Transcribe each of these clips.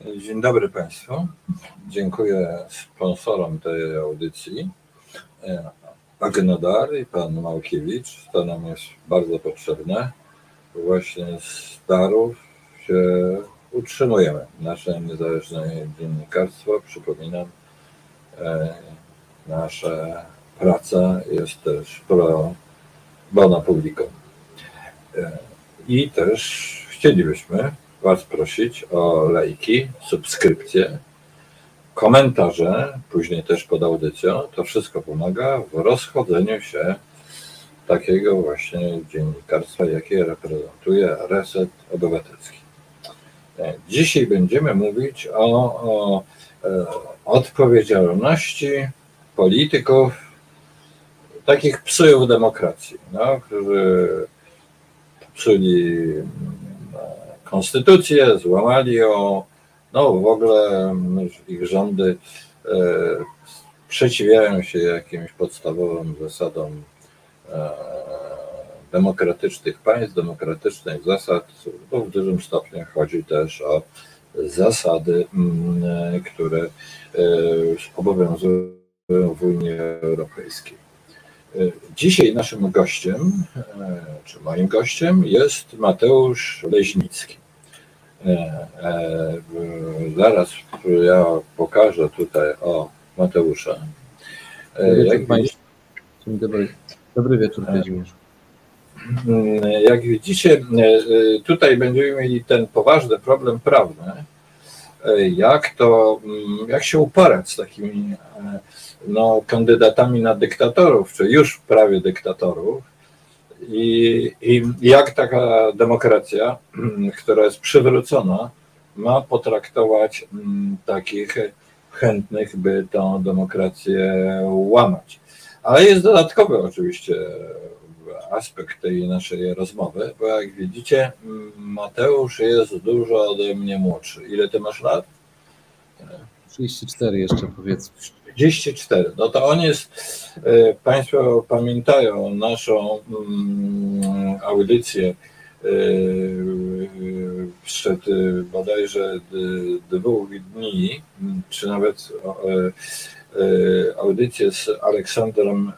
Dzień dobry Państwu. Dziękuję sponsorom tej audycji. Agnodar i pan Małkiewicz. To nam jest bardzo potrzebne. Właśnie z darów się utrzymujemy. Nasze niezależne dziennikarstwo, przypominam, e, nasza praca jest też pro bono publico. E, I też chcielibyśmy Was prosić o lajki, subskrypcje, komentarze, później też pod audycją. To wszystko pomaga w rozchodzeniu się takiego właśnie dziennikarstwa, jakie reprezentuje Reset Obywatelski. Dzisiaj będziemy mówić o, o e, odpowiedzialności polityków, takich psujów demokracji, no, którzy psuli konstytucję, złamali ją, no w ogóle ich rządy e, sprzeciwiają się jakimś podstawowym zasadom e, demokratycznych państw, demokratycznych zasad, bo w dużym stopniu chodzi też o zasady, mm, które e, obowiązują w Unii Europejskiej. Dzisiaj naszym gościem, czy moim gościem jest Mateusz Leźnicki. E, e, zaraz ja pokażę tutaj o Mateusza. E, jak dobry. Dobry wieczór, Kazimierz. Jak widzicie, tutaj będziemy mieli ten poważny problem prawny, jak to, mm, jak się uporać z takimi no, kandydatami na dyktatorów, czy już prawie dyktatorów, i, I jak taka demokracja, która jest przywrócona, ma potraktować mm, takich chętnych, by tę demokrację łamać. Ale jest dodatkowy oczywiście aspekt tej naszej rozmowy, bo jak widzicie, Mateusz jest dużo ode mnie młodszy. Ile ty masz lat? 34 jeszcze powiedzmy. 34. No to on jest, e, Państwo pamiętają naszą mm, audycję e, sprzed e, bodajże dwóch dni, czy nawet audycję z Aleksandrem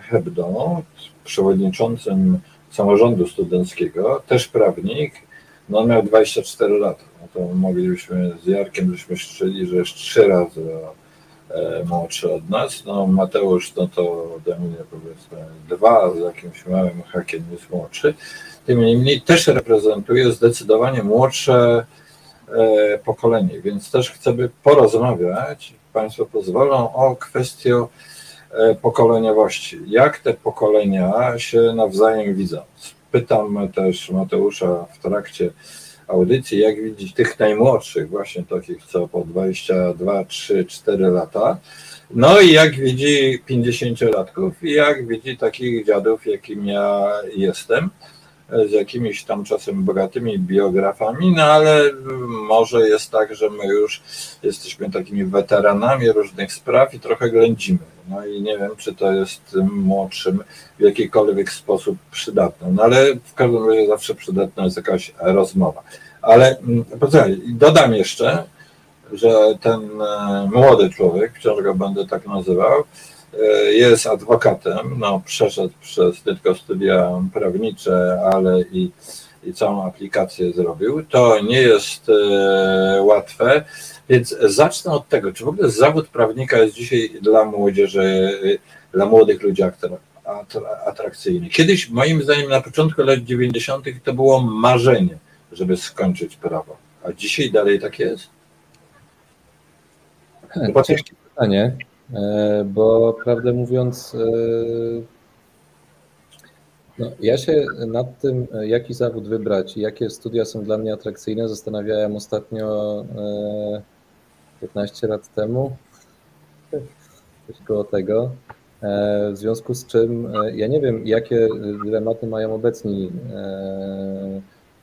Hebdą, przewodniczącym samorządu studenckiego, też prawnik, no on miał 24 lata. No to moglibyśmy z Jarkiem, żeśmy szczyli, że trzy razy E, młodszy od nas. No Mateusz, no to ode mnie powiedzmy dwa, z jakimś małym hakiem jest młodszy. Tym niemniej też reprezentuje zdecydowanie młodsze e, pokolenie, więc też chcemy porozmawiać, Państwo pozwolą, o kwestię e, pokoleniowości. Jak te pokolenia się nawzajem widzą? Pytam też Mateusza w trakcie audycji, jak widzieć tych najmłodszych, właśnie takich co po 22, 3, 4 lata, no i jak widzi 50-latków i jak widzi takich dziadów, jakim ja jestem, z jakimiś tam czasem bogatymi biografami, no ale może jest tak, że my już jesteśmy takimi weteranami różnych spraw i trochę ględzimy. No i nie wiem, czy to jest młodszym w jakikolwiek sposób przydatne. No ale w każdym razie zawsze przydatna jest jakaś rozmowa. Ale mm, poczekaj, dodam jeszcze, że ten e, młody człowiek, wciąż go będę tak nazywał, jest adwokatem, no, przeszedł przez tylko studia prawnicze, ale i, i całą aplikację zrobił. To nie jest e, łatwe, więc zacznę od tego, czy w ogóle zawód prawnika jest dzisiaj dla młodzieży, dla młodych ludzi atrakcyjny. Kiedyś, moim zdaniem, na początku lat 90. to było marzenie żeby skończyć prawo. A dzisiaj dalej tak jest? To ciężkie pytanie, e, bo prawdę mówiąc, e, no, ja się nad tym, jaki zawód wybrać i jakie studia są dla mnie atrakcyjne, zastanawiałem ostatnio 15 e, lat temu. Coś koło tego. W związku z czym ja nie wiem, jakie dylematy mają obecni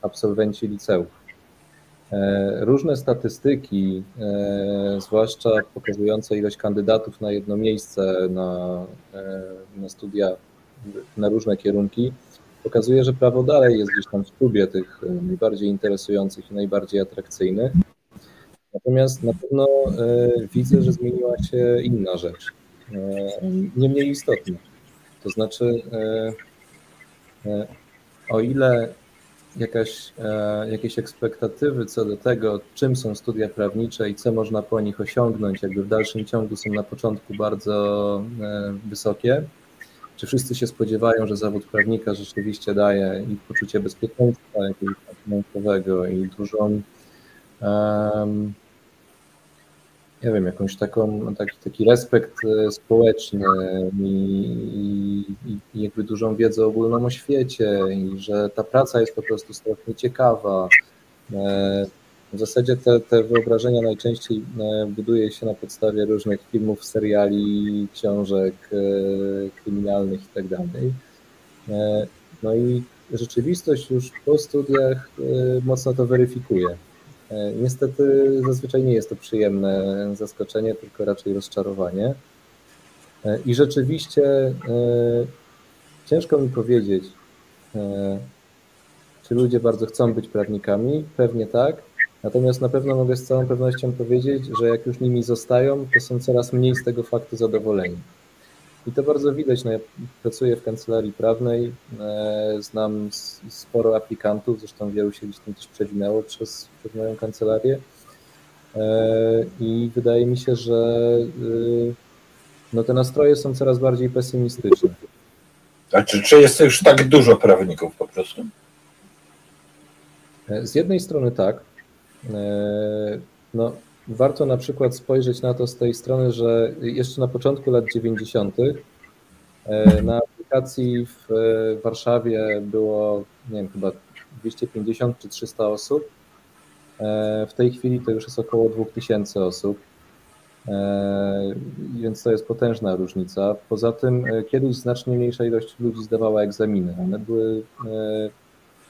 absolwenci liceów. E, różne statystyki, e, zwłaszcza pokazujące ilość kandydatów na jedno miejsce na, e, na studia, na różne kierunki, pokazuje, że prawo dalej jest gdzieś tam w klubie tych najbardziej interesujących i najbardziej atrakcyjnych. Natomiast na pewno widzę, że zmieniła się inna rzecz, nie mniej istotna. To znaczy, o ile jakaś, e, jakieś ekspektatywy co do tego, czym są studia prawnicze i co można po nich osiągnąć, jakby w dalszym ciągu są na początku bardzo e, wysokie. Czy wszyscy się spodziewają, że zawód prawnika rzeczywiście daje i poczucie bezpieczeństwa jakiegoś finansowego i dużą um, nie wiem, jakąś taką, taki, taki respekt e, społeczny i, i, jakby dużą wiedzę ogólną o świecie i że ta praca jest po prostu strasznie ciekawa. E, w zasadzie te, te wyobrażenia najczęściej e, buduje się na podstawie różnych filmów, seriali, książek kryminalnych i tak. No i rzeczywistość już po studiach mocno to weryfikuje. E, niestety zazwyczaj nie jest to przyjemne zaskoczenie, tylko raczej rozczarowanie. E, I rzeczywiście e, ciężko mi powiedzieć, czy ludzie bardzo chcą być prawnikami. Pewnie tak. Natomiast na pewno mogę z całą pewnością powiedzieć, że jak już nimi zostają, to są coraz mniej z tego faktu zadowoleni. I to bardzo widać. No ja pracuję w kancelarii prawnej, e, znam sporo aplikantów, zresztą wielu się gdzieś tam też przewinęło przez, przez moją kancelarię. E, I wydaje mi się, że y, no te nastroje są coraz bardziej pesymistyczne. A czy, czy jest już tak dużo prawników po prostu? E, z jednej strony tak. No, warto na przykład spojrzeć na to z tej strony, że jeszcze na początku lat 90. E, na aplikacji w Warszawie było, nie wiem, chyba 250 czy 300 osób. E, w tej chwili to już jest około 2000 osób, e, więc to jest potężna różnica. Poza tym kiedyś znacznie mniejsza ilość ludzi zdawała egzaminy. One były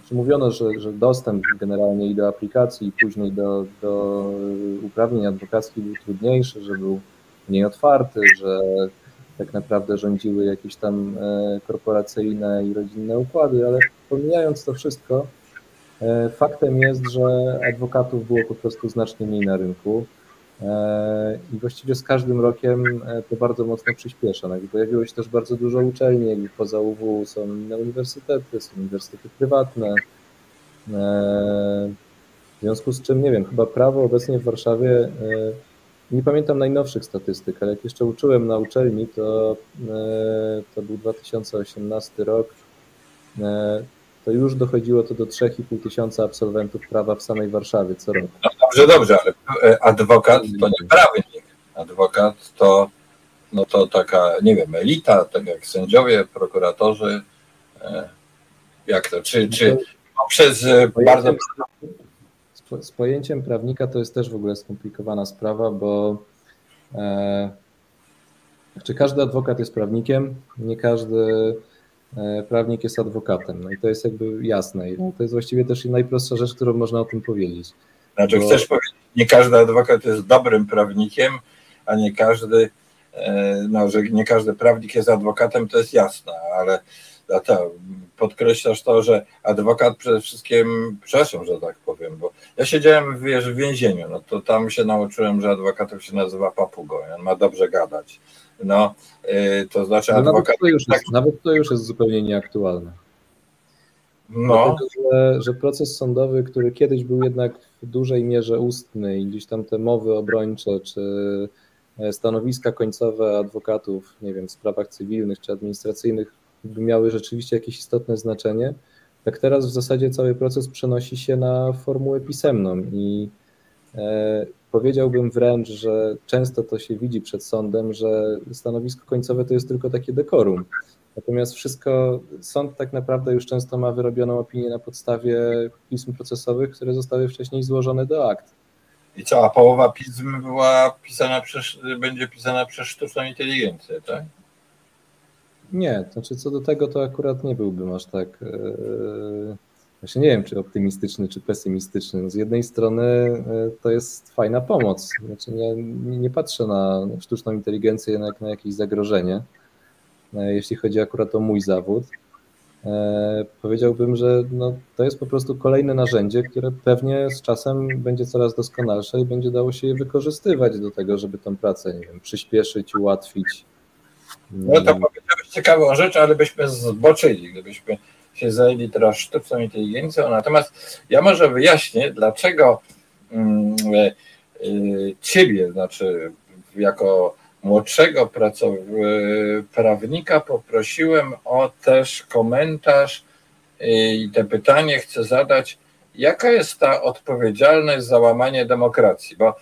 czy mówiono, że, że dostęp generalnie i do aplikacji, i później do, do uprawnień adwokackich był trudniejszy, że był mniej otwarty, że tak naprawdę rządziły jakieś tam e, korporacyjne i rodzinne układy, ale pomijając to wszystko, e, faktem jest, że adwokatów było po prostu znacznie mniej na rynku. E, I właściwie z każdym rokiem to bardzo mocno przyspiesza. No pojawiło się też bardzo dużo uczelni, jakby poza UW są inne uniwersytety, są uniwersytety prywatne. W związku z czym, nie wiem, chyba prawo obecnie w Warszawie nie pamiętam najnowszych statystyk, ale jak jeszcze uczyłem na uczelni, to, e, to był 2018 rok, e, to już dochodziło to do 3,5 tysiąca absolwentów prawa w samej Warszawie co roku. No dobrze, dobrze, ale e, adwokat to nie prawnik. Adwokat to, no to taka, nie wiem, elita, tak jak sędziowie, prokuratorzy. Jak to? Czy, czy poprzez bardzo z pojęciem prawnika to jest też w ogóle skomplikowana sprawa, bo e, czy każdy adwokat jest prawnikiem? Nie każdy e, prawnik jest adwokatem. No i to jest jakby jasne. I to jest właściwie też najprostsza rzecz, którą można o tym powiedzieć. Znaczy, bo... chcesz powiedzieć, nie każdy adwokat jest dobrym prawnikiem, a nie każdy, e, no, że nie każdy prawnik jest adwokatem, to jest jasne, ale to, podkreślasz to, że adwokat przede wszystkim, przepraszam, że tak powiem, bo ja siedziałem wiesz, w więzieniu, no to tam się nauczyłem, że adwokatów się nazywa papugą, on ma dobrze gadać. No, yy, to znaczy no, adwokat... Nawet to, już jest, tak... nawet to już jest zupełnie nieaktualne. No. Dlatego, że, że proces sądowy, który kiedyś był jednak w dużej mierze ustny i gdzieś tam te mowy obrończe, czy e, stanowiska końcowe adwokatów, nie wiem, w sprawach cywilnych czy administracyjnych miały rzeczywiście jakieś istotne znaczenie, tak teraz w zasadzie cały proces przenosi się na formułę pisemną i powiedziałbym wręcz, że często to się widzi przed sądem, że stanowisko końcowe to jest tylko takie dekorum. Natomiast wszystko, sąd tak naprawdę już często ma wyrobioną opinię na podstawie pism procesowych, które zostały wcześniej złożone do akt. I cała połowa pism była pisana przez, będzie pisana przez sztuczną inteligencję, tak? Nie, znaczy co do tego to akurat nie byłbym aż tak. Yy, właśnie nie wiem, czy optymistyczny, czy pesymistyczny. Z jednej strony yy, to jest fajna pomoc. Znaczy nie, nie patrzę na sztuczną inteligencję jak na jakieś zagrożenie, yy, jeśli chodzi akurat o mój zawód. E, powiedziałbym, że no, to jest po prostu kolejne narzędzie, które pewnie z czasem będzie coraz doskonalsze i będzie dało się je wykorzystywać do tego, żeby tę pracę, nie wiem, przyspieszyć, ułatwić. No to powiedziałeś ciekawą rzecz, ale byśmy zboczyli, gdybyśmy się zajęli teraz sztuczną inteligencją. Natomiast ja może wyjaśnię, dlaczego mm, e, e, ciebie, znaczy jako młodszego prawnika poprosiłem o też komentarz i te pytanie chcę zadać, jaka jest ta odpowiedzialność za łamanie demokracji, bo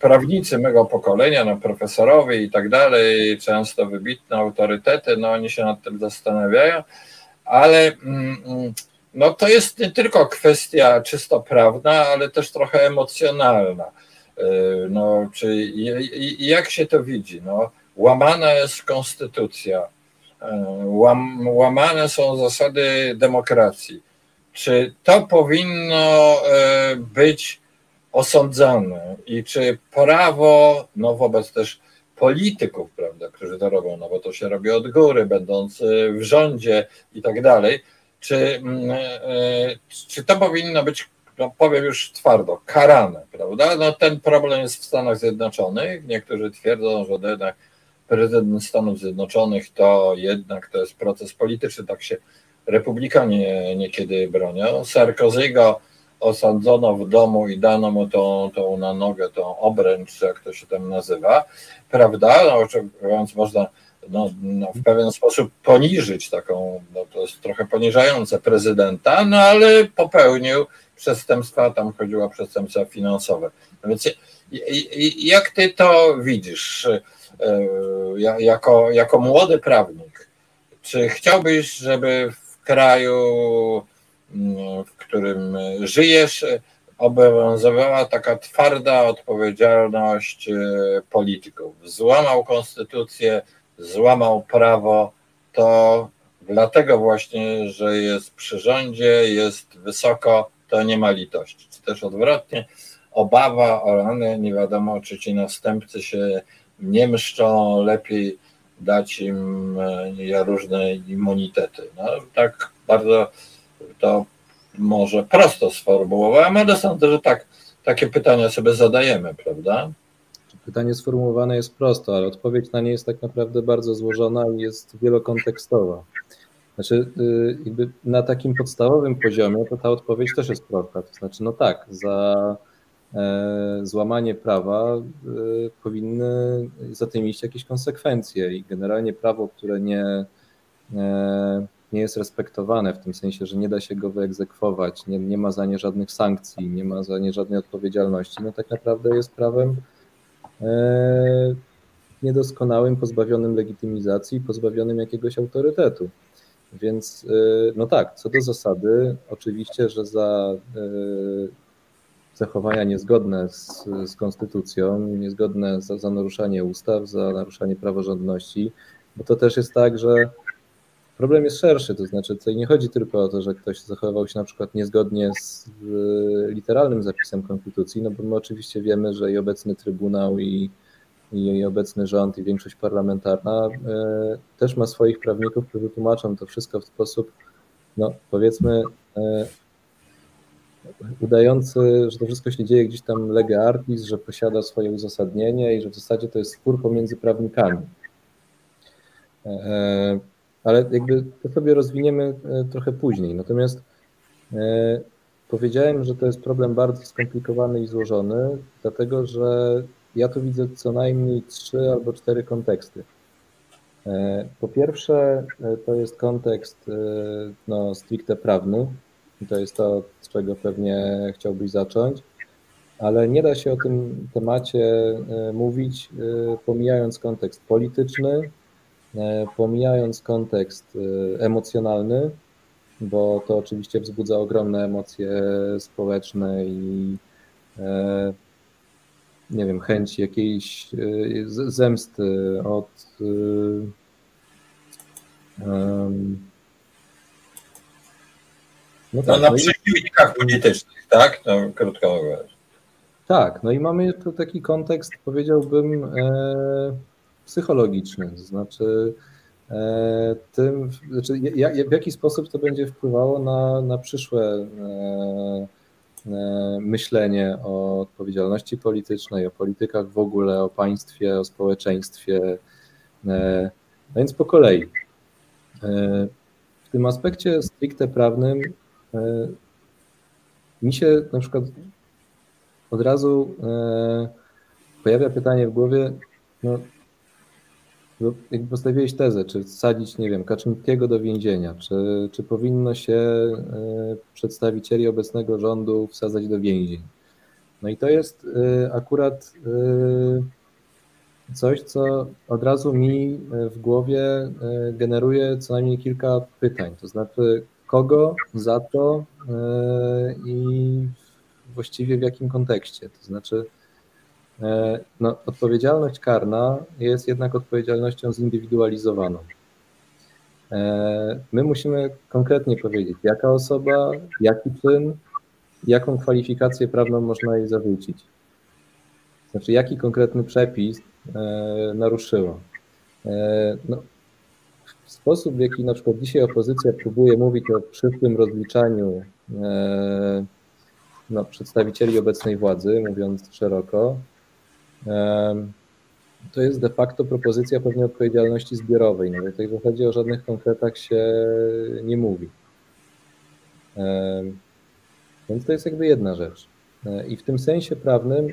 prawnicy mego pokolenia, no profesorowie i tak dalej, często wybitne autorytety, no oni się nad tym zastanawiają, ale mm, mm, no to jest nie tylko kwestia czysto prawna, ale też trochę emocjonalna E, no, czy jak się to widzi? No, łamana jest konstytucja, e, łam, łamane są zasady demokracji. Czy to powinno e, być osądzane i czy prawo, no wobec też polityków, prawda, którzy to robią, no bo to się robi od góry, będąc w rządzie i tak dalej, czy, mm, czy to powinno być no powiem już twardo, karane, prawda? No ten problem jest w Stanach Zjednoczonych. Niektórzy twierdzą, że jednak prezydent Stanów Zjednoczonych to jednak to jest proces polityczny, tak się republikanie niekiedy bronią. Sarkozy'ego osadzono w domu i dano mu tą, tą na nogę, tą obręcz, jak to się tam nazywa, prawda? No, oczywiście można no, no, w pewien sposób poniżyć taką, no, to jest trochę poniżające prezydenta, no ale popełnił przestępstwa, tam chodziło o przestępstwa finansowe. No więc jak ty to widzisz e, jako, jako młody prawnik? Czy chciałbyś, żeby w kraju, w którym żyjesz, obowiązywała taka twarda odpowiedzialność e, polityków? Złamał konstytucję, złamał prawo, to dlatego właśnie, że jest przy rządzie, jest wysoko, to nie ma litości. Czy też odwrotnie, obawa o rany, nie wiadomo, czy ci następcy się nie mszczą, lepiej dać im e, różne immunitety. No, tak bardzo to może prosto sformułowałem, ale sądzę, że tak, takie pytania sobie zadajemy, prawda? Pytanie sformułowane jest prosto, ale odpowiedź na nie jest tak naprawdę bardzo złożona i jest wielokontekstowa. Znaczy, y, jakby na takim podstawowym poziomie to ta odpowiedź też jest prosta. To znaczy, no tak, za e, złamanie prawa e, powinny za tym iść jakieś konsekwencje i generalnie prawo, które nie, e, nie jest respektowane w tym sensie, że nie da się go wyegzekwować, nie, nie ma za nie żadnych sankcji, nie ma za nie żadnej odpowiedzialności, no tak naprawdę jest prawem niedoskonałym, pozbawionym legitymizacji, pozbawionym jakiegoś autorytetu. Więc y, no tak, co do zasady, oczywiście, że za y, zachowania niezgodne z, z konstytucją, niezgodne za, za naruszanie ustaw, za naruszanie praworządności, bo to też jest tak, że problem jest szerszy, to znaczy tutaj nie chodzi tylko o to, że ktoś zachowywał się na przykład niezgodnie z literalnym zapisem konstytucji, no bo my oczywiście wiemy, że i obecny Trybunał i i obecny rząd i większość parlamentarna e, też ma swoich prawników, którzy tłumaczą to wszystko w sposób, no powiedzmy, e, udający, że to wszystko się dzieje gdzieś tam lega artis, że posiada swoje uzasadnienie i że w zasadzie to jest spór pomiędzy prawnikami. E, ale jakby to sobie rozwiniemy trochę później. Natomiast powiedziałem, że to jest problem bardzo skomplikowany i złożony, dlatego że ja tu widzę co najmniej trzy albo cztery konteksty. E, po pierwsze, e, to jest kontekst e, no, stricte prawny. To jest to, z czego pewnie chciałbyś zacząć, ale nie da się o tym temacie mówić, pomijając kontekst polityczny, pomijając kontekst emocjonalny, bo to oczywiście wzbudza ogromne emocje społeczne i nie wiem, chęć jakiejś zemsty od um, no, tak, no na no przeciwnikach i... politycznych, tak? No, krótko mówiąc. Tak, no i mamy tu taki kontekst, powiedziałbym, e, psychologiczny, to znaczy tym, znaczy w jaki sposób to będzie wpływało na, na przyszłe myślenie o odpowiedzialności politycznej, o politykach w ogóle, o państwie, o społeczeństwie. No więc po kolei. W tym aspekcie stricte prawnym mi się na przykład od razu e, pojawia pytanie w głowie, no, jakby postawiłeś tezę, czy wsadzić, nie wiem, Kaczyńskiego do więzienia, czy, czy powinno się e, przedstawicieli obecnego rządu wsadzać do więzień. No i to jest e, akurat coś, co od razu mi w głowie generuje co najmniej kilka pytań. To znaczy, kogo za to i właściwie w jakim kontekście. To znaczy, e, no, odpowiedzialność karna jest jednak odpowiedzialnością zindywidualizowaną. E, my musimy konkretnie powiedzieć, jaka osoba, jaki czyn, jaką kwalifikację prawną można jej zawrócić. Znaczy, jaki konkretny przepis e, naruszyło. No, sposób, w jaki na przykład dzisiaj opozycja próbuje mówić o przyszłym rozliczaniu no, przedstawicieli obecnej władzy, mówiąc szeroko, to jest de facto propozycja pewnej odpowiedzialności zbiorowej. No, tutaj w zasadzie o żadnych konkretach się nie mówi. Więc to jest jakby jedna rzecz. E, I w tym sensie prawnym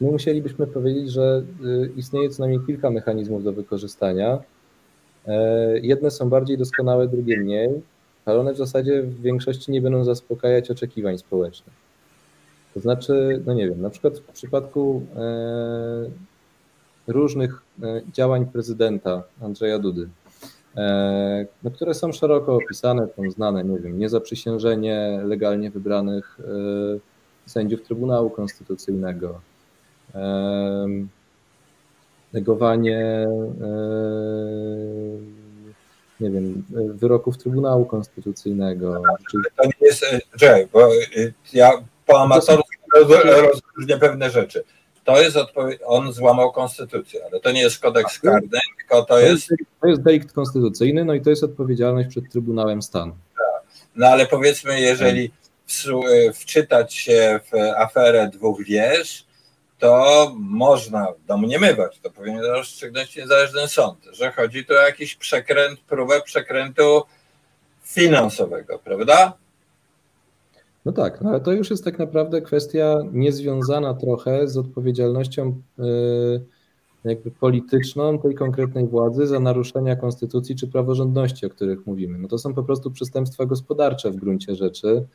my musielibyśmy powiedzieć, że y, istnieje co najmniej kilka mechanizmów do wykorzystania. E, jedne są bardziej doskonałe, drugie mniej, ale one w zasadzie w większości nie będą zaspokajać oczekiwań społecznych. To znaczy, no nie wiem, na przykład w przypadku e, różnych e, działań prezydenta Andrzeja Dudy, e, no, które są szeroko opisane, są znane, nie wiem, niezaprzysiężenie legalnie wybranych sędziów Trybunału Konstytucyjnego, negowanie nie wiem, wyroków Trybunału Konstytucyjnego. To nie jest, czekaj, bo ja po amatorsku rozróżnia pewne rzeczy. To jest odpowiedź, on złamał konstytucję, ale to nie jest kodeks karny, tylko to jest... To jest delikt konstytucyjny, no i to jest odpowiedzialność przed Trybunałem Stanu. No ale powiedzmy, jeżeli wczytać się w aferę dwóch wież, to można domniemywać, to powinien rozstrzygnąć niezależny sąd, że chodzi tu o jakiś przekręt, próbę przekrętu finansowego, prawda? No tak, no ale to już jest tak naprawdę kwestia niezwiązana trochę z odpowiedzialnością y, jakby polityczną tej konkretnej władzy za naruszenia konstytucji czy praworządności, o których mówimy. No to są po prostu przestępstwa gospodarcze w gruncie rzeczy,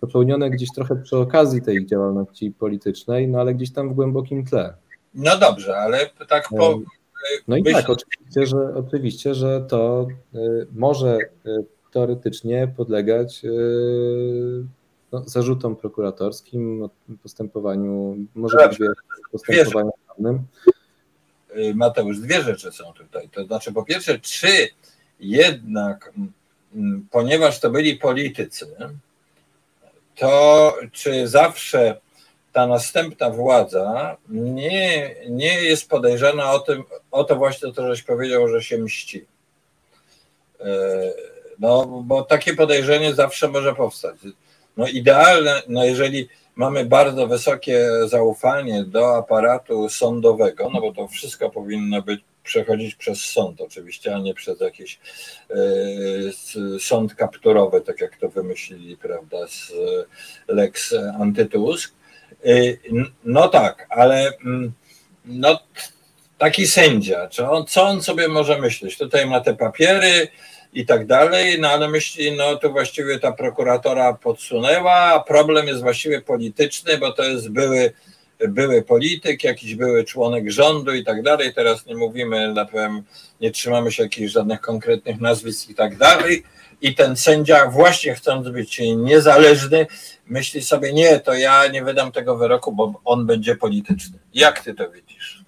popełnione gdzieś trochę przy okazji tej działalności politycznej, no ale gdzieś tam w głębokim tle. No dobrze, ale tak po... No i myśl... tak, oczywiście że, oczywiście, że to y, może teoretycznie podlegać no, zarzutom prokuratorskim, postępowaniu, może być postępowaniu prawnym. Y, Mateusz, dwie rzeczy są tutaj. To znaczy, po pierwsze, czy jednak, ponieważ to byli politycy, to czy zawsze ta następna władza nie, nie jest podejrzana o, tym, o to właśnie, to żeś powiedział, że się mści. Y, no, bo takie podejrzenie zawsze może powstać. No idealne, no jeżeli mamy bardzo wysokie zaufanie do aparatu sądowego, no bo to wszystko powinno być przechodzić przez sąd oczywiście, a nie przez jakiś y, sąd kapturowy, tak jak to wymyślili, prawda, z Lex Antytusk. Y, no tak, ale mm, no, taki sędzia, co on, co on sobie może myśleć? Tutaj ma te papiery, i tak dalej, no ale myśli, no to właściwie ta prokuratora podsunęła, a problem jest właściwie polityczny, bo to jest były, były polityk, jakiś były członek rządu i tak dalej, teraz nie mówimy, na pewno nie trzymamy się jakichś żadnych konkretnych nazwisk i tak dalej, i ten sędzia właśnie chcąc być niezależny, myśli sobie, nie, to ja nie wydam tego wyroku, bo on będzie polityczny. Jak ty to widzisz?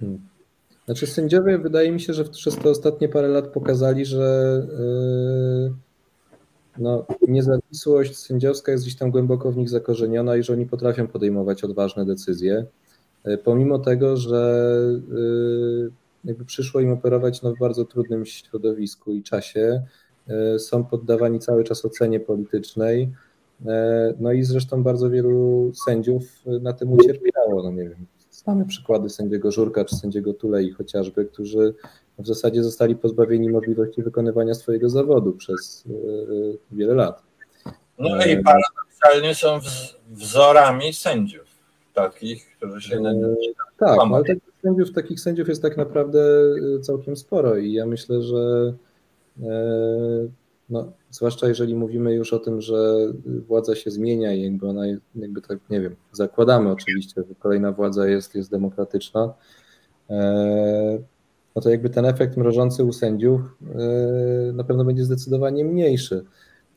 Hmm. Znaczy sędziowie wydaje mi się, że przez te ostatnie parę lat pokazali, że yy, no, niezawisłość sędziowska jest gdzieś tam głęboko w nich zakorzeniona i że oni potrafią podejmować odważne decyzje. Yy, pomimo tego, że yy, jakby przyszło im operować no, w bardzo trudnym środowisku i czasie. Są poddawani cały czas ocenie politycznej. No i zresztą bardzo wielu sędziów na tym ucierpiało. No nie wiem, znamy przykłady sędziego Żurka czy sędziego Tulei chociażby, którzy w zasadzie zostali pozbawieni możliwości wykonywania swojego zawodu przez wiele lat. No i paradoksalnie są wzorami sędziów, takich, którzy się nie Tak, no, ale takich sędziów, takich sędziów jest tak naprawdę całkiem sporo i ja myślę, że e, no, zwłaszcza jeżeli mówimy już o tym, że władza się zmienia i jakby ona, jakby tak, nie wiem, zakładamy oczywiście, że kolejna władza jest, jest demokratyczna, e, no to jakby ten efekt mrożący u sędziów e, na pewno będzie zdecydowanie mniejszy.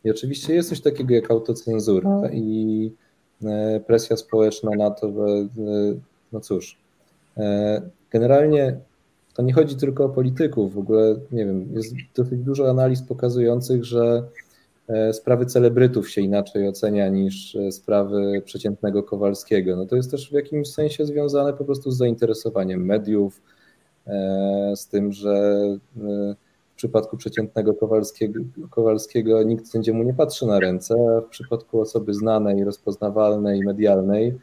I oczywiście jest coś takiego jak autocenzura i e, presja społeczna na to, że no cóż, generalnie to nie chodzi tylko o polityków, w ogóle nie wiem, jest dosyć dużo analiz pokazujących, że sprawy celebrytów się inaczej ocenia niż sprawy przeciętnego Kowalskiego. No to jest też w jakimś sensie związane po prostu z zainteresowaniem mediów, z tym, że w przypadku przeciętnego Kowalskiego, Kowalskiego nikt sędziemu nie patrzy na ręce, a w przypadku osoby znanej, rozpoznawalnej, medialnej e,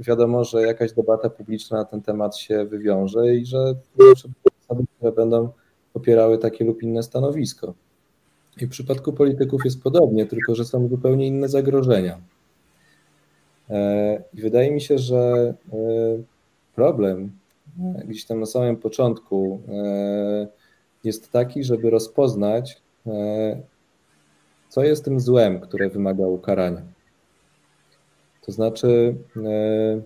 wiadomo, że jakaś debata publiczna na ten temat się wywiąże i że osoby, które będą popierały takie lub inne stanowisko. I w przypadku polityków jest podobnie, tylko że są zupełnie inne zagrożenia. E, I wydaje mi się, że e, problem gdzieś tam na samym początku jest taki, żeby rozpoznać, e, co jest tym złem, które wymaga ukarania. To znaczy, e,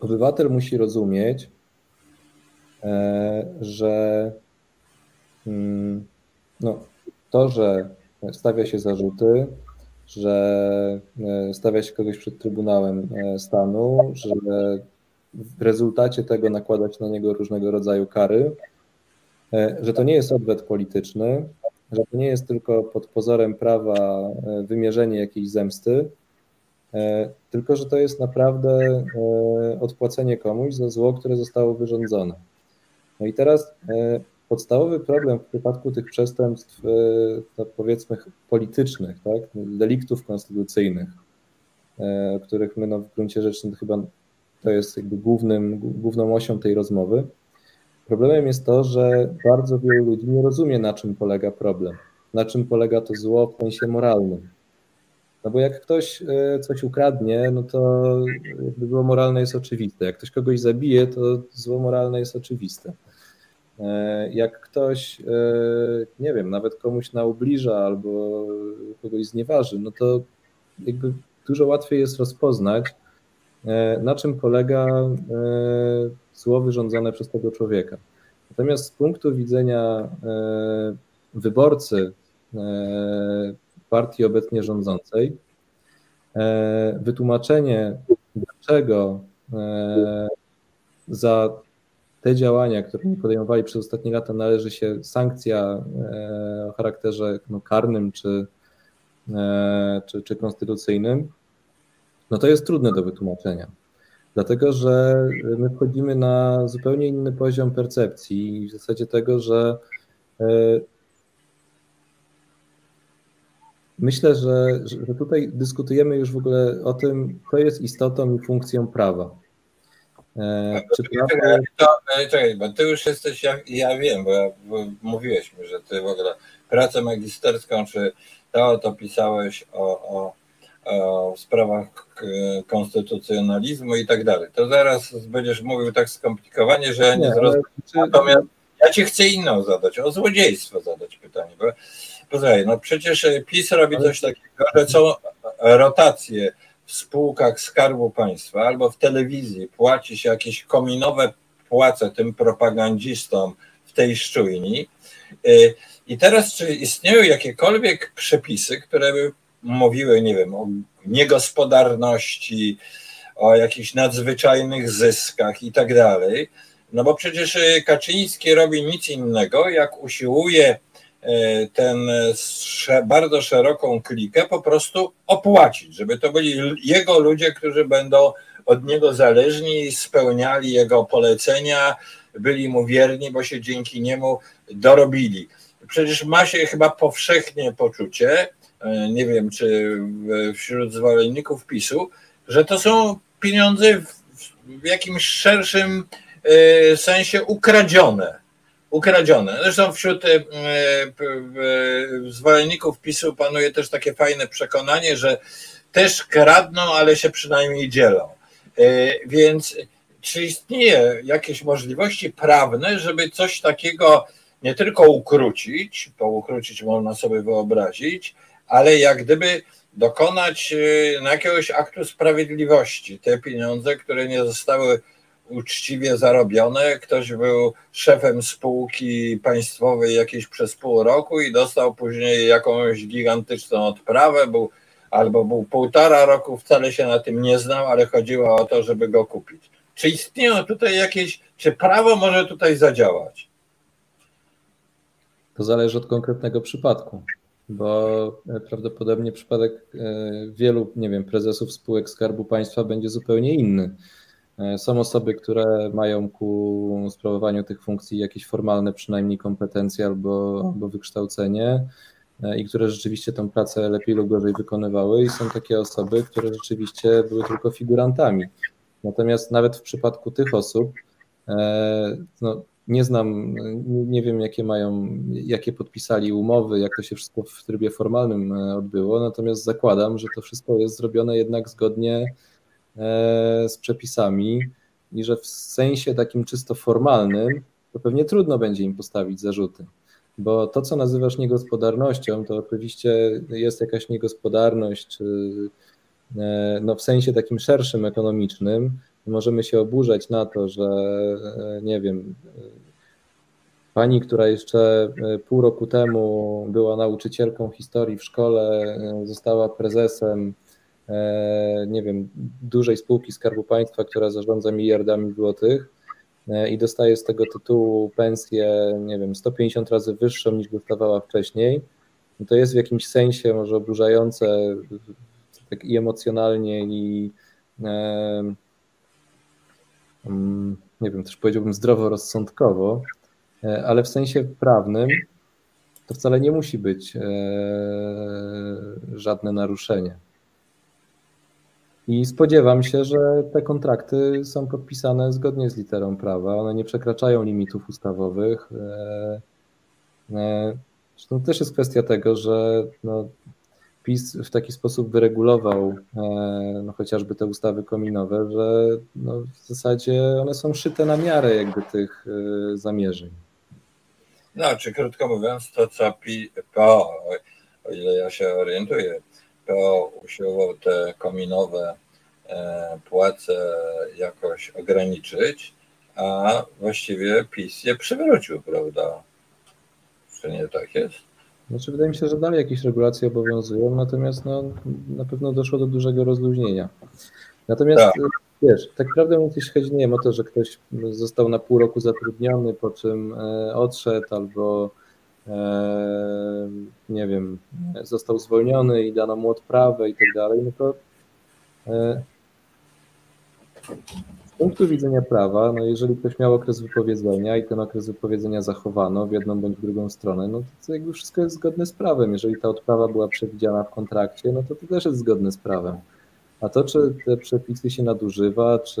obywatel musi rozumieć, e, że mm, no, to, że stawia się zarzuty, że stawia się kogoś przed Trybunałem Stanu, że w rezultacie tego nakładać na niego różnego rodzaju kary, E, że to nie jest odwet polityczny, że to nie jest tylko pod pozorem prawa e, wymierzenie jakiejś zemsty, e, tylko że to jest naprawdę odpłacenie komuś za zło, które zostało wyrządzone. No i teraz podstawowy problem w przypadku tych przestępstw, no powiedzmy, politycznych, tak, deliktów konstytucyjnych, których my no, w gruncie rzeczy chyba to jest jakby głównym, główną osią tej rozmowy, Problemem jest to, że bardzo wielu ludzi nie rozumie, na czym polega problem, na czym polega to zło w sensie moralnym. No bo jak ktoś e, coś ukradnie, no to zło moralne jest oczywiste. Jak ktoś kogoś zabije, to zło moralne jest oczywiste. E, jak ktoś, e, nie wiem, nawet komuś naubliża albo kogoś znieważy, no to jakby dużo łatwiej jest rozpoznać, na czym polega zło wyrządzone przez tego człowieka. Natomiast z punktu widzenia wyborcy partii obecnie rządzącej, e, wytłumaczenie, dlaczego za te działania, które nie podejmowali przez ostatnie lata, należy się sankcja o charakterze no, karnym czy, czy, czy konstytucyjnym, no to jest trudne do wytłumaczenia. Dlatego, że my wchodzimy na zupełnie inny poziom percepcji i w zasadzie tego, że e, myślę, że, że tutaj dyskutujemy już w ogóle o tym, co jest istotą i funkcją prawa. E, czy prawo... to, e, czekaj, bo ty już jesteś, ja, ja wiem, bo, bo mówiłeś mi, że ty w ogóle pracę magisterską, czy to, to pisałeś o, o w sprawach e, konstytucjonalizmu i tak dalej. To zaraz będziesz mówił tak skomplikowanie, że ja nie, nie zrozumiem. Natomiast ja ci chcę inną zadać, o złodziejstwo zadać pytanie. Bo, posłuchaj, no przecież PiS robi coś takiego, że są rotacje w spółkach Skarbu Państwa albo w telewizji płaci się jakieś kominowe płace tym propagandzistom w tej szczujni. E, I teraz, czy istnieją jakiekolwiek przepisy, które by mówiły, nie wiem, o niegospodarności, o jakichś nadzwyczajnych zyskach i tak dalej. No bo przecież y, Kaczyński robi nic innego, jak usiłuje ten bardzo szeroką klikę po prostu opłacić, żeby to byli jego ludzie, którzy będą od niego zależni, spełniali jego polecenia, byli mu wierni, bo się dzięki niemu dorobili. Przecież ma się chyba powszechnie poczucie, e, nie wiem czy wśród zwolenników PiSu, że to są pieniądze w jakimś szerszym e, sensie ukradzione. Ukradzione. Zresztą wśród e, zwolenników PiSu panuje też takie fajne przekonanie, że też kradną, ale się przynajmniej dzielą. Więc czy istnieje jakieś możliwości prawne, żeby coś takiego nie tylko ukrócić, bo ukrócić można sobie wyobrazić, ale jak gdyby dokonać na jakiegoś aktu sprawiedliwości. Te pieniądze, które nie zostały uczciwie zarobione, ktoś był szefem spółki państwowej jakieś przez pół roku i dostał później jakąś gigantyczną odprawę, był, albo był półtora roku, wcale się na tym nie znał, ale chodziło o to, żeby go kupić. Czy istnieją tutaj jakieś, czy prawo może tutaj zadziałać? To zależy od konkretnego przypadku, bo e, prawdopodobnie przypadek e, wielu, nie wiem, prezesów spółek Skarbu Państwa będzie zupełnie inny. E, są osoby, które mają ku sprawowaniu tych funkcji jakieś formalne przynajmniej kompetencje albo, albo wykształcenie i które rzeczywiście tę pracę lepiej lub gorzej wykonywały i są takie osoby, które rzeczywiście były tylko figurantami. Natomiast nawet w przypadku tych osób, no, nie znam, nie wiem jakie mają, jakie podpisali umowy, jak to się wszystko w trybie formalnym e, odbyło, natomiast zakładam, że to wszystko jest zrobione jednak zgodnie e, z przepisami i że w sensie takim czysto formalnym to pewnie trudno będzie im postawić zarzuty. Bo to, co nazywasz niegospodarnością, to oczywiście jest jakaś niegospodarność, e, no w sensie takim szerszym, ekonomicznym, możemy się oburzać na to, że nie wiem, pani, która jeszcze e, pół roku temu była nauczycielką historii w szkole, e, została prezesem, e, nie wiem, dużej spółki Skarbu Państwa, która zarządza miliardami złotych i dostaje z tego tytułu pensję, nie wiem, 150 razy wyższą niż dostawała wcześniej, no to jest w jakimś sensie może oburzające tak i emocjonalnie, i mm, nie wiem, też powiedziałbym zdroworozsądkowo, E, ale w sensie prawnym to wcale nie musi być e, żadne naruszenie. I spodziewam się, że te kontrakty są podpisane zgodnie z literą prawa. One nie przekraczają limitów ustawowych. E, zresztą też jest kwestia tego, że no, PiS w taki sposób wyregulował no, chociażby te ustawy kominowe, że no, w zasadzie one są szyte na miarę jakby tych zamierzeń. No, czy krótko mówiąc, to co PO, o ile ja się orientuję, PO usiłował te kominowe e, płace jakoś ograniczyć, a właściwie PiS je przywrócił, prawda? Czy nie tak jest? Znaczy, wydaje mi się, że dalej jakieś regulacje obowiązują, natomiast no, na pewno doszło do dużego rozluźnienia. Natomiast tak. Wiesz, tak naprawdę mówiąc, jeśli chodzi nie wiem, o to, że ktoś został na pół roku zatrudniony, po czym e, odszedł albo nie wiem, został zwolniony i dano mu odprawę i tak dalej, no to e, z punktu widzenia prawa, no jeżeli ktoś miał okres wypowiedzenia i ten okres wypowiedzenia zachowano w jedną bądź w drugą stronę, no to jakby wszystko jest zgodne z prawem. Jeżeli ta odprawa była przewidziana w kontrakcie, no to to też jest zgodne z prawem. A to, czy te przepisy się nadużywa, czy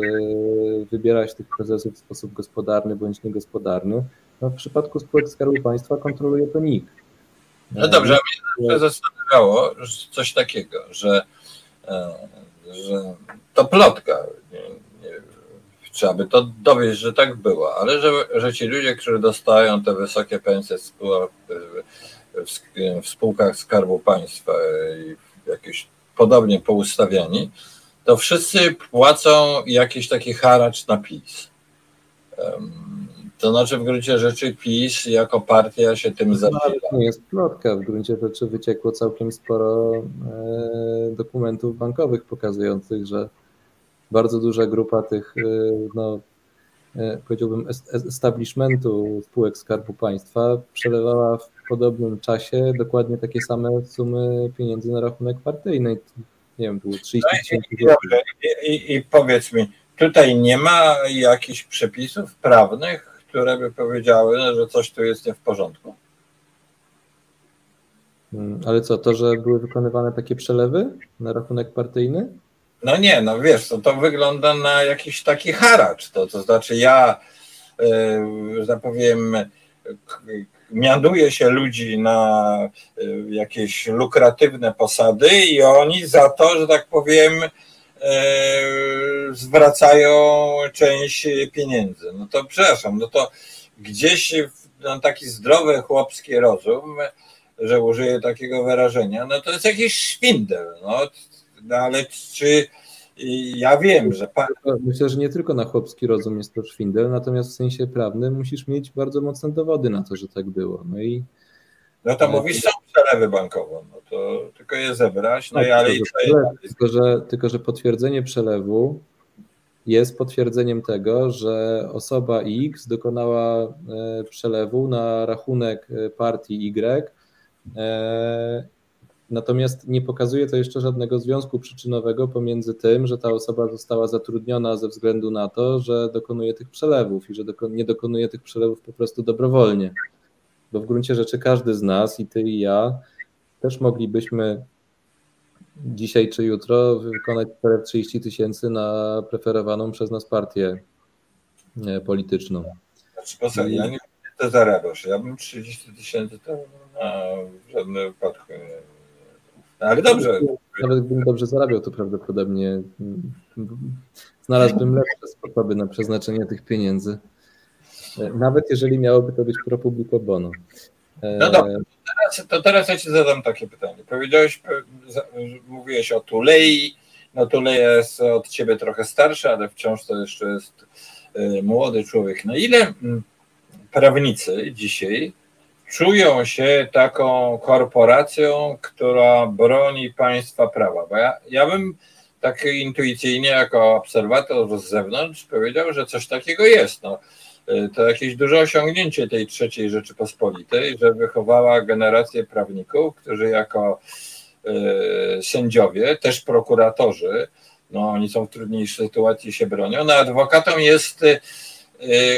wybierać tych prezesów w sposób gospodarny bądź niegospodarny, no w przypadku spółek Skarbu Państwa kontroluje to NIK. No dobrze, a mnie zastanawiało coś takiego, że, e, że to plotka, nie, nie, trzeba by to dowieść, że tak było, ale że, że ci ludzie, którzy dostają te wysokie pensje w, spółkach, w spółkach Skarbu Państwa i jakieś podobnie poustawiani, to wszyscy płacą jakiś taki haracz na PiS. To znaczy w gruncie rzeczy PiS jako partia się tym zajmuje. To nie jest plotka. W gruncie rzeczy wyciekło całkiem sporo e, dokumentów bankowych pokazujących, że bardzo duża grupa tych, e, no, e, powiedziałbym, establishmentu spółek Skarbu Państwa przelewała w podobnym czasie dokładnie takie same sumy pieniędzy na rachunek partyjny. Nie wiem, było 30 no tysięcy I, i, I powiedz mi, tutaj nie ma jakichś przepisów prawnych, które by powiedziały, że coś tu jest nie w porządku. Mm, ale co, to, że były wykonywane takie przelewy na rachunek partyjny? No nie, no wiesz, to, to wygląda na jakiś taki haracz. To, to znaczy ja, yy, że tak powiem, mianuje się ludzi na yy, jakieś lukratywne posady i oni za to, że tak powiem, zwracają część pieniędzy. No to przepraszam, no to gdzieś no, taki zdrowy chłopski rozum że użyję takiego wyrażenia, no to jest jakiś szwindel. No, no ale czy ja wiem, że. Pan... Myślę, że nie tylko na chłopski rozum jest to szwindel, natomiast w sensie prawnym musisz mieć bardzo mocne dowody na to, że tak było. No i. No to mówisz, są przelewy bankowe, no to tylko je zebrać, no tak, i ale i tylko, że, tylko, że potwierdzenie przelewu jest potwierdzeniem tego, że osoba X dokonała e, przelewu na rachunek e, partii Y E, natomiast nie pokazuje to jeszcze żadnego związku przyczynowego pomiędzy tym, że ta osoba została zatrudniona ze względu na to, że dokonuje tych przelewów i że nie dokonuje tych przelewów po prostu dobrowolnie. Bo w gruncie rzeczy każdy z nas, i ty, i ja, też moglibyśmy dzisiaj czy jutro wykonać 30 tysięcy na preferowaną przez nas partię e, polityczną. Znaczy, ja nie to zarabiasz. Ja bym 30 tysięcy to w żadnym wypadku. No, ale dobrze. Nawet gdybym dobrze zarabiał, to prawdopodobnie mm, znalazłbym lepsze sposoby na przeznaczenie tych pieniędzy. Nawet jeżeli miałoby to być pro publico bono. No dobrze, to teraz, ja Ci zadam takie pytanie. Powiedziałeś, mówiłeś o Tulei. No Tuleja jest od Ciebie trochę starszy, ale wciąż to jeszcze jest młody człowiek. No ile mm, prawnicy dzisiaj czują się taką korporacją, która broni państwa prawa. Bo ja, ja bym tak intuicyjnie, jako obserwator z zewnątrz, powiedział, że coś takiego jest. No, to jakieś duże osiągnięcie tej trzeciej Rzeczypospolitej, że wychowała generację prawników, którzy jako y, sędziowie, też prokuratorzy, no oni są w trudniejszej sytuacji, się bronią. No adwokatom jest y,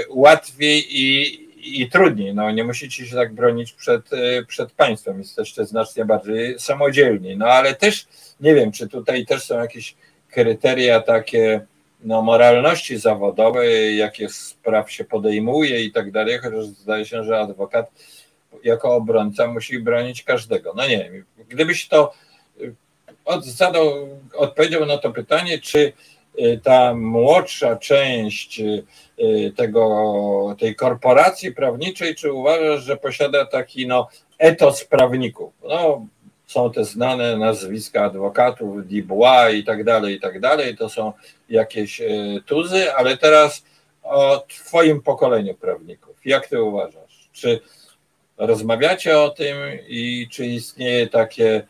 łatwiej i, i trudniej. No, nie musicie się tak bronić przed, przed państwem, jesteście znacznie bardziej samodzielni. No ale też nie wiem, czy tutaj też są jakieś kryteria takie no, moralności zawodowej, jakie spraw się podejmuje i tak dalej, chociaż zdaje się, że adwokat jako obrońca musi bronić każdego. No nie wiem, gdybyś to y, od, zadał, odpowiedział na to pytanie, czy Y, ta młodsza część y, tego, tej korporacji prawniczej, czy uważasz, że posiada taki no, etos prawników? No, są te znane nazwiska adwokatów, Dubois i tak dalej, i tak dalej, to są jakieś tuzy, ale teraz o twoim pokoleniu prawników. Jak ty uważasz? Czy rozmawiacie o tym i czy istnieje takie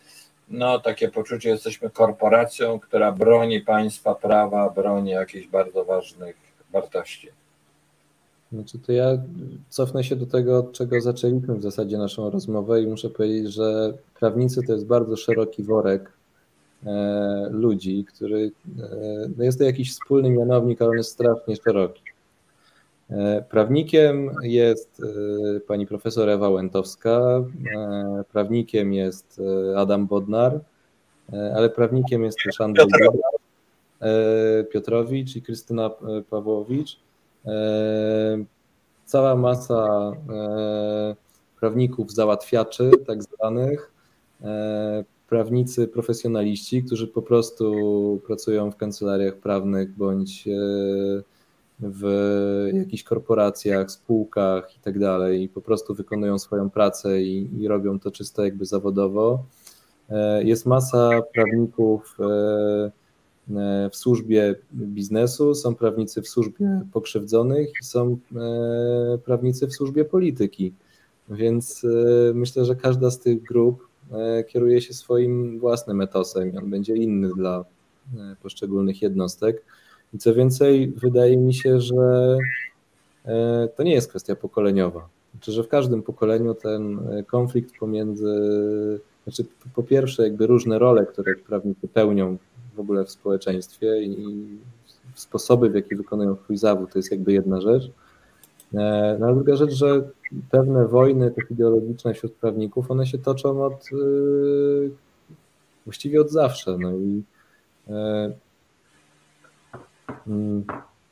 no, takie poczucie, jesteśmy korporacją, która broni państwa prawa, broni jakichś bardzo ważnych wartości. Znaczy to ja cofnę się do tego, od czego zaczęliśmy w zasadzie naszą rozmowę i muszę powiedzieć, że prawnicy to jest bardzo szeroki worek e, ludzi, który e, no jest to jakiś wspólny mianownik, ale on jest strasznie szeroki. E, prawnikiem jest e, pani profesor Ewa Łętowska, e, prawnikiem jest Adam Bodnar, ale prawnikiem jest też Andrzej Piotrowicz i Krystyna Pawłowicz. Cała masa prawników załatwiaczy, tak zwanych, prawnicy profesjonaliści, którzy po prostu pracują w kancelariach prawnych bądź w jakichś korporacjach, spółkach i tak dalej, i po prostu wykonują swoją pracę i, i robią to czysto jakby zawodowo. E, jest masa prawników e, e, w służbie biznesu, są prawnicy w służbie pokrzywdzonych i są prawnicy w służbie polityki. Więc myślę, że każda z tych grup kieruje się swoim własnym etosem i on będzie inny dla poszczególnych jednostek. I co więcej, wydaje mi się, że e, to nie jest kwestia pokoleniowa. Znaczy, że w każdym pokoleniu ten e, konflikt pomiędzy, znaczy po pierwsze jakby różne role, które prawnicy pełnią w ogóle w społeczeństwie i sposoby, w jaki wykonują swój zawód, to jest jakby jedna rzecz. E, no a druga rzecz, że pewne wojny te ideologiczne wśród prawników, one się toczą od yy, właściwie od zawsze. No i yy, yy,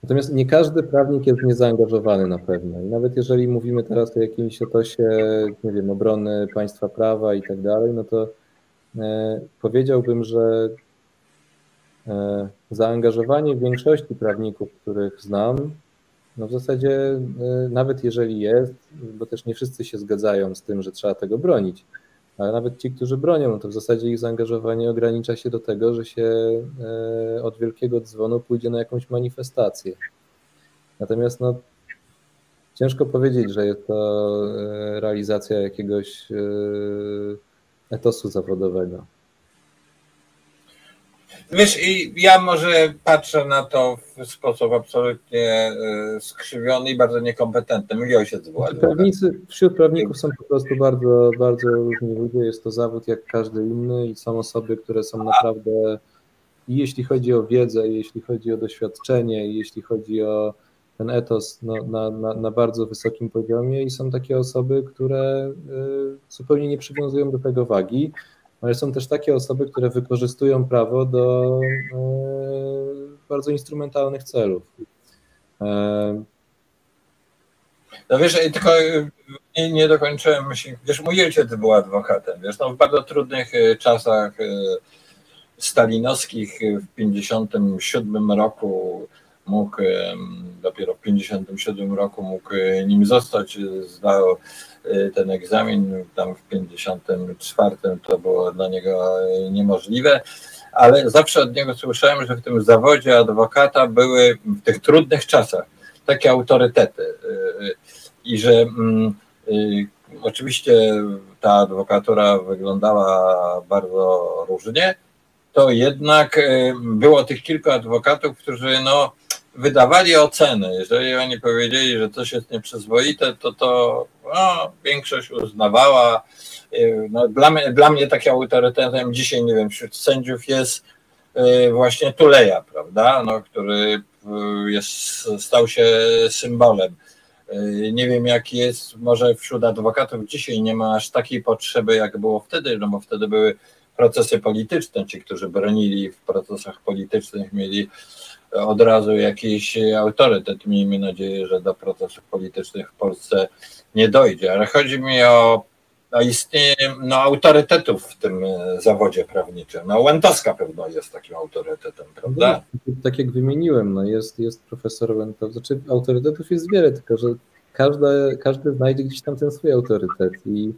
Natomiast nie każdy prawnik jest niezaangażowany na pewno. I nawet jeżeli mówimy teraz o jakimś etosie, nie wiem, obrony państwa prawa i tak dalej, no to e, powiedziałbym, że e, zaangażowanie większości prawników, których znam, no w zasadzie e, nawet jeżeli jest, bo też nie wszyscy się zgadzają z tym, że trzeba tego bronić, ale nawet ci, którzy bronią, no to w zasadzie ich zaangażowanie ogranicza się do tego, że się e, od wielkiego dzwonu pójdzie na jakąś manifestację. Natomiast no, ciężko powiedzieć, że jest to e, realizacja jakiegoś e, etosu zawodowego. Wiesz, ja może patrzę na to w sposób absolutnie e, skrzywiony i bardzo niekompetentny. Mój ojciec był Prawnicy, Wśród prawników są po prostu bardzo, bardzo różni ludzie. Jest to zawód jak każdy inny i są osoby, które są naprawdę, i jeśli chodzi o wiedzę, jeśli chodzi o doświadczenie, jeśli chodzi o ten etos no, na, na, na, bardzo wysokim poziomie i są takie osoby, które y, zupełnie nie przywiązują do tego wagi ale są też takie osoby, które wykorzystują prawo do e, bardzo instrumentalnych celów. E, no wiesz, tylko nie, nie dokończyłem myśli. Wiesz, mój ojciec był adwokatem. Wiesz, no w bardzo trudnych e, czasach stalinowskich w 57 roku mógł, dopiero w 57 roku mógł nim zostać, zdał ten egzamin, tam w 54 to było dla niego niemożliwe, ale zawsze od niego słyszałem, że w tym zawodzie adwokata były w tych trudnych czasach takie autorytety y, i że mm, y, oczywiście ta adwokatura wyglądała bardzo różnie, to jednak było tych kilku adwokatów, którzy no, wydawali oceny. Jeżeli oni powiedzieli, że coś jest nieprzyzwoite, to to no, większość uznawała. Y, no, dla, mnie, dla mnie takim autorytetem dzisiaj, nie wiem, wśród sędziów jest y, właśnie Tuleja, prawda, no, który y, jest, stał się symbolem. Nie wiem, jaki jest, może wśród adwokatów dzisiaj nie ma aż takiej potrzeby, jak było wtedy, no bo wtedy były procesy polityczne. Ci, którzy bronili w procesach politycznych, mieli od razu jakiś autorytet. Miejmy nadzieję, że do procesów politycznych w Polsce nie dojdzie, ale chodzi mi o, o istnienie no, autorytetów w tym e, zawodzie prawniczym. No, Łętowska pewno jest takim autorytetem, prawda? No, tak jak wymieniłem, no, jest, jest profesor Łętowski. Znaczy, autorytetów jest wiele, tylko że każdy, każdy znajdzie gdzieś tam ten swój autorytet i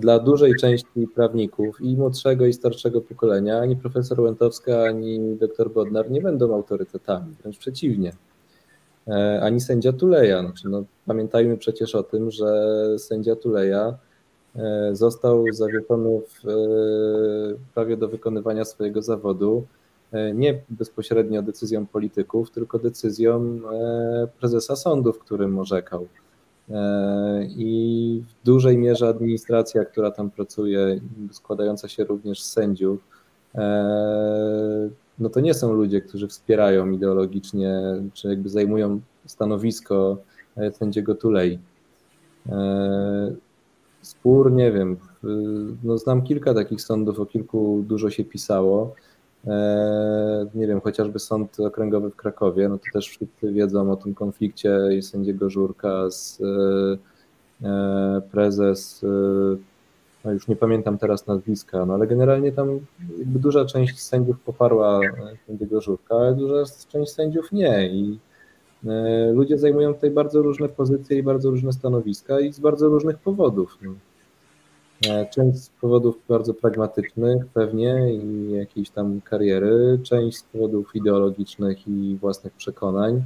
dla dużej części prawników i młodszego i starszego pokolenia ani profesor Łętowska, ani doktor Bodnar nie będą autorytetami, wręcz przeciwnie. E, ani sędzia Tuleja. Znaczy, no, pamiętajmy przecież o tym, że sędzia Tuleja e, został zawieszony w e, prawie do wykonywania swojego zawodu nie bezpośrednio decyzją polityków, tylko decyzją prezesa sądu, w którym orzekał. I w dużej mierze administracja, która tam pracuje, składająca się również z sędziów, no to nie są ludzie, którzy wspierają ideologicznie, czy jakby zajmują stanowisko e, sędziego Tulei. E, spór, nie wiem, no znam kilka takich sądów, o kilku dużo się pisało. E, nie wiem, chociażby sąd okręgowy w Krakowie, no to też wszyscy wiedzą o tym konflikcie i sędziego Żurka z prezes no już nie pamiętam teraz nazwiska, no ale generalnie tam duża część sędziów poparła sędziego Żurka, ale duża część sędziów nie i e, ludzie zajmują tutaj bardzo różne pozycje i bardzo różne stanowiska i z bardzo różnych powodów. E, część z powodów bardzo pragmatycznych pewnie i jakiejś tam kariery, część z powodów ideologicznych i własnych przekonań.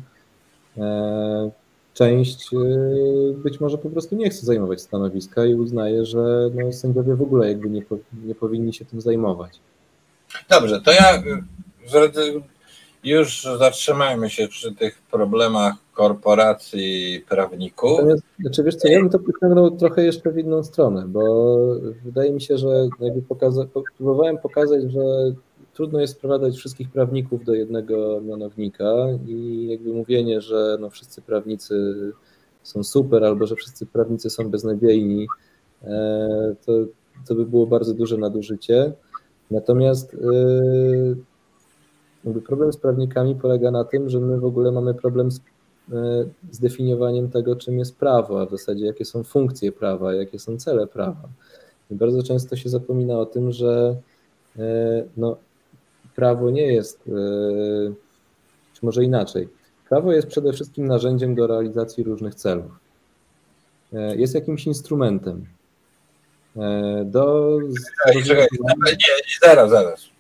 E, część y, być może po prostu nie chce zajmować stanowiska i uznaje, że no, sędziowie w ogóle jakby nie, nie powinni się tym zajmować. Dobrze, to ja już zatrzymajmy się przy tych problemach korporacji prawników. Natomiast, znaczy wiesz co, ja bym to pociągnął trochę jeszcze w inną stronę, bo wydaje mi się, że jakby pokaza próbowałem pokazać, że trudno jest sprowadzać wszystkich prawników do jednego mianownika i jakby mówienie, że no wszyscy prawnicy są super, albo że wszyscy prawnicy są beznadziejni, to, to by było bardzo duże nadużycie. Natomiast problem z prawnikami polega na tym, że my w ogóle mamy problem z zdefiniowaniem tego, czym jest prawo, a w zasadzie jakie są funkcje prawa, jakie są cele prawa. I bardzo często się zapomina o tym, że no, prawo nie jest, czy może inaczej, prawo jest przede wszystkim narzędziem do realizacji różnych celów. Jest jakimś instrumentem. Do... Czekaj, czekaj, nie, zaraz, zaraz.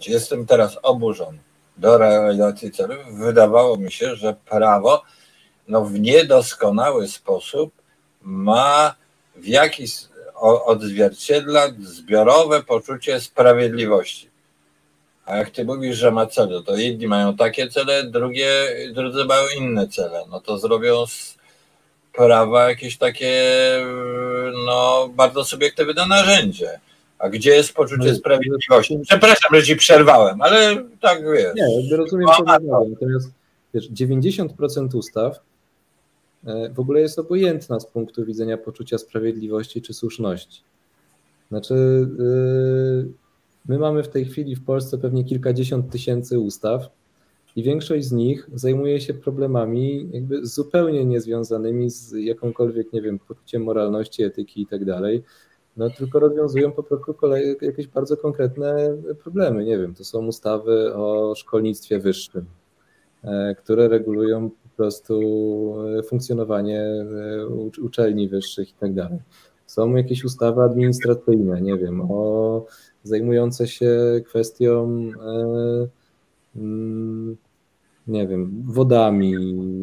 Ci. Jestem teraz oburzony do realizacji celów. Wydawało mi się, że prawo no, w niedoskonały sposób ma w jakiś odzwierciedla zbiorowe poczucie sprawiedliwości. A jak ty mówisz, że ma cele, to jedni mają takie cele, drugie, drudzy mają inne cele. No to zrobią z prawa jakieś takie no, bardzo subiektywne narzędzie. A gdzie jest poczucie no, sprawiedliwości? Przepraszam, że ci przerwałem, ale tak wiesz. Nie, rozumiem, co Natomiast wiesz, 90% ustaw e, w ogóle jest obojętna z punktu widzenia poczucia sprawiedliwości czy słuszności. Znaczy, yy, my mamy w tej chwili w Polsce pewnie kilkadziesiąt tysięcy ustaw i większość z nich zajmuje się problemami jakby zupełnie niezwiązanymi z jakąkolwiek, nie wiem, poczuciem moralności, etyki i tak dalej no tylko rozwiązują po prostu kolej, jakieś bardzo konkretne problemy. Nie wiem, to są ustawy o szkolnictwie wyższym, e, które regulują po prostu e, funkcjonowanie e, uczelni wyższych i tak dalej. Są jakieś ustawy administracyjne, nie wiem, o zajmujące się kwestią mm, nie wiem, wodami,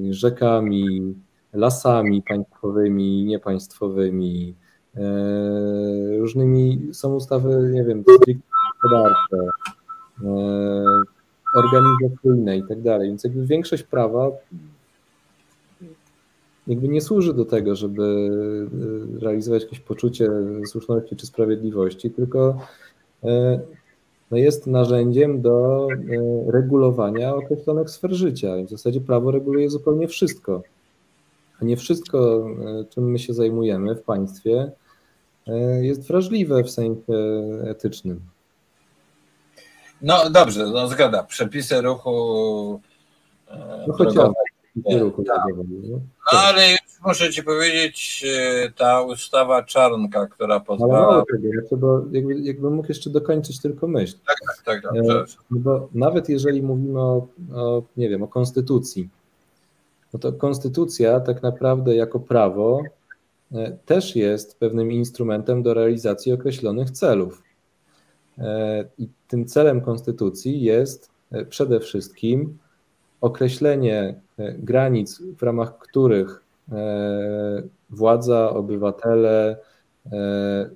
rzekami, lasami państwowymi, niepaństwowymi, różnymi, są ustawy, nie wiem, gospodarcze, e, organizacyjne i tak dalej. Więc jakby większość prawa jakby nie służy do tego, żeby e, realizować jakieś poczucie słuszności czy sprawiedliwości, tylko no jest narzędziem do regulowania określonych sfer życia. W zasadzie prawo reguluje zupełnie wszystko. A nie wszystko, czym my się zajmujemy w państwie, E, jest wrażliwe w sensie etycznym. No dobrze, no zgoda. Przepisy ruchu. E, no chociażby. Ruchu tak. no. no ale już muszę ci powiedzieć, e, ta ustawa czarnka, która pozwala. Ale tego, jakby, jakby mógł jeszcze dokończyć tylko myśl. Tak, tak, tak dobrze. No bo nawet jeżeli mówimy o, o, nie wiem, o konstytucji, no to konstytucja tak naprawdę jako prawo E, też jest pewnym instrumentem do realizacji określonych celów. E, I tym celem konstytucji jest e, przede wszystkim określenie granic, w ramach których władza, obywatele,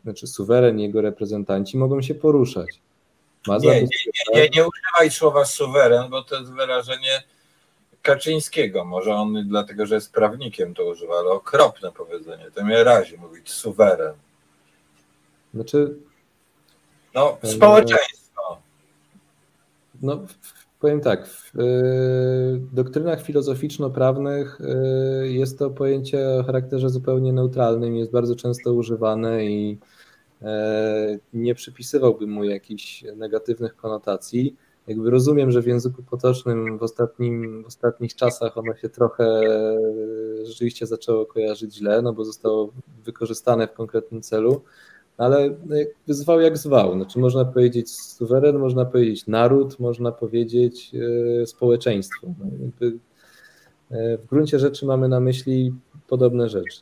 znaczy suweren jego reprezentanci mogą się poruszać. Nie, nie, nie, nie używaj słowa suweren, bo to jest wyrażenie Kaczyńskiego. Może on dlatego, że jest prawnikiem to używa, ale okropne powiedzenie. To mnie razi mówić suweren. Znaczy. No, społeczeństwo. No, powiem tak. W doktrynach filozoficzno-prawnych y, jest to pojęcie o charakterze zupełnie neutralnym, jest bardzo często używane i nie przypisywałbym mu jakichś negatywnych konotacji jakby rozumiem, że w języku potocznym w, ostatnim, w ostatnich czasach ono się trochę rzeczywiście zaczęło kojarzyć źle, no bo zostało wykorzystane w konkretnym celu, ale zwał jak zwał. Znaczy można powiedzieć suweren, można powiedzieć naród, można powiedzieć e, społeczeństwo. No, e, w gruncie rzeczy mamy na myśli podobne rzeczy.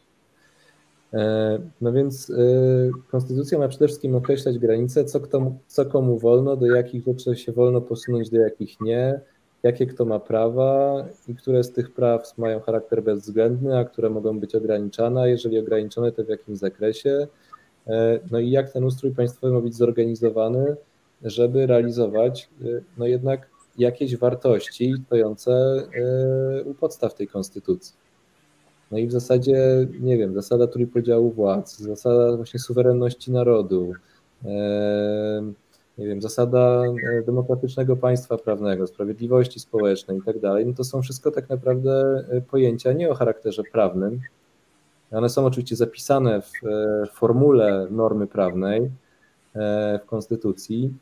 E, no więc e, konstytucja ma przede wszystkim określać granice, co, kto, co komu wolno, do jakich rzeczy się wolno posunąć, do jakich nie, jakie kto ma prawa i które z tych praw mają charakter bezwzględny, a które mogą być ograniczane, jeżeli ograniczone, to w jakim zakresie. E, no i jak ten ustrój państwowy ma być zorganizowany, żeby realizować no jednak jakieś wartości stojące u podstaw tej konstytucji. No i w zasadzie, nie wiem, zasada trójpodziału władz, zasada właśnie suwerenności narodu, nie wiem, zasada e, demokratycznego państwa prawnego, sprawiedliwości społecznej i tak dalej, no to są wszystko tak naprawdę e, pojęcia nie o charakterze prawnym. One są oczywiście zapisane w formule normy prawnej w Konstytucji,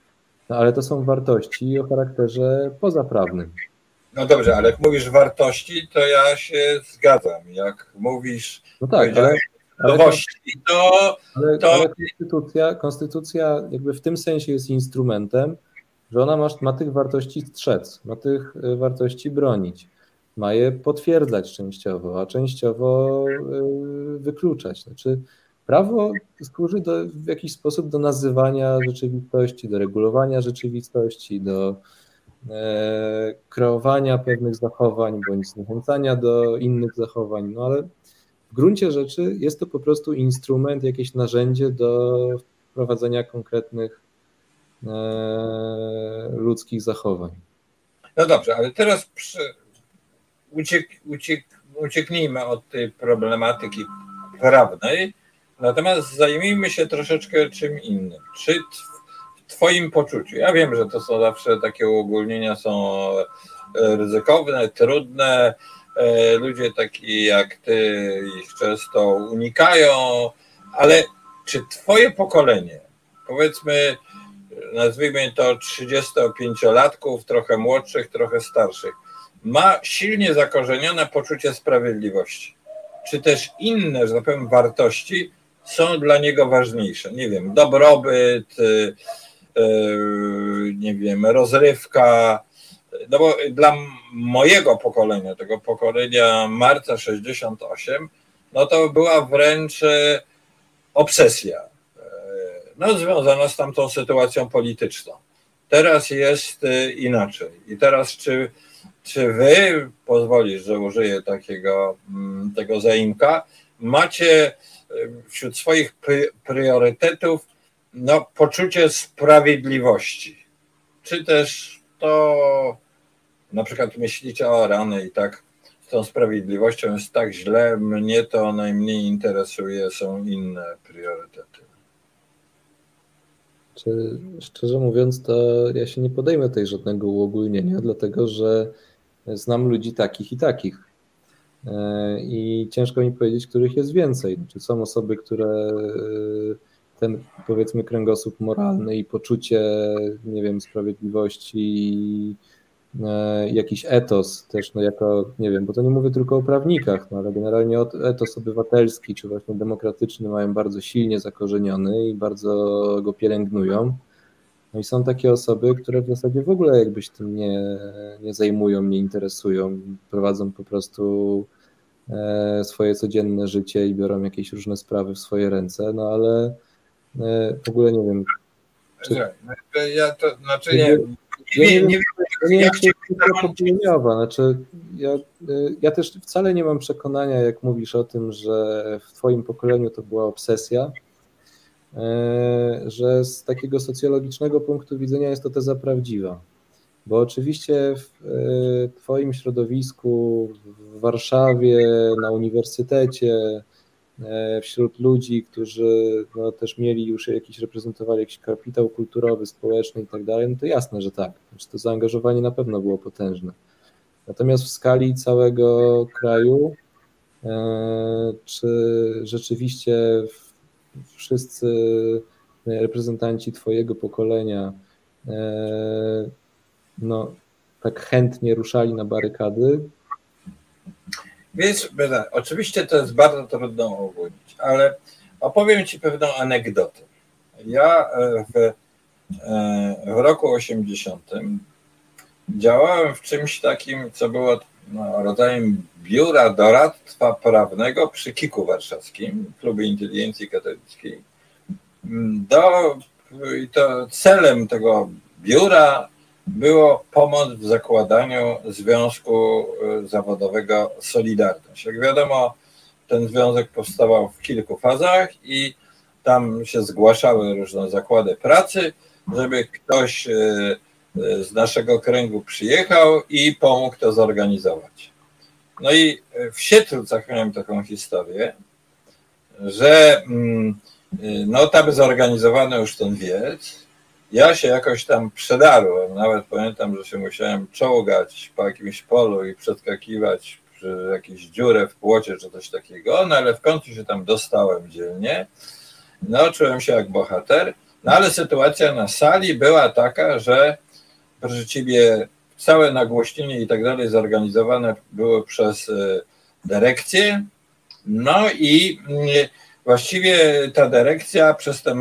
no ale to są wartości o charakterze pozaprawnym. No dobrze, ale jak mówisz wartości, to ja się zgadzam. Jak mówisz no tak, ale, ale nowości, to, ale, to... Ale konstytucja, konstytucja jakby w tym sensie jest instrumentem, że ona ma, ma tych wartości strzec, ma tych y, wartości bronić, ma je potwierdzać częściowo, a częściowo y, wykluczać. Znaczy, prawo służy do, w jakiś sposób do nazywania rzeczywistości, do regulowania rzeczywistości, do kreowania pewnych zachowań bądź zniechęcania do innych zachowań, no ale w gruncie rzeczy jest to po prostu instrument, jakieś narzędzie do wprowadzenia konkretnych e, ludzkich zachowań. No dobrze, ale teraz przy, uciek, uciek, ucieknijmy od tej problematyki prawnej, natomiast zajmijmy się troszeczkę czym innym. Czy Twoim poczuciu? Ja wiem, że to są zawsze takie uogólnienia, są e, ryzykowne, trudne. E, ludzie taki jak ty ich często unikają, ale czy Twoje pokolenie, powiedzmy, nazwijmy to 35-latków, trochę młodszych, trochę starszych, ma silnie zakorzenione poczucie sprawiedliwości? Czy też inne, że tak powiem, wartości są dla niego ważniejsze? Nie wiem, dobrobyt, E, nie wiem, rozrywka. No bo dla mojego pokolenia, tego pokolenia marca 68, no to była wręcz e, obsesja. E, no, związana z tamtą sytuacją polityczną. Teraz jest inaczej. I teraz, czy, czy wy, pozwolisz, że użyję takiego mm, tego zaimka, macie wśród swoich priorytetów no, poczucie sprawiedliwości. Czy też to na przykład myślicie o rany i tak z tą sprawiedliwością jest tak źle, mnie to najmniej interesuje, są inne priorytety. Czy, szczerze mówiąc, to ja się nie podejmę tej żadnego uogólnienia, dlatego że znam ludzi takich i takich. E, I ciężko mi powiedzieć, których jest więcej. Czy są osoby, które e, ten powiedzmy kręgosłup moralny i poczucie, nie wiem, sprawiedliwości, e, jakiś etos też, no jako, nie wiem, bo to nie mówię tylko o prawnikach, no ale generalnie etos obywatelski czy właśnie demokratyczny mają bardzo silnie zakorzeniony i bardzo go pielęgnują. No i są takie osoby, które w zasadzie w ogóle jakbyś tym nie, nie zajmują, nie interesują, prowadzą po prostu e, swoje codzienne życie i biorą jakieś różne sprawy w swoje ręce, no ale w ogóle nie wiem. Czy... Ja to, znaczy nie, nie, nie, nie, nie wiem, czy jest Znaczy, ja, e, ja też wcale nie mam przekonania, jak mówisz o tym, że w Twoim pokoleniu to była obsesja, e, że z takiego socjologicznego punktu widzenia jest to teza prawdziwa. Bo oczywiście w Twoim środowisku, w Warszawie, na uniwersytecie, E, wśród ludzi, którzy no, też mieli już jakiś, reprezentowali jakiś kapitał kulturowy, społeczny i tak dalej, no to jasne, że tak. Znaczy to zaangażowanie na pewno było potężne. Natomiast w skali całego kraju, e, czy rzeczywiście wszyscy reprezentanci Twojego pokolenia e, no, tak chętnie ruszali na barykady, więc oczywiście to jest bardzo trudno ogólnić, ale opowiem Ci pewną anegdotę. Ja e, w, e, w roku 80 działałem w czymś takim, co było no, rodzajem biura doradztwa prawnego przy Kiku Warszawskim, Klubie Inteligencji Katolickiej. Do, i to celem tego biura było pomoc w zakładaniu Związku y, Zawodowego Solidarność. Jak wiadomo, ten związek powstawał w kilku fazach i tam się zgłaszały różne zakłady pracy, żeby ktoś y, y, z naszego kręgu przyjechał i pomógł to zorganizować. No i w Sietrucach miałem taką historię, że mm, no tam zorganizowano już ten wiec ja się jakoś tam przedarłem. Nawet pamiętam, że się musiałem czołgać po jakimś polu i przeskakiwać przy jakiejś dziurę w płocie czy coś takiego, no ale w końcu się tam dostałem dzielnie. No, czułem się jak bohater, no ale sytuacja na sali była taka, że proszę ciebie, całe nagłośnienie i tak dalej zorganizowane było przez e, dyrekcję. No i mm, właściwie ta dyrekcja przez te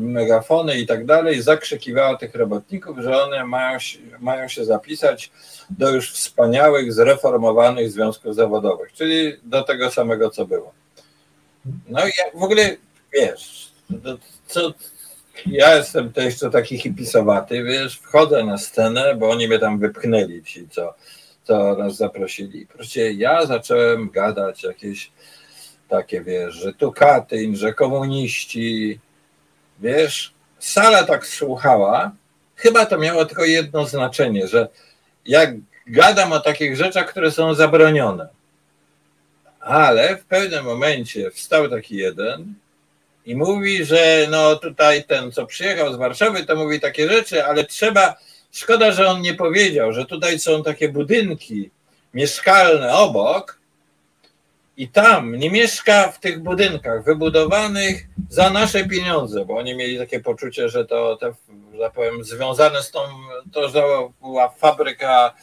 megafony i tak dalej zakrzykiwała tych robotników, że one mają się, mają się zapisać do już wspaniałych, zreformowanych związków zawodowych, czyli do tego samego, co było. No i w ogóle, wiesz, co, ja jestem to jeszcze taki hipisowaty, wiesz, wchodzę na scenę, bo oni mnie tam wypchnęli ci, co, co nas zaprosili. Proszę, ja zacząłem gadać jakieś takie, wiesz, że tu Katyn, że komuniści, wiesz, sala tak słuchała, chyba to miało tylko jedno znaczenie, że jak gadam o takich rzeczach, które są zabronione, ale w pewnym momencie wstał taki jeden i mówi, że no tutaj ten, co przyjechał z Warszawy, to mówi takie rzeczy, ale trzeba, szkoda, że on nie powiedział, że tutaj są takie budynki mieszkalne obok i tam nie mieszka w tych budynkach wybudowanych za nasze pieniądze, bo oni mieli takie poczucie, że to, te, że tak powiem, związane z tą, to że była fabryka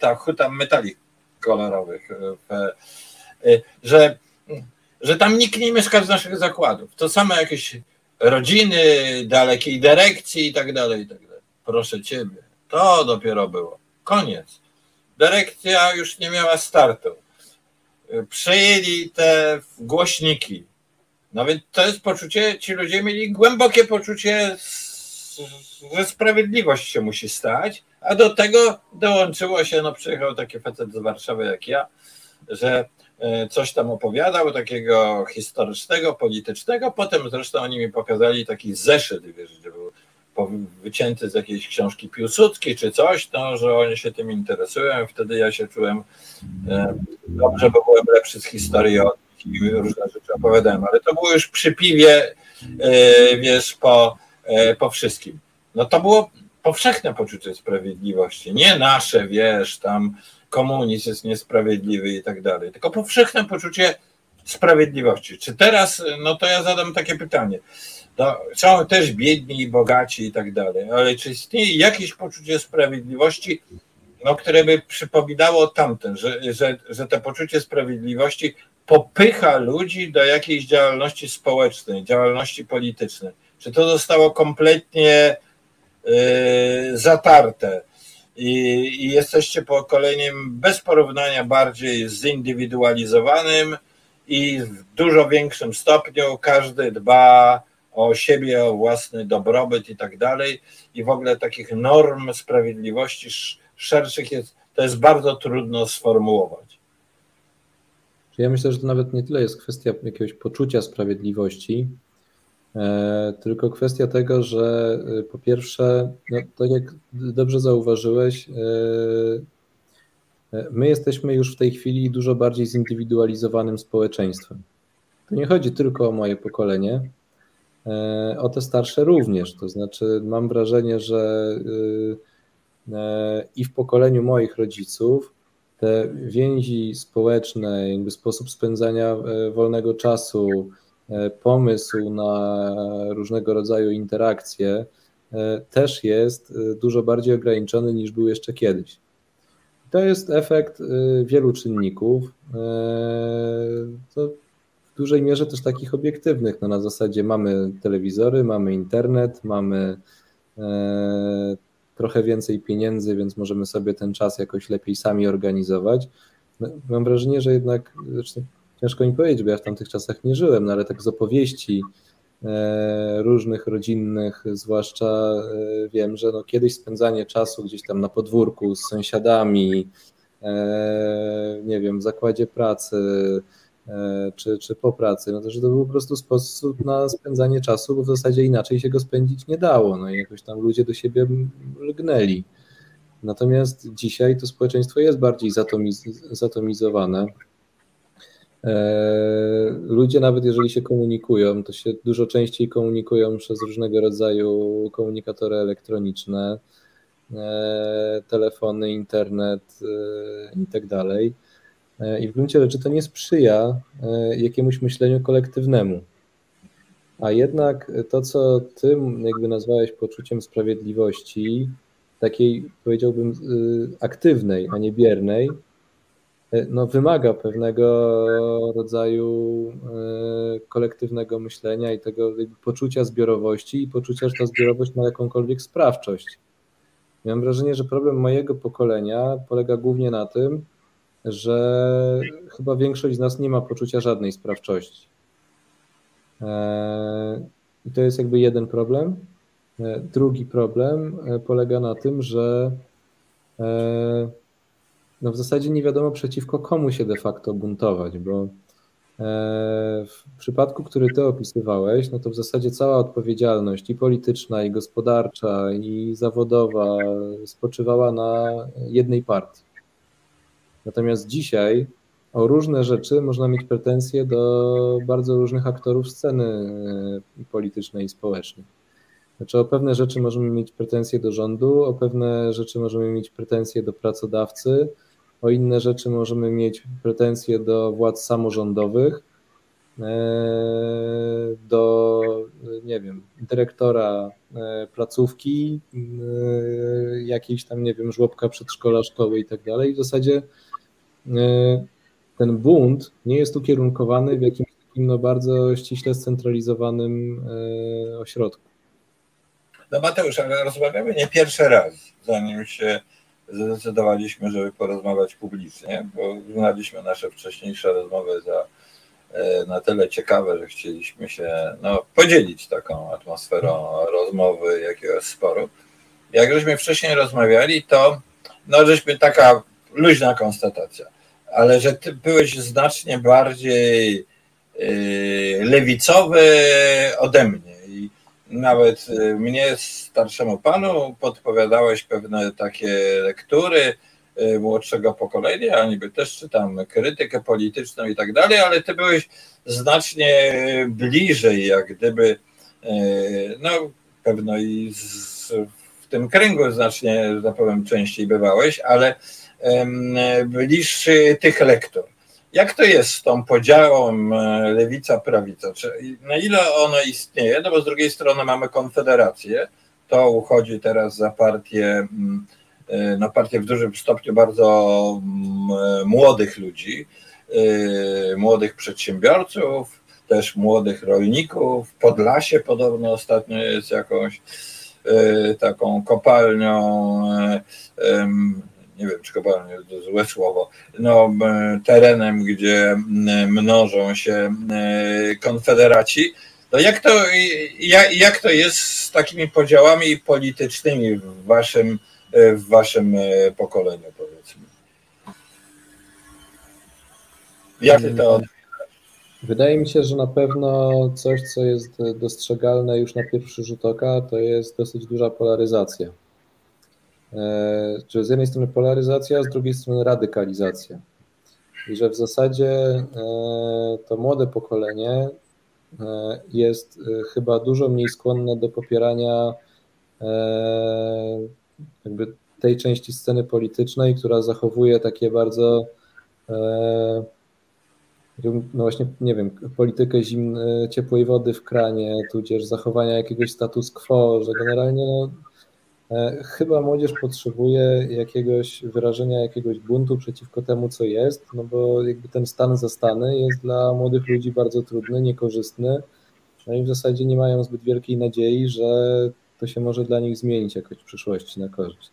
ta huta metali kolorowych, że że tam nikt nie mieszka z naszych zakładów. To same jakieś rodziny, dalekiej dyrekcji i tak dalej, i tak dalej. Proszę ciebie, to dopiero było. Koniec. Dyrekcja już nie miała startu. Przejęli te głośniki. No więc to jest poczucie, ci ludzie mieli głębokie poczucie, że sprawiedliwość się musi stać, a do tego dołączyło się, no przyjechał taki facet z Warszawy jak ja, że E, coś tam opowiadał, takiego historycznego, politycznego. Potem zresztą oni mi pokazali taki zeszyt, wiesz, gdzie był wycięty z jakiejś książki Piłsudskiej czy coś, no, że oni się tym interesują. Wtedy ja się czułem e, dobrze, bo byłem lepszy z historii od i różne rzeczy opowiadałem, ale to było już przy piwie, e, wiesz, po, po wszystkim. No to było powszechne poczucie sprawiedliwości, nie nasze, wiesz, tam komunizm jest niesprawiedliwy i tak dalej, tylko powszechne poczucie sprawiedliwości. Czy teraz, no to ja zadam takie pytanie. No, są też biedni i bogaci i tak dalej, ale czy istnieje jakieś poczucie sprawiedliwości, no, które by przypominało tamten, że, że, że to poczucie sprawiedliwości popycha ludzi do jakiejś działalności społecznej, działalności politycznej? Czy to zostało kompletnie yy, zatarte? i, i jesteście pokoleniem bez porównania bardziej zindywidualizowanym i w dużo większym stopniu każdy dba o siebie, o własny dobrobyt i tak dalej. I w ogóle takich norm sprawiedliwości szerszych jest, to jest bardzo trudno sformułować. Ja myślę, że to nawet nie tyle jest kwestia jakiegoś poczucia sprawiedliwości, E, tylko kwestia tego, że e, po pierwsze, no, tak jak dobrze zauważyłeś, e, my jesteśmy już w tej chwili dużo bardziej zindywidualizowanym społeczeństwem. To nie chodzi tylko o moje pokolenie, o te starsze również. To znaczy, mam wrażenie, że i w pokoleniu moich rodziców te więzi społeczne, jakby sposób spędzania wolnego czasu, E, pomysł na różnego rodzaju interakcje e, też jest e, dużo bardziej ograniczony niż był jeszcze kiedyś. To jest efekt wielu czynników. To dużej mierze też takich obiektywnych. No na zasadzie mamy telewizory, mamy internet, mamy trochę więcej pieniędzy, więc możemy sobie ten czas jakoś lepiej sami organizować. No, mam wrażenie, że jednak, zresztą ciężko mi powiedzieć, bo ja w tamtych czasach nie żyłem, no ale tak z opowieści e, różnych rodzinnych, zwłaszcza e, wiem, że no kiedyś spędzanie czasu gdzieś tam na podwórku z sąsiadami, e, nie wiem, w zakładzie pracy, czy, czy po pracy, no to że to był po prostu sposób na spędzanie czasu, bo w zasadzie inaczej się go spędzić nie dało, no i jakoś tam ludzie do siebie lgnęli. Natomiast dzisiaj to społeczeństwo jest bardziej zatomiz zatomizowane Ludzie, nawet jeżeli się komunikują, to się dużo częściej komunikują przez różnego rodzaju komunikatory elektroniczne, telefony, internet i tak. I w gruncie rzeczy to nie sprzyja jakiemuś myśleniu kolektywnemu. A jednak to, co ty jakby nazwałeś poczuciem sprawiedliwości, takiej powiedziałbym aktywnej, a nie biernej, no, wymaga pewnego rodzaju e, kolektywnego myślenia i tego poczucia zbiorowości i poczucia, że ta zbiorowość ma jakąkolwiek sprawczość. Mam wrażenie, że problem mojego pokolenia polega głównie na tym, że chyba większość z nas nie ma poczucia żadnej sprawczości. E, I to jest jakby jeden problem. E, drugi problem polega na tym, że no w zasadzie nie wiadomo przeciwko komu się de facto buntować, bo e, w przypadku, który ty opisywałeś, no to w zasadzie cała odpowiedzialność i polityczna, i gospodarcza, i zawodowa spoczywała na jednej partii. Natomiast dzisiaj o różne rzeczy można mieć pretensje do bardzo różnych aktorów sceny e, politycznej i społecznej. Znaczy o pewne rzeczy możemy mieć pretensje do rządu, o pewne rzeczy możemy mieć pretensje do pracodawcy, o inne rzeczy możemy mieć pretensje do władz samorządowych, e, do, nie wiem, dyrektora e, placówki, jakiejś tam, nie wiem, żłobka przedszkola, szkoły i tak dalej. W zasadzie ten bunt nie jest ukierunkowany w jakimś takim no, bardzo ściśle scentralizowanym ośrodku. No Mateusz, ale rozmawiamy nie pierwszy raz, zanim się zdecydowaliśmy, żeby porozmawiać publicznie, bo uznaliśmy nasze wcześniejsze rozmowy za e, na tyle ciekawe, że chcieliśmy się no, podzielić taką atmosferą rozmowy, jakiegoś sporu. Jak żeśmy wcześniej rozmawiali, to no, żeśmy taka luźna konstatacja, ale że ty byłeś znacznie bardziej yy, lewicowy ode mnie nawet y, mnie, starszemu panu, podpowiadałeś pewne takie lektury y, młodszego pokolenia, ja niby też czytam krytykę polityczną i tak dalej, ale ty byłeś znacznie bliżej, jak gdyby, y, no pewno i z, w tym kręgu znacznie, że tak powiem, częściej bywałeś, ale bliższy tych lektur. Jak to jest z tą podziałem e, lewica-prawica? Na ile ono istnieje? No bo z drugiej strony mamy konfederację, to uchodzi teraz za partię, mm, e, no partię w dużym stopniu bardzo mm, młodych ludzi, e, młodych przedsiębiorców, też młodych rolników. Podlasie podobno ostatnio jest jakąś taką kopalnią nie wiem, czy kopalnia to złe słowo, no, terenem, gdzie mnożą się konfederaci. No jak, to, jak, jak to jest z takimi podziałami politycznymi w waszym, w waszym e, pokoleniu, powiedzmy? Jak ty to Wydaje mi się, że na pewno coś, co jest dostrzegalne już na pierwszy rzut oka, to jest dosyć duża polaryzacja. E, Czyli z jednej strony polaryzacja, z drugiej strony radykalizacja. I że w zasadzie e, to młode pokolenie e, jest chyba dużo mniej skłonne do popierania jakby tej części sceny politycznej, która zachowuje takie bardzo no właśnie, nie wiem, politykę zimnej, ciepłej wody w kranie, tudzież zachowania jakiegoś status quo, że generalnie no, E, chyba młodzież potrzebuje jakiegoś wyrażenia jakiegoś buntu przeciwko temu, co jest, no bo jakby ten stan zastany jest dla młodych ludzi bardzo trudny, niekorzystny, no i w zasadzie nie mają zbyt wielkiej nadziei, że to się może dla nich zmienić jakoś w przyszłości na korzyść.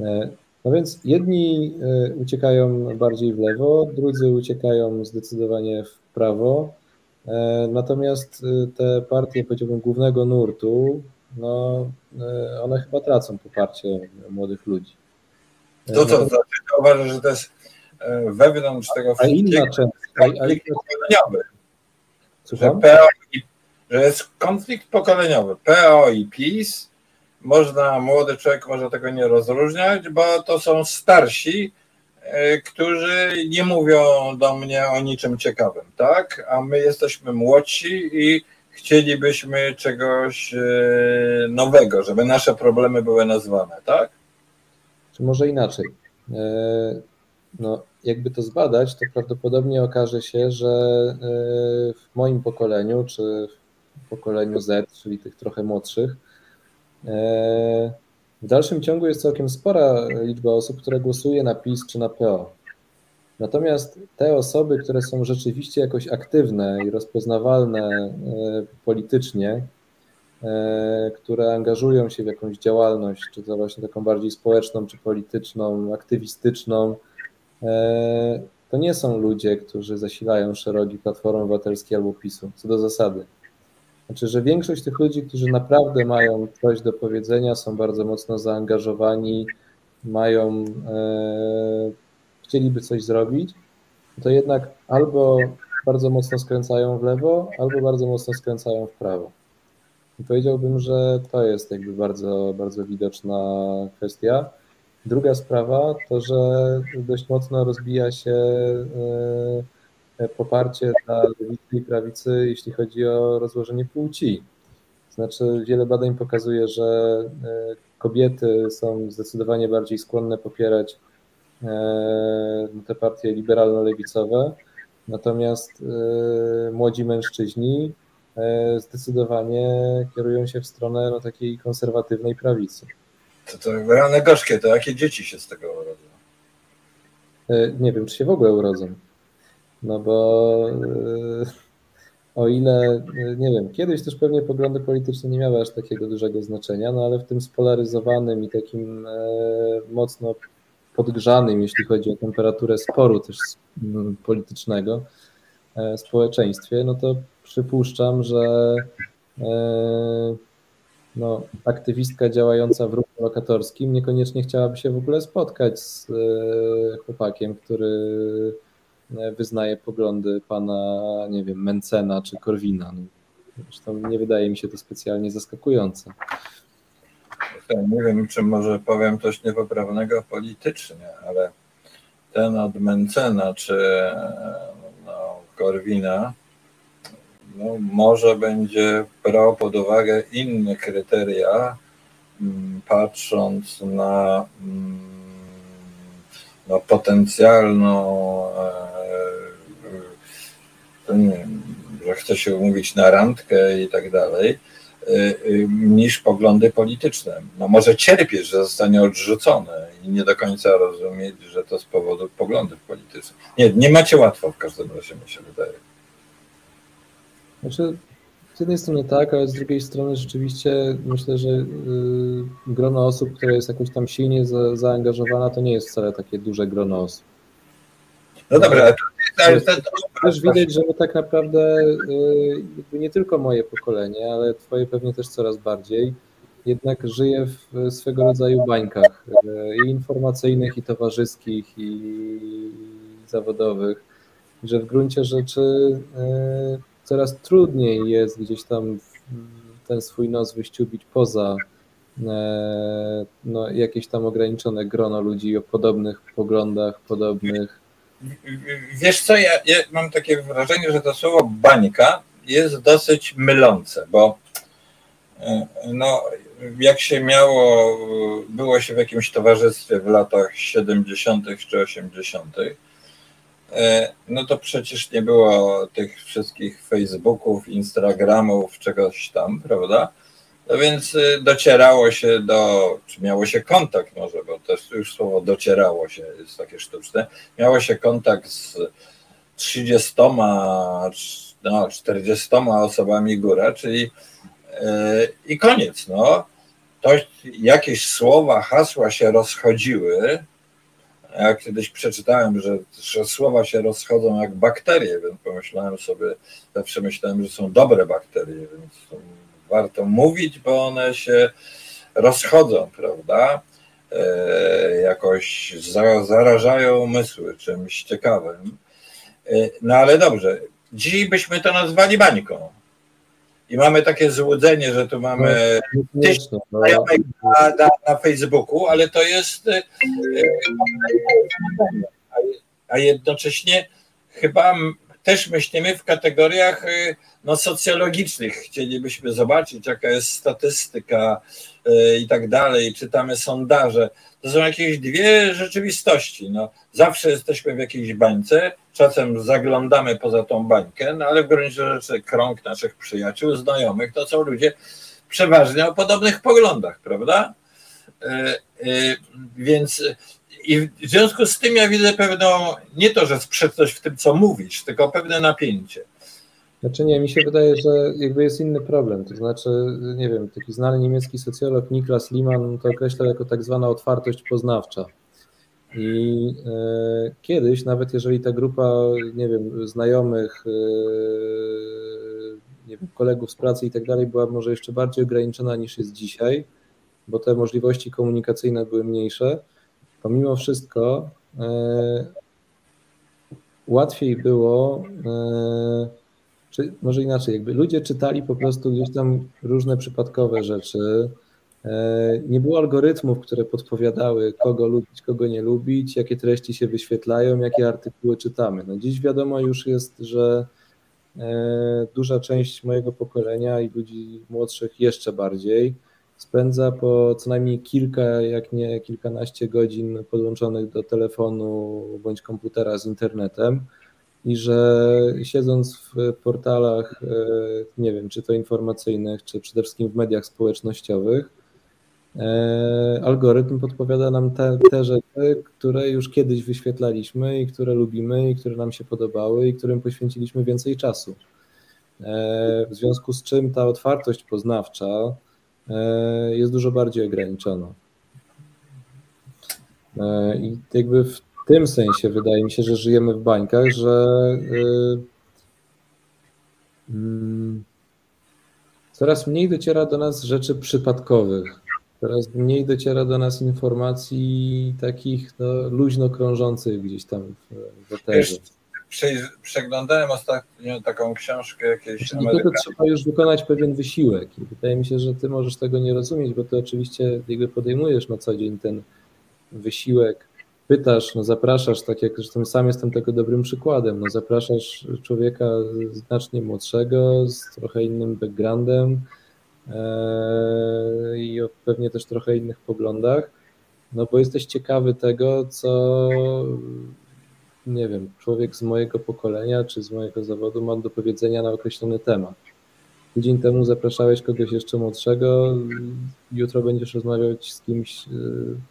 E, no więc jedni e, uciekają bardziej w lewo, drudzy uciekają zdecydowanie w prawo, natomiast te partie, powiedziałbym, głównego nurtu, no, e, one chyba tracą poparcie młodych ludzi. To co, znaczy, uważasz, że to jest e, wewnątrz tego a inna część, konflikt pokoleniowy. Że, PO i, że jest konflikt pokoleniowy. PO i PiS, można, młody człowiek może tego nie rozróżniać, bo to są starsi którzy nie mówią do mnie o niczym ciekawym, tak? A my jesteśmy młodsi i chcielibyśmy czegoś nowego, żeby nasze problemy były nazwane, tak? Czy może inaczej? No, jakby to zbadać, to prawdopodobnie okaże się, że w moim pokoleniu, czy w pokoleniu Z, czyli tych trochę młodszych, w dalszym ciągu jest całkiem spora liczba osób, które głosuje na PiS czy na PO. Natomiast te osoby, które są rzeczywiście jakoś aktywne i rozpoznawalne e, politycznie, e, które angażują się w jakąś działalność, czy to właśnie taką bardziej społeczną, czy polityczną, aktywistyczną, e, to nie są ludzie, którzy zasilają szeroki Platformy Obywatelskiej albo PiSu, co do zasady. Znaczy, że większość tych ludzi, którzy naprawdę mają coś do powiedzenia, są bardzo mocno zaangażowani, mają, chcieliby coś zrobić, to jednak albo bardzo mocno skręcają w lewo, albo bardzo mocno skręcają w prawo. I powiedziałbym, że to jest jakby bardzo, bardzo widoczna kwestia. Druga sprawa to, że dość mocno rozbija się e, poparcie dla lewicy i prawicy, jeśli chodzi o rozłożenie płci. Znaczy, wiele badań pokazuje, że e, kobiety są zdecydowanie bardziej skłonne popierać te partie liberalno-lewicowe, natomiast e, młodzi mężczyźni zdecydowanie kierują się w stronę no, takiej konserwatywnej prawicy. To to rane gorzkie, to jakie dzieci się z tego urodzą? Nie wiem, czy się w ogóle urodzą. No bo e, o ile, e, nie wiem, kiedyś też pewnie poglądy polityczne nie miały aż takiego dużego znaczenia, no ale w tym spolaryzowanym i takim e, mocno podgrzanym, jeśli chodzi o temperaturę sporu też politycznego społeczeństwie, no to przypuszczam, że no, aktywistka działająca w ruchu lokatorskim niekoniecznie chciałaby się w ogóle spotkać z chłopakiem, który wyznaje poglądy pana, nie wiem, Mencena czy Korwina. No, zresztą nie wydaje mi się to specjalnie zaskakujące. Nie wiem, czy może powiem coś niepoprawnego politycznie, ale ten od Mencena czy no, Korwina no, może będzie brał pod uwagę inne kryteria, mm, patrząc na no, potencjalną e, nie że chce się umówić na randkę i tak dalej, niż poglądy polityczne. No może cierpieć, że zostanie odrzucone i nie do końca rozumieć, że to z powodu poglądów politycznych. Nie, nie macie łatwo w każdym razie, mi się wydaje. Znaczy, z jednej strony tak, ale z drugiej strony rzeczywiście myślę, że yy, grono osób, które jest jakoś tam silnie za, zaangażowana, to nie jest wcale takie duże grono osób. No dobra, to, też widać, że tak naprawdę y, nie tylko moje pokolenie, ale twoje pewnie też coraz bardziej, jednak żyje w swego rodzaju bańkach y, i informacyjnych, i towarzyskich, i zawodowych, że w gruncie rzeczy y, coraz trudniej jest gdzieś tam ten swój nos wyściubić poza no, jakieś tam ograniczone grono ludzi o podobnych poglądach, podobnych Wiesz co, ja, ja, mam takie wrażenie, że to słowo bańka jest dosyć mylące, bo e, no, jak się miało, było się w jakimś towarzystwie w latach 70. czy 80., e, no to przecież nie było tych wszystkich Facebooków, Instagramów, czegoś tam, prawda? No więc y, docierało się do, czy miało się kontakt może, bo też już słowo docierało się jest takie sztuczne, miało się kontakt z 30, no, 40 osobami góra, czyli yy, i koniec, no. To jakieś słowa, hasła się rozchodziły. Ja kiedyś przeczytałem, że, że słowa się rozchodzą jak bakterie, więc pomyślałem sobie, zawsze myślałem, że są dobre bakterie, więc warto mówić, bo one się rozchodzą, prawda? E, jakoś zarażają umysły czymś ciekawym. E, no ale dobrze, dzisiaj byśmy to nazwali bańką. I mamy takie złudzenie, że tu mamy no, tysiąc no. znajomych na, na, na, Facebooku, ale to jest. E, a jednocześnie chyba też myślimy w kategoriach no, socjologicznych. Chcielibyśmy zobaczyć, jaka jest statystyka y, i tak dalej. Czytamy sondaże. To są jakieś dwie rzeczywistości. No, zawsze jesteśmy w jakiejś bańce, czasem zaglądamy poza tą bańkę, no, ale w gruncie rzeczy krąg naszych przyjaciół, znajomych to są ludzie przeważnie o podobnych poglądach, prawda? Y, więc i w związku z tym ja widzę pewną, nie to, że sprzeczność w tym, co mówisz, tylko pewne napięcie. Znaczy nie, mi się wydaje, że jakby jest inny problem. To znaczy, nie wiem, taki znany niemiecki socjolog Niklas Liman to określa jako tak zwana otwartość poznawcza. I e, kiedyś, nawet jeżeli ta grupa, nie wiem, znajomych, e, nie wiem, kolegów z pracy i tak dalej była może jeszcze bardziej ograniczona niż jest dzisiaj, bo te możliwości komunikacyjne były mniejsze, pomimo wszystko e, łatwiej było, e, czy może inaczej, jakby ludzie czytali po prostu gdzieś tam różne przypadkowe rzeczy. E, nie było algorytmów, które podpowiadały, kogo lubić, kogo nie lubić, jakie treści się wyświetlają, jakie artykuły czytamy. No dziś wiadomo już jest, że duża część mojego pokolenia i ludzi młodszych jeszcze bardziej spędza po co najmniej kilka, jak nie kilkanaście godzin podłączonych do telefonu bądź komputera z internetem i że siedząc w portalach, e, nie wiem, czy to informacyjnych, czy przede wszystkim w mediach społecznościowych, e, algorytm podpowiada nam te, te rzeczy, które już kiedyś wyświetlaliśmy i które lubimy i które nam się podobały i którym poświęciliśmy więcej czasu. E, w związku z czym ta otwartość poznawcza, jest dużo bardziej ograniczona. I jakby w tym sensie wydaje mi się, że żyjemy w bańkach, że e, mm, coraz mniej dociera do nas rzeczy przypadkowych. Coraz mniej dociera do nas informacji takich no, luźno krążących gdzieś tam w, eterze przeglądałem ostatnio taką książkę jakieś Czyli znaczy, trzeba już wykonać pewien wysiłek i wydaje mi się, że ty możesz tego nie rozumieć, bo ty oczywiście jakby podejmujesz na co dzień ten wysiłek, pytasz, no zapraszasz, tak jak zresztą sam jestem tego dobrym przykładem, no zapraszasz człowieka znacznie młodszego, z trochę innym backgroundem ee, i o pewnie też trochę innych poglądach, no bo jesteś ciekawy tego, co nie wiem, człowiek z mojego pokolenia czy z mojego zawodu ma do powiedzenia na określony temat. Tydzień temu zapraszałeś kogoś jeszcze młodszego, jutro będziesz rozmawiać z kimś e,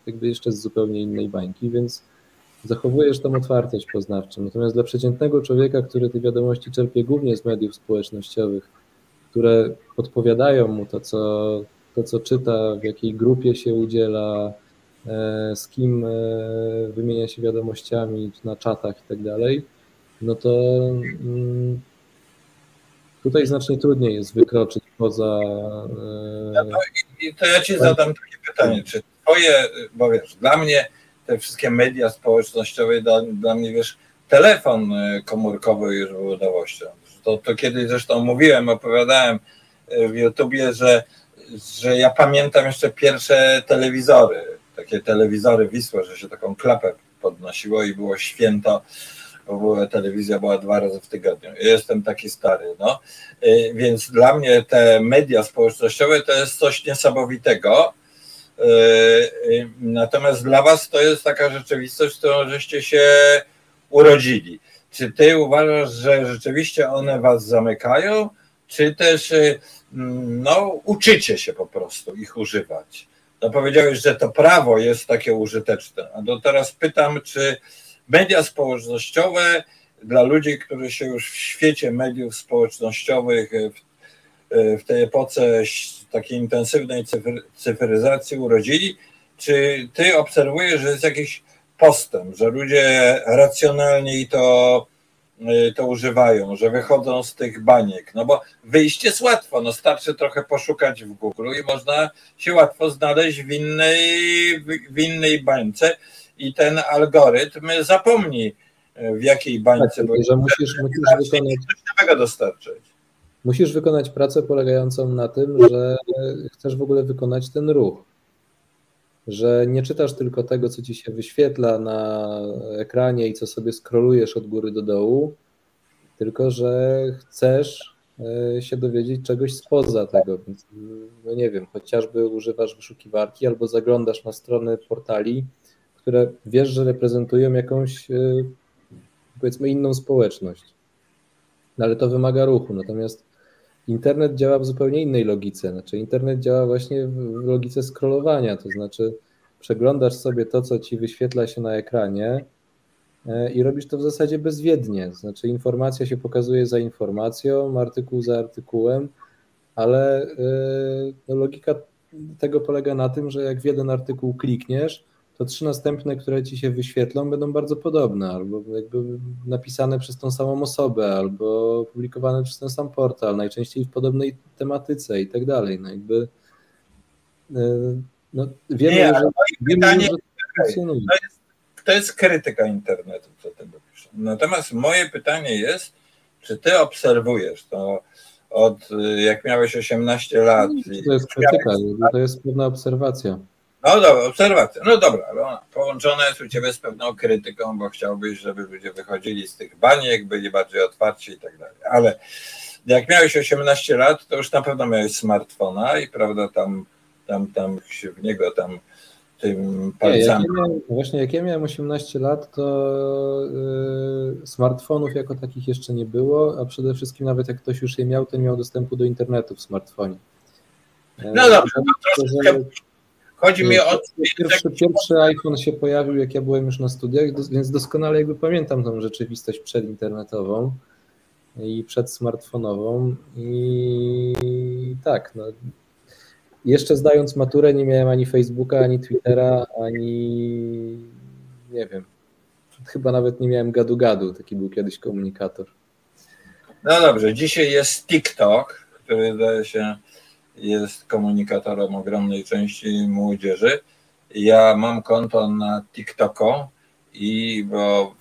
jakby jeszcze z zupełnie innej bańki, więc zachowujesz tą otwartość poznawczą. Natomiast dla przeciętnego człowieka, który te wiadomości czerpie głównie z mediów społecznościowych, które podpowiadają mu to, co, to, co czyta, w jakiej grupie się udziela, E, z kim e, wymienia się wiadomościami na czatach i tak dalej, no to mm, tutaj znacznie trudniej jest wykroczyć poza. No to, to ja ci zadam takie pytanie, czy twoje, bo wiesz, dla mnie te wszystkie media społecznościowe, dla, dla mnie wiesz, telefon komórkowy już był nowością. To, to kiedyś zresztą mówiłem, opowiadałem w YouTubie, że, że ja pamiętam jeszcze pierwsze telewizory takie telewizory Wisła, że się taką klapę podnosiło i było święto, bo telewizja była dwa razy w tygodniu. Jestem taki stary, no. Y, więc dla mnie te media społecznościowe to jest coś niesamowitego. Y, y, natomiast dla Was to jest taka rzeczywistość, w którą żeście się urodzili. Czy Ty uważasz, że rzeczywiście one Was zamykają, czy też no, uczycie się po prostu ich używać? no powiedziałeś, że to prawo jest takie użyteczne. A to teraz pytam, czy media społecznościowe dla ludzi, którzy się już w świecie mediów społecznościowych w, w tej epoce takiej intensywnej cyfry, cyfryzacji urodzili, czy ty obserwujesz, że jest jakiś postęp, że ludzie racjonalniej to Y, to używają, że wychodzą z tych baniek. No bo wyjście jest łatwo, no starczy trochę poszukać w Google i można się łatwo znaleźć w innej, w innej bańce i ten algorytm zapomni y, w jakiej bańce, tak, bo że musisz, musisz wykonać coś nowego dostarczyć. Musisz wykonać pracę polegającą na tym, że chcesz w ogóle wykonać ten ruch. że nie czytasz tylko tego, co ci się wyświetla na ekranie i co sobie skrolujesz od góry do dołu, tylko że chcesz e, się dowiedzieć czegoś spoza tego. Więc, no nie wiem, chociażby używasz wyszukiwarki albo zaglądasz na strony portali, które wiesz, że reprezentują jakąś e, powiedzmy inną społeczność. No ale to wymaga ruchu. Natomiast internet działa w zupełnie innej logice. Znaczy, internet działa właśnie w logice scrollowania, to znaczy przeglądasz sobie to, co ci wyświetla się na ekranie e, i robisz to w zasadzie bezwiednie. Znaczy, informacja się pokazuje za informacją, artykuł za artykułem, ale e, no, logika tego polega na tym, że jak w jeden artykuł klikniesz, to trzy następne, które ci się wyświetlą, będą bardzo podobne, albo jakby napisane przez tą samą osobę, albo publikowane przez ten sam portal, najczęściej w podobnej tematyce i tak dalej. No jakby e, no, wiemy, Nie, że, wiemy pytanie, że to funkcjonuje. to, jest, to jest krytyka internetu, co tego pisze. Natomiast moje pytanie jest, czy ty obserwujesz to od jak miałeś 18 lat? To jest krytyka, to jest pewna obserwacja. No dobra, obserwacja. No dobra, ale ona połączona jest u ciebie z pewną krytyką, bo chciałbyś, żeby ludzie wychodzili z tych baniek, byli bardziej otwarci i tak dalej. Ale jak miałeś 18 lat, to już na pewno miałeś smartfona i prawda, tam, tam, tam się w niego tam tym Nie, jak palcami. ja miałem, właśnie jak ja miałem 18 lat, to y, smartfonów jako takich jeszcze nie było, a przede wszystkim nawet jak ktoś już je miał, to nie miał dostępu do internetu w smartfonie. No dobrze, no że- troszeczkę chodzi mi o Pierwszy, pierwszy iPhone się pojawił, jak ja byłem już na studiach, więc doskonale jakby pamiętam tą rzeczywistość przedinternetową i przedsmartfonową. I tak, no, jeszcze zdając maturę nie miałem ani Facebooka, ani Twittera, ani nie wiem, chyba nawet nie miałem gadu-gadu, taki był kiedyś komunikator. No dobrze, dzisiaj jest TikTok, który zdaje się jest komunikatorem ogromnej części młodzieży. Ja mam konto na TikToko i bo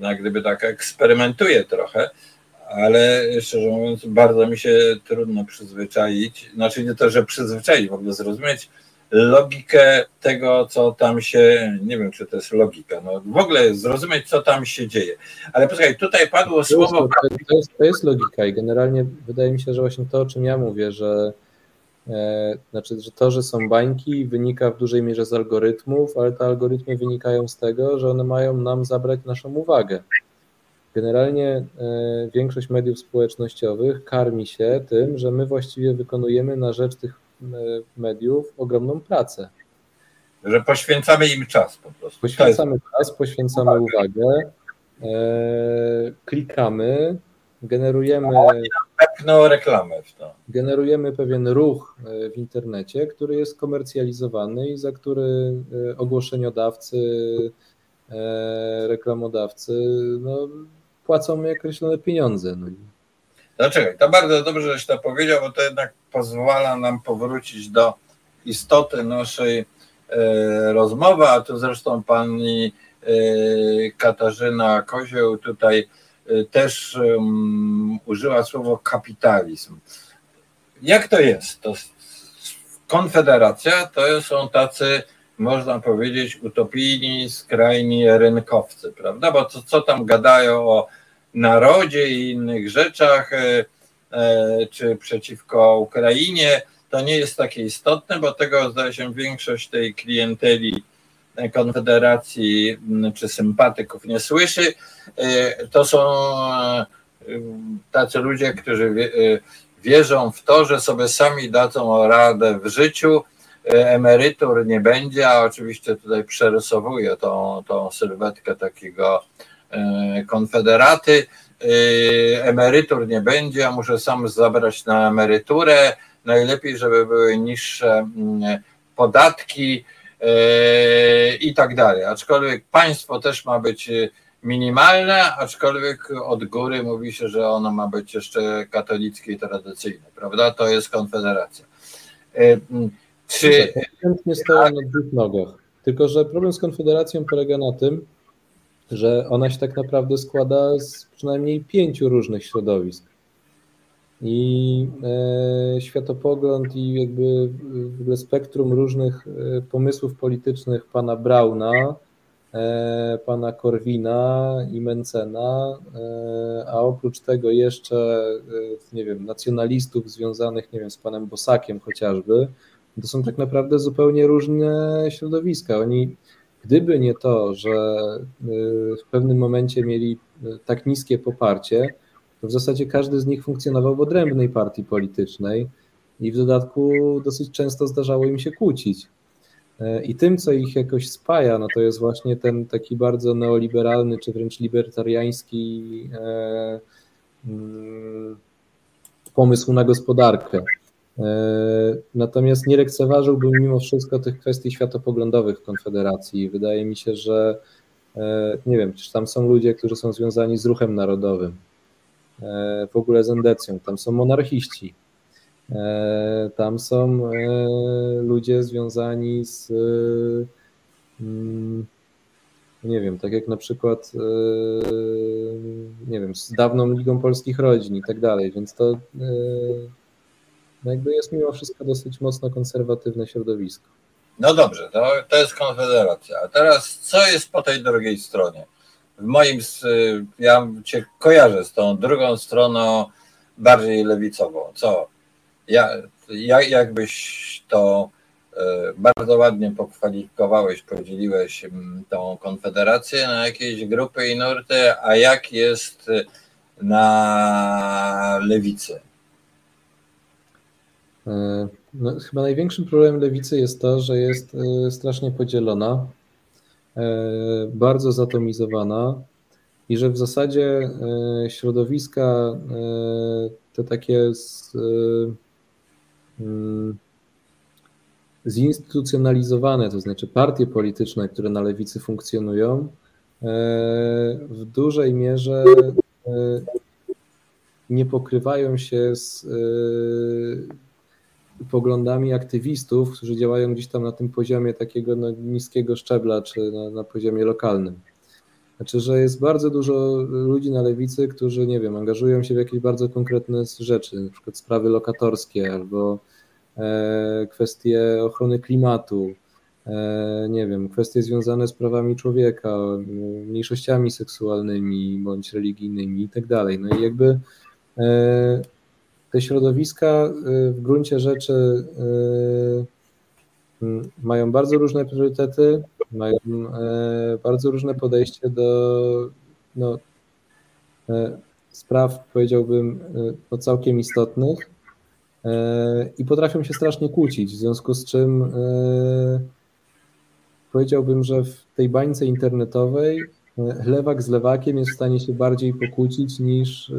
jak gdyby tak eksperymentuję trochę, ale szczerze mówiąc bardzo mi się trudno przyzwyczaić, znaczy nie to, że przyzwyczaić, w ogóle zrozumieć logikę tego, co tam się, nie wiem, czy to jest logika, no w ogóle zrozumieć, co tam się dzieje. Ale posłuchaj, tutaj padło słowo to, jest, to jest logika i generalnie wydaje mi się, że właśnie to, o czym ja mówię, że znaczy, że to, że są bańki, wynika w dużej mierze z algorytmów, ale te algorytmy wynikają z tego, że one mają nam zabrać naszą uwagę. Generalnie e, większość mediów społecznościowych karmi się tym, że my właściwie wykonujemy na rzecz tych e, mediów ogromną pracę. że poświęcamy im czas po prostu. Poświęcamy czas, poświęcamy uwagę, e, klikamy, generujemy, pepnął reklamę w to. generujemy pewien ruch e, w internecie, który jest komercjalizowany i za który e, ogłoszeniodawcy, e, reklamodawcy no, płacą określone pieniądze. No. Dlaczego? To bardzo dobrze, żeś to powiedział, bo to jednak pozwala nam powrócić do istoty naszej rozmowy, a tu zresztą pani Katarzyna Kozioł tutaj też um, użyła słowo kapitalizm. Jak to jest? To Konfederacja to są tacy, można powiedzieć, utopijni, skrajni rynkowcy, prawda? Bo co, co tam gadają o narodzie i innych rzeczach, e, e, czy przeciwko Ukrainie, to nie jest takie istotne, bo tego zdaje się większość tej klienteli Konfederacji m, czy sympatyków nie słyszy. E, To są e, tacy ludzie, którzy e, wierzą w to, że sobie sami dadzą radę w życiu. Emerytur nie będzie, a oczywiście tutaj przerysowuję tą, tą sylwetkę takiego konfederaty. Emerytur nie będzie, a muszę sam zabrać na emeryturę. Najlepiej, żeby były niższe mm, podatki i tak dalej. Aczkolwiek państwo też ma być e, minimalne, aczkolwiek od góry mówi się, że ono ma być jeszcze katolickie i tradycyjne, prawda? To jest konfederacja. E, m, Czy Chętnie stoją na dwóch nogach. Tylko, że problem z Konfederacją polega na tym, że ona się tak naprawdę składa z przynajmniej pięciu różnych środowisk. I światopogląd i jakby w ogóle spektrum różnych pomysłów politycznych pana Brauna, pana Korwina i Mencena, a oprócz tego jeszcze, nie wiem, nacjonalistów związanych, nie wiem, z panem Bosakiem chociażby, to są tak naprawdę zupełnie różne środowiska. Oni, gdyby nie to, że y, w pewnym momencie mieli tak niskie poparcie, w zasadzie każdy z nich funkcjonował w odrębnej partii politycznej i w dodatku dosyć często zdarzało im się kłócić. Y, I tym, co ich jakoś spaja, no to jest właśnie ten taki bardzo neoliberalny, czy wręcz libertariański e, mm, pomysł na gospodarkę. E, natomiast nie lekceważyłbym mimo wszystko tych kwestii światopoglądowych w Konfederacji. Wydaje mi się, że e, nie wiem, czy tam są ludzie, którzy są związani z ruchem narodowym, e, w ogóle z endecją, tam są monarchiści, tam są ludzie związani z mm, nie wiem, tak jak na przykład nie wiem, z dawną Ligą Polskich Rodzin i tak dalej, więc to no jakby jest mimo wszystko dosyć mocno konserwatywne środowisko. No dobrze, to, to jest Konfederacja. A teraz co jest po tej drugiej stronie? W moim, ja cię kojarzę z tą drugą stroną bardziej lewicową. Co? Ja, jak, jakbyś to e, bardzo ładnie pokwalifikowałeś, podzieliłeś tą konfederację na jakieś grupy i nurty, a jak jest na lewicy? E, no, chyba największym problemem lewicy jest to, że jest strasznie podzielona, bardzo zatomizowana i że w zasadzie środowiska te takie z, mm, zinstytucjonalizowane, to znaczy partie polityczne, które na lewicy funkcjonują, w dużej mierze nie pokrywają się z poglądami aktywistów, którzy działają gdzieś tam na tym poziomie takiego no, niskiego szczebla, czy na, na poziomie lokalnym. Znaczy, że jest bardzo dużo ludzi na lewicy, którzy, nie wiem, angażują się w jakieś bardzo konkretne rzeczy, na przykład sprawy lokatorskie albo e, kwestie ochrony klimatu, e, nie wiem, kwestie związane z prawami człowieka, mniejszościami seksualnymi bądź religijnymi i tak dalej. No i jakby e, te środowiska y, w gruncie rzeczy y, mają bardzo różne priorytety, mają e, bardzo różne podejście do no, spraw, powiedziałbym, no, całkiem istotnych i potrafią się strasznie kłócić, w związku z czym powiedziałbym, że w tej bańce internetowej lewak z lewakiem jest w stanie się bardziej pokłócić niż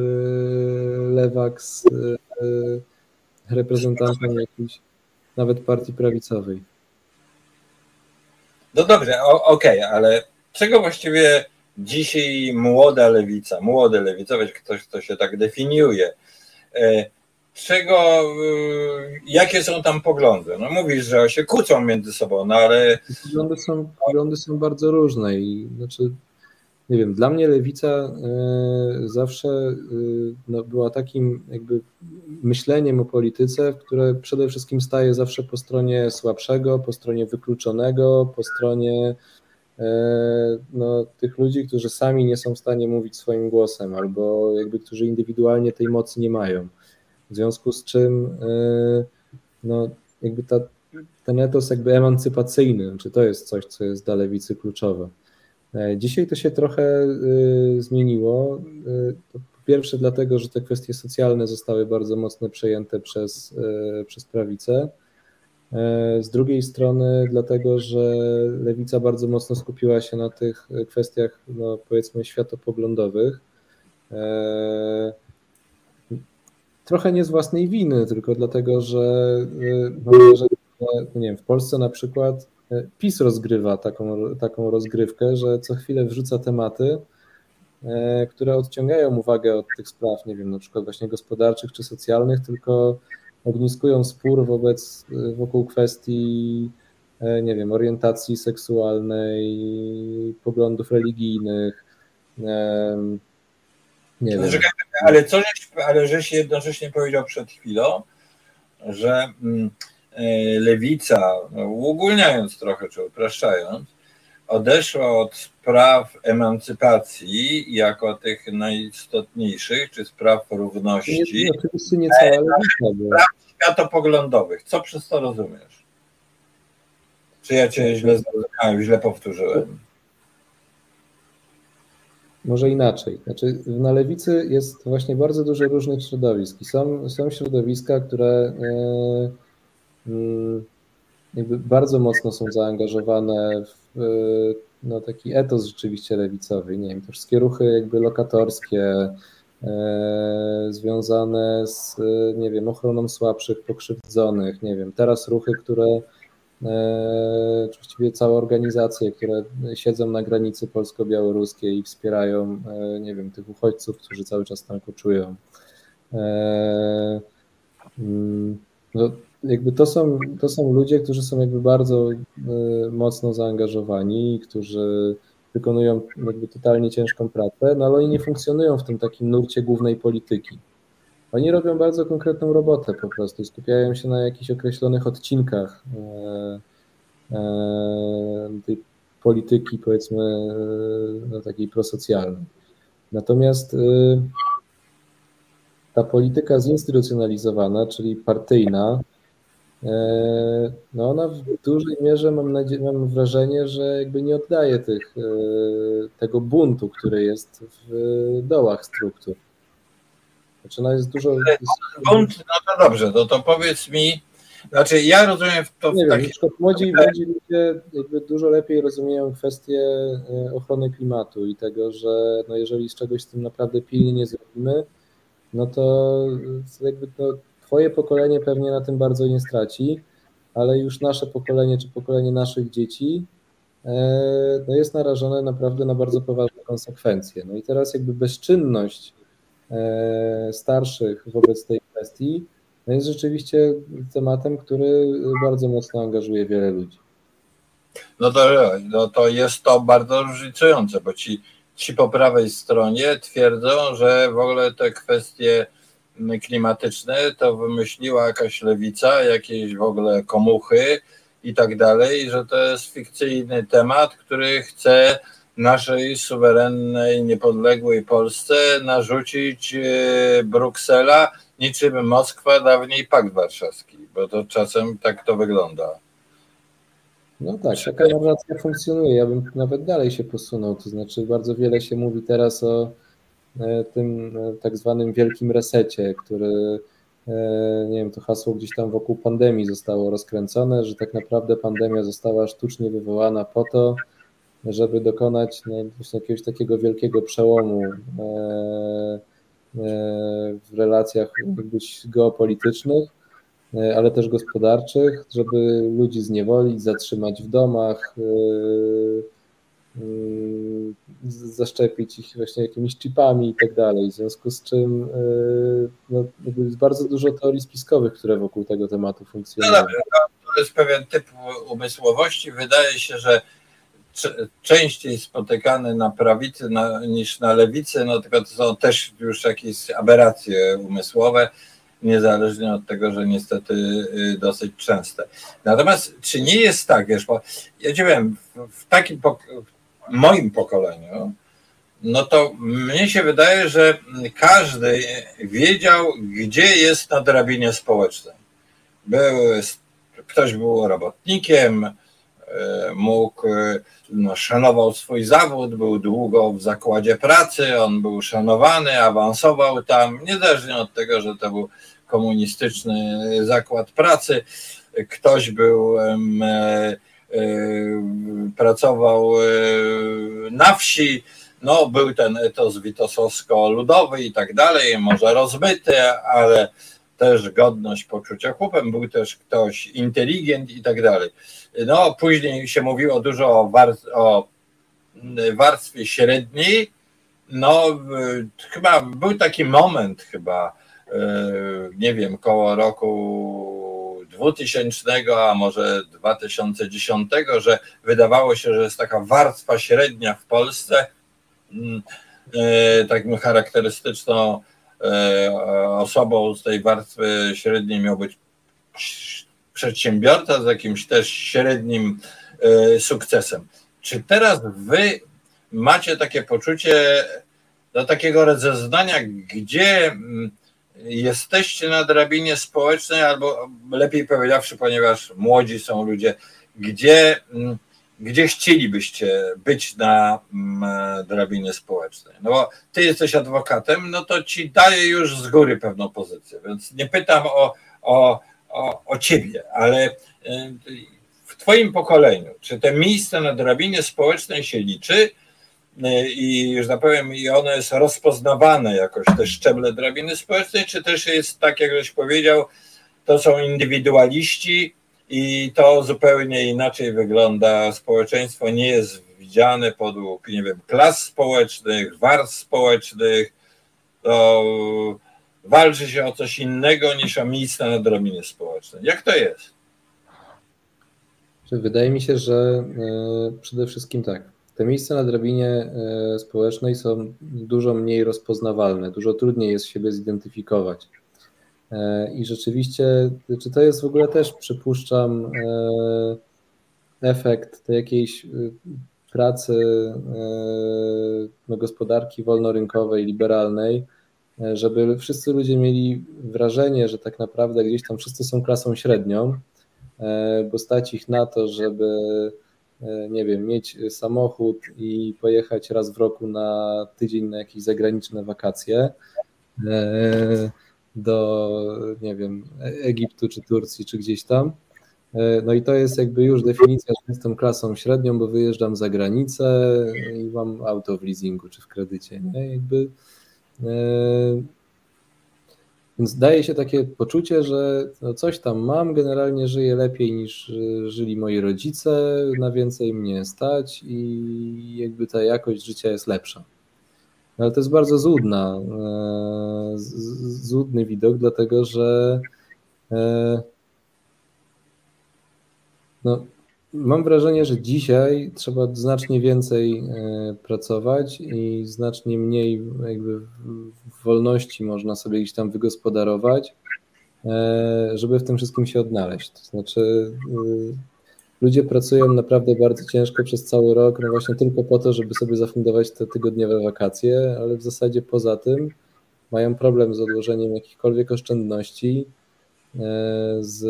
lewak z reprezentantem jakiejś nawet partii prawicowej. No dobrze, okej, okay, ale czego właściwie dzisiaj młoda lewica, młody lewicowiec, ktoś, kto się tak definiuje, e, czego, e, jakie są tam poglądy? No mówisz, że się kłócą między sobą, no ale... Poglądy są, poglądy są bardzo różne i znaczy nie wiem, dla mnie lewica e, zawsze e, no, była takim jakby myśleniem o polityce, które przede wszystkim staje zawsze po stronie słabszego, po stronie wykluczonego, po stronie e, no, tych ludzi, którzy sami nie są w stanie mówić swoim głosem, albo jakby którzy indywidualnie tej mocy nie mają. W związku z czym no, jakby ta, ten etos jakby emancypacyjny, czy to jest coś, co jest dla lewicy kluczowe. E, dzisiaj to się trochę e, zmieniło. E, po pierwsze, dlatego, że te kwestie socjalne zostały bardzo mocno przejęte przez, przez prawicę. Z drugiej strony, dlatego, że lewica bardzo mocno skupiła się na tych kwestiach, no, powiedzmy, światopoglądowych. Trochę nie z własnej winy, tylko dlatego, że, że nie wiem, w Polsce na przykład PiS rozgrywa taką, taką rozgrywkę, że co chwilę wrzuca tematy, e, które odciągają uwagę od tych spraw, nie wiem, na przykład właśnie gospodarczych czy socjalnych, tylko ogniskują spór wobec, wokół kwestii, e, nie wiem, orientacji seksualnej, poglądów religijnych. Nie wiem. ale co żeś, ale żeś jednocześnie powiedział przed chwilą, że mm, e, lewica, no, uogólniając trochę czy upraszczając, odeszła od spraw emancypacji jako tych najistotniejszych, czy spraw równości. Nie, oczywiście nie cała lewica. Spraw światopoglądowych. Co przez to rozumiesz? Czy ja cię źle zrozumiałem, źle powtórzyłem? Może inaczej. Znaczy, na lewicy jest właśnie bardzo dużo różnych środowisk i są, są środowiska, które e, mm, jakby bardzo mocno są zaangażowane w no, taki etos rzeczywiście lewicowy. Nie wiem, te wszystkie ruchy jakby lokatorskie, e, związane z, nie wiem, ochroną słabszych, pokrzywdzonych, nie wiem, teraz ruchy, które E, właściwie całe organizacje, które siedzą na granicy polsko-białoruskiej i wspierają, e, nie wiem, tych uchodźców, którzy cały czas tam koczują. E, mm, no, jakby to są, to są ludzie, którzy są jakby bardzo mocno zaangażowani, którzy wykonują jakby totalnie ciężką pracę, no ale oni nie funkcjonują w tym takim nurcie głównej polityki. Oni robią bardzo konkretną robotę po prostu, skupiają się na jakichś określonych odcinkach e, e, tej polityki, powiedzmy, e, no, takiej prosocjalnej. Natomiast ta polityka zinstytucjonalizowana, czyli partyjna, no ona w dużej mierze mam, nadzieję, mam wrażenie, że jakby nie oddaje tych, tego buntu, który jest w dołach struktur. Znaczy, no jest dużo. Bunt, no to dobrze, no to powiedz mi. Znaczy, ja rozumiem to w nie taki... wiem, młodzi, młodzi ludzie jakby dużo lepiej rozumieją kwestię e, ochrony klimatu i tego, że no jeżeli z czegoś z tym naprawdę pilnie nie zrobimy, no to jakby to twoje pokolenie pewnie na tym bardzo nie straci, ale już nasze pokolenie czy pokolenie naszych dzieci e, no jest narażone naprawdę na bardzo poważne konsekwencje. No i teraz jakby bezczynność E, starszych wobec tej kwestii no jest rzeczywiście tematem, który bardzo mocno angażuje wiele ludzi. No to, no to jest to bardzo różnicujące, bo ci, ci po prawej stronie twierdzą, że w ogóle te kwestie klimatyczne to wymyśliła jakaś lewica, jakieś w ogóle komuchy i tak dalej, że to jest fikcyjny temat, który chce naszej suwerennej, niepodległej Polsce narzucić e, Bruksela niczym Moskwa, dawniej Pakt Warszawski, bo to czasem tak to wygląda. No tak, taka narracja funkcjonuje. Ja bym nawet dalej się posunął. To znaczy, bardzo wiele się mówi teraz o tym e, tak zwanym wielkim resecie, który, nie wiem, to hasło gdzieś tam wokół pandemii zostało rozkręcone, że tak naprawdę pandemia została sztucznie wywołana po to, żeby dokonać no, jakiegoś takiego wielkiego przełomu e, e, w relacjach geopolitycznych, e, ale też gospodarczych, żeby ludzi zniewolić, zatrzymać w domach, zaszczepić ich właśnie jakimiś chipami i tak dalej. W związku z czym no, jest bardzo dużo teorii spiskowych, które wokół tego tematu funkcjonują. No dobrze, to jest pewien typ umysłowości. Wydaje się, że częściej spotykane na prawicy na, niż na lewicy, no tylko to są też już jakieś aberracje umysłowe, niezależnie od tego, że niestety y, dosyć częste. Natomiast czy nie jest tak, wiesz, bo ja ci wiem, w takim moim pokoleniu, no to mnie się wydaje, że każdy wiedział, gdzie jest na drabinie społecznej. Był, ktoś był robotnikiem, E, mógł, e, no, szanował swój zawód, był długo w zakładzie pracy, on był szanowany, awansował tam, niezależnie od tego, że to był komunistyczny zakład pracy. Ktoś był, e, pracował na wsi, no, był ten etos witosowsko-ludowy i tak dalej, może rozbyty, ale też godność poczucia chłopem, był też ktoś inteligent i tak dalej. No, później się mówiło dużo o, o warstwie średniej. No, chyba był taki moment, chyba, e, nie wiem, koło roku 2000, a może 2010, że wydawało się, że jest taka warstwa średnia w Polsce, mm, e, taką charakterystyczną osobą z tej warstwy średniej miał być przedsiębiorca z jakimś też średnim sukcesem. Czy teraz wy macie takie poczucie do takiego rozeznania, gdzie mm, jesteście na drabinie społecznej, albo lepiej powiedziawszy, ponieważ młodzi są ludzie, gdzie, mm, gdzie chcielibyście być na mm, drabinie społecznej? No bo ty jesteś adwokatem, no to ci daję już z góry pewną pozycję, więc nie pytam o, o, o, o ciebie, ale y, w twoim pokoleniu, czy te miejsce na drabinie społecznej się liczy, i, że tak i ono jest rozpoznawane jakoś, te szczeble drabiny społecznej, czy też jest tak, jak żeś powiedział, to są indywidualiści i to zupełnie inaczej wygląda. Społeczeństwo nie jest widziane podług, nie wiem, klas społecznych, warstw społecznych. To walczy się o coś innego niż o miejsca na drabinie społecznej. Jak to jest? Wydaje mi się, że y, przede wszystkim tak te miejsca na drabinie e, społecznej są dużo mniej rozpoznawalne, dużo trudniej jest siebie zidentyfikować. E, I rzeczywiście, czy to jest w ogóle też, przypuszczam, e, efekt tej jakiejś pracy no, gospodarki wolnorynkowej, liberalnej, żeby wszyscy ludzie mieli wrażenie, że tak naprawdę gdzieś tam wszyscy są klasą średnią, bo stać ich na to, żeby nie wiem, mieć samochód i pojechać raz w roku na tydzień na jakieś zagraniczne wakacje e, do, nie wiem, Egiptu czy Turcji, czy gdzieś tam. E, no i to jest jakby już definicja, że jestem klasą średnią, bo wyjeżdżam za granicę i mam auto w leasingu czy w kredycie. Nie? Jakby więc daje się takie poczucie, że no coś tam mam, generalnie żyję lepiej niż y, żyli moi rodzice, na więcej mnie stać i jakby ta jakość życia jest lepsza. No ale to jest bardzo złudna, e, złudny widok, dlatego że e, no, Mam wrażenie, że dzisiaj trzeba znacznie więcej e, pracować i znacznie mniej jakby wolności można sobie gdzieś tam wygospodarować, e, żeby w tym wszystkim się odnaleźć. To znaczy, e, ludzie pracują naprawdę bardzo ciężko przez cały rok, no właśnie tylko po to, żeby sobie zafundować te tygodniowe wakacje, ale w zasadzie poza tym mają problem z odłożeniem jakichkolwiek oszczędności, z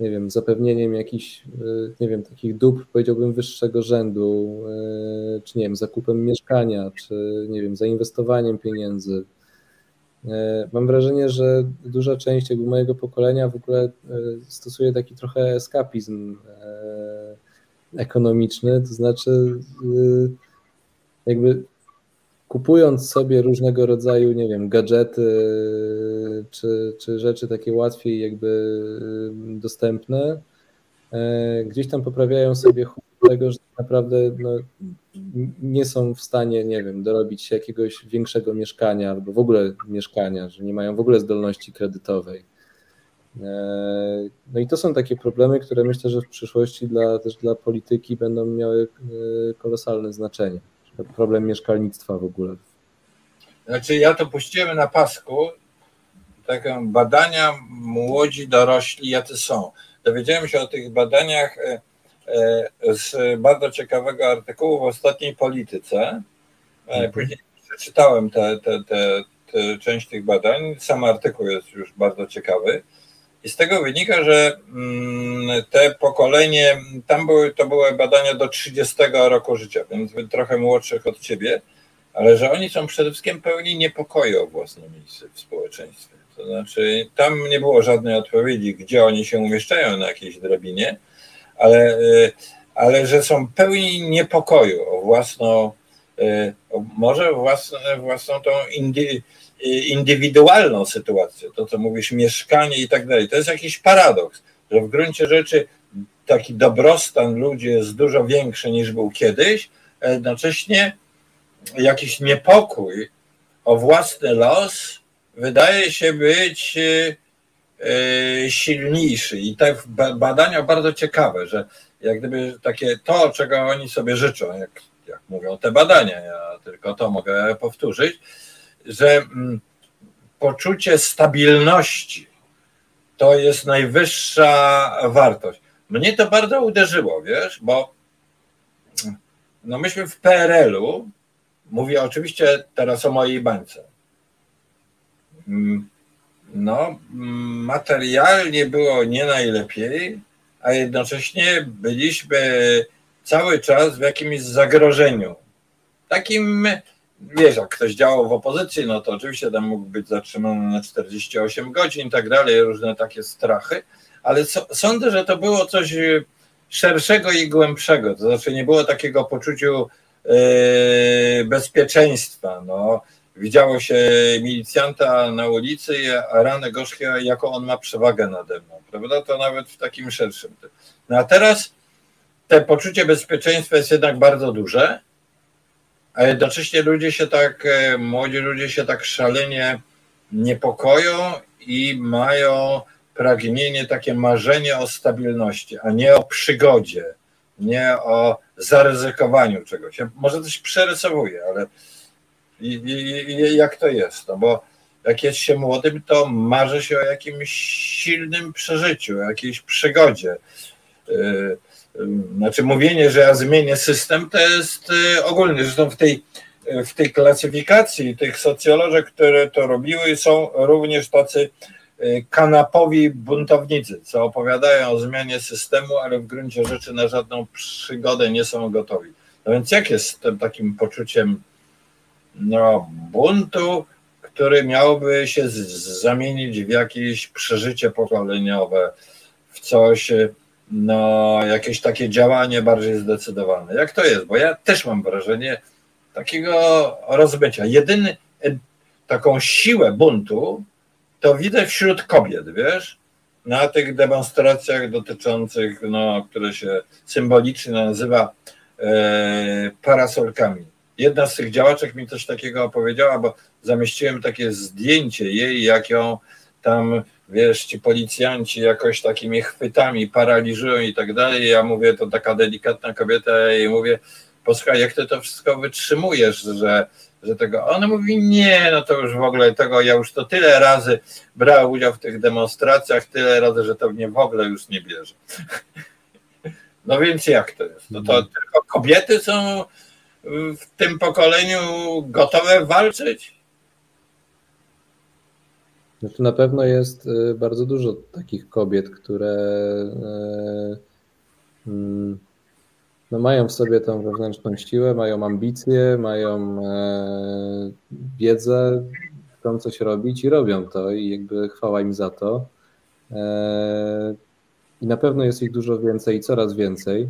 nie wiem, zapewnieniem jakichś, y, nie wiem, takich dóbr, powiedziałbym, wyższego rzędu, y, czy nie wiem, zakupem mieszkania, czy nie wiem, zainwestowaniem pieniędzy. Y, mam wrażenie, że duża część jakby mojego pokolenia w ogóle stosuje taki trochę eskapizm ekonomiczny, to znaczy jakby kupując sobie różnego rodzaju, nie wiem, gadżety czy, czy rzeczy takie łatwiej jakby y, dostępne, e, gdzieś tam poprawiają sobie tego, że naprawdę no, nie są w stanie, nie wiem, dorobić się jakiegoś większego mieszkania albo w ogóle mieszkania, że nie mają w ogóle zdolności kredytowej. E, no i to są takie problemy, które myślę, że w przyszłości dla, też dla polityki będą miały e, kolosalne znaczenie problem mieszkalnictwa w ogóle. Znaczy ja to puściłem na pasku, takie badania młodzi dorośli, jacy są. Dowiedziałem się o tych badaniach e, e, z bardzo ciekawego artykułu w ostatniej polityce. E, mhm. Później przeczytałem tę te, te, te, część tych badań. Sam artykuł jest już bardzo ciekawy. I z tego wynika, że mm, te pokolenie, tam były, to były badania do 30 roku życia, więc trochę młodszych od ciebie, ale że oni są przede wszystkim pełni niepokoju o własne miejsce w społeczeństwie. To znaczy, tam nie było żadnej odpowiedzi, gdzie oni się umieszczają na jakiejś drabinie, ale, y, ale że są pełni niepokoju o własną, y, może własną, własną tą indy, indywidualną sytuację, to co mówisz, mieszkanie i tak dalej. To jest jakiś paradoks, że w gruncie rzeczy taki dobrostan ludzi jest dużo większy niż był kiedyś, a jednocześnie jakiś niepokój o własny los wydaje się być e, e, silniejszy. I te badania bardzo ciekawe, że jak gdyby takie to, czego oni sobie życzą, jak, jak mówią te badania, ja tylko to mogę powtórzyć, że mm, poczucie stabilności to jest najwyższa wartość. Mnie to bardzo uderzyło, wiesz, bo no myśmy w PRL-u, mówię oczywiście teraz o mojej bańce, mm, no materialnie było nie najlepiej, a jednocześnie byliśmy cały czas w jakimś zagrożeniu. Takim, wiesz, jak ktoś działał w opozycji, no to oczywiście tam mógł być zatrzymany na 48 godzin i tak dalej, różne takie strachy, ale so, sądzę, że to było coś szerszego i głębszego, to znaczy nie było takiego poczuciu yy, bezpieczeństwa. No. Widziało się milicjanta na ulicy, a ranę gorzkie, jaką on ma przewagę nade mną, prawda? To nawet w takim szerszym. No a teraz te poczucie bezpieczeństwa jest jednak bardzo duże, a jednocześnie ludzie się tak, e, młodzi ludzie się tak szalenie niepokoją i mają pragnienie, takie marzenie o stabilności, a nie o przygodzie, nie o zaryzykowaniu czegoś. Ja może coś przerysowuję, ale i, i, jak to jest? No bo jak jest się młodym, to marzy się o jakimś silnym przeżyciu, o jakiejś przygodzie. Yy, znaczy mówienie, że ja zmienię system, to jest y, ogólnie, zresztą w tej, w tej klasyfikacji tych socjologów, które to robiły, są również tacy y, kanapowi buntownicy, co opowiadają o zmianie systemu, ale w gruncie rzeczy na żadną przygodę nie są gotowi. No więc jak jest z tym takim poczuciem no, buntu, który miałby się zamienić w jakieś przeżycie pokoleniowe, w coś, no, jakieś takie działanie bardziej zdecydowane. Jak to jest? Bo ja też mam wrażenie takiego rozbycia. Jedyny taką siłę buntu to widzę wśród kobiet, wiesz? Na tych demonstracjach dotyczących, no, które się symbolicznie nazywa e, parasolkami. Jedna z tych działaczek mi coś takiego opowiedziała, bo zamieściłem takie zdjęcie jej, jak ją tam wiesz, ci policjanci jakoś takimi chwytami paraliżują i tak dalej. Ja mówię, to taka delikatna kobieta i mówię, posłuchaj, jak ty to wszystko wytrzymujesz, że, że tego. Ona mówi, nie, no to już w ogóle tego, ja już to tyle razy brałem udział w tych demonstracjach, tyle razy, że to mnie w ogóle już nie bierze. No więc jak to jest? No to mhm. tylko kobiety są w tym pokoleniu gotowe walczyć? Znaczy na pewno jest y, bardzo dużo takich kobiet, które y, mm, no mają w sobie tą wewnętrzną siłę, mają ambicje, mają e, wiedzę, chcą coś robić i robią to i jakby chwała im za to. E, I na pewno jest ich dużo więcej i coraz więcej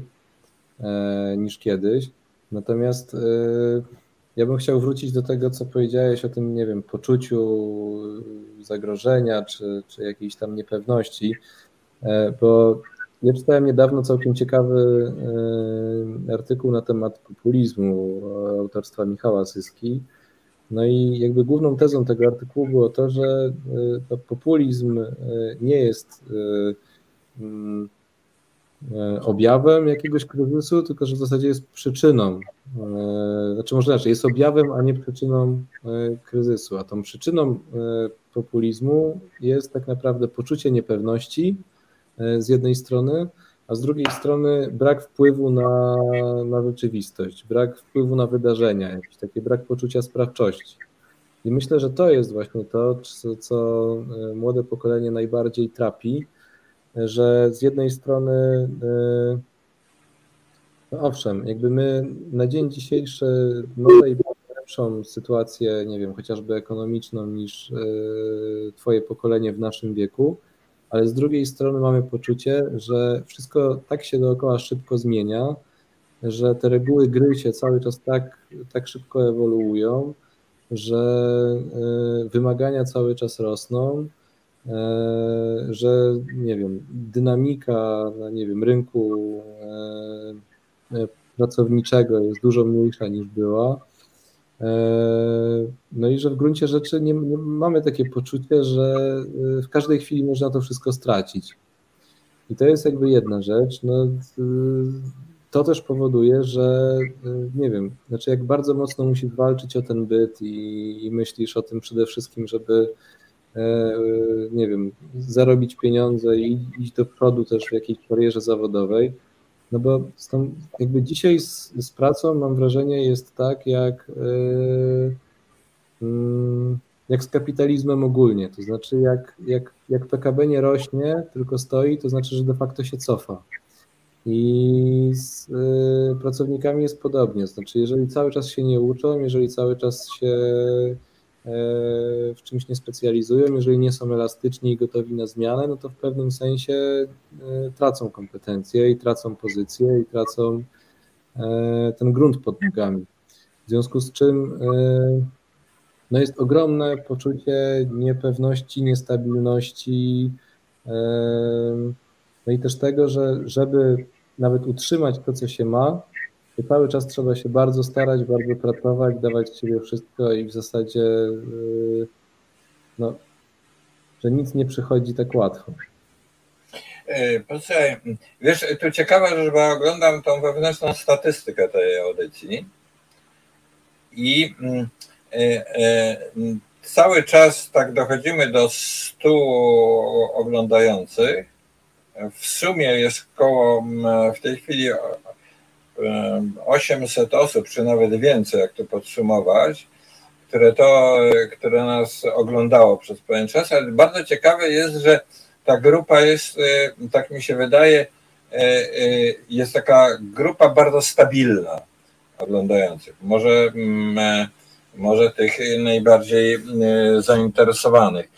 e, niż kiedyś. Natomiast ja bym chciał wrócić do tego, co powiedziałeś o tym, nie wiem, poczuciu zagrożenia czy, czy jakiejś tam niepewności, e, bo ja czytałem niedawno całkiem ciekawy e, artykuł na temat populizmu autorstwa Michała Syski. No i jakby główną tezą tego artykułu było to, że e, populizm nie jest objawem jakiegoś kryzysu, tylko że w zasadzie jest przyczyną. Znaczy może inaczej, jest objawem, a nie przyczyną kryzysu. A tą przyczyną populizmu jest tak naprawdę poczucie niepewności e, z jednej strony, a z drugiej strony brak wpływu na, na rzeczywistość, brak wpływu na wydarzenia, jakiś taki brak poczucia sprawczości. I myślę, że to jest właśnie to, co, co e, młode pokolenie najbardziej trapi, że z jednej strony, e, no owszem, jakby my na dzień dzisiejszy może i lepszą sytuację, nie wiem, chociażby ekonomiczną niż e, Twoje pokolenie w naszym wieku, ale z drugiej strony mamy poczucie, że wszystko tak się dookoła szybko zmienia, że te reguły gry się cały czas tak, tak szybko ewoluują, że e, wymagania cały czas rosną, że nie wiem, dynamika na nie wiem, rynku pracowniczego jest dużo mniejsza niż była. E, no i że w gruncie rzeczy nie, nie, mamy takie poczucie, że e, w każdej chwili można to wszystko stracić. I to jest jakby jedna rzecz. No, to też powoduje, że nie wiem, znaczy jak bardzo mocno musisz walczyć o ten byt i, i myślisz o tym przede wszystkim, żeby nie wiem, zarobić pieniądze i iść do przodu też w jakiejś karierze zawodowej, no bo tą, jakby dzisiaj z, z, pracą mam wrażenie jest tak jak, yy, jak z kapitalizmem ogólnie. To znaczy jak, jak, jak PKB nie rośnie, tylko stoi, to znaczy, że de facto się cofa. I z y, pracownikami jest podobnie. Znaczy, jeżeli cały czas się nie uczą, jeżeli cały czas się w czymś nie specjalizują, jeżeli nie są elastyczni i gotowi na zmianę, no to w pewnym sensie e, tracą kompetencje i tracą pozycję i tracą e, ten grunt pod nogami. W związku z czym e, no jest ogromne poczucie niepewności, niestabilności, no i też tego, że żeby nawet utrzymać to, co się ma, i cały czas trzeba się bardzo starać, bardzo pracować, dawać z siebie wszystko i w zasadzie yy, no, że nic nie przychodzi tak łatwo. Yy, posłuchaj, wiesz, tu ciekawa rzecz, bo oglądam tą wewnętrzną statystykę tej audycji i mm, yy, cały czas tak dochodzimy do 100 oglądających. W sumie jest koło mm, w tej chwili 800 osób, czy nawet więcej, jak to podsumować, które, to, które nas oglądało przez pewien czas, ale bardzo ciekawe jest, że ta grupa jest, e, tak mi się wydaje, e, e, jest taka grupa bardzo stabilna oglądających. Może, mm, może tych najbardziej zainteresowanych.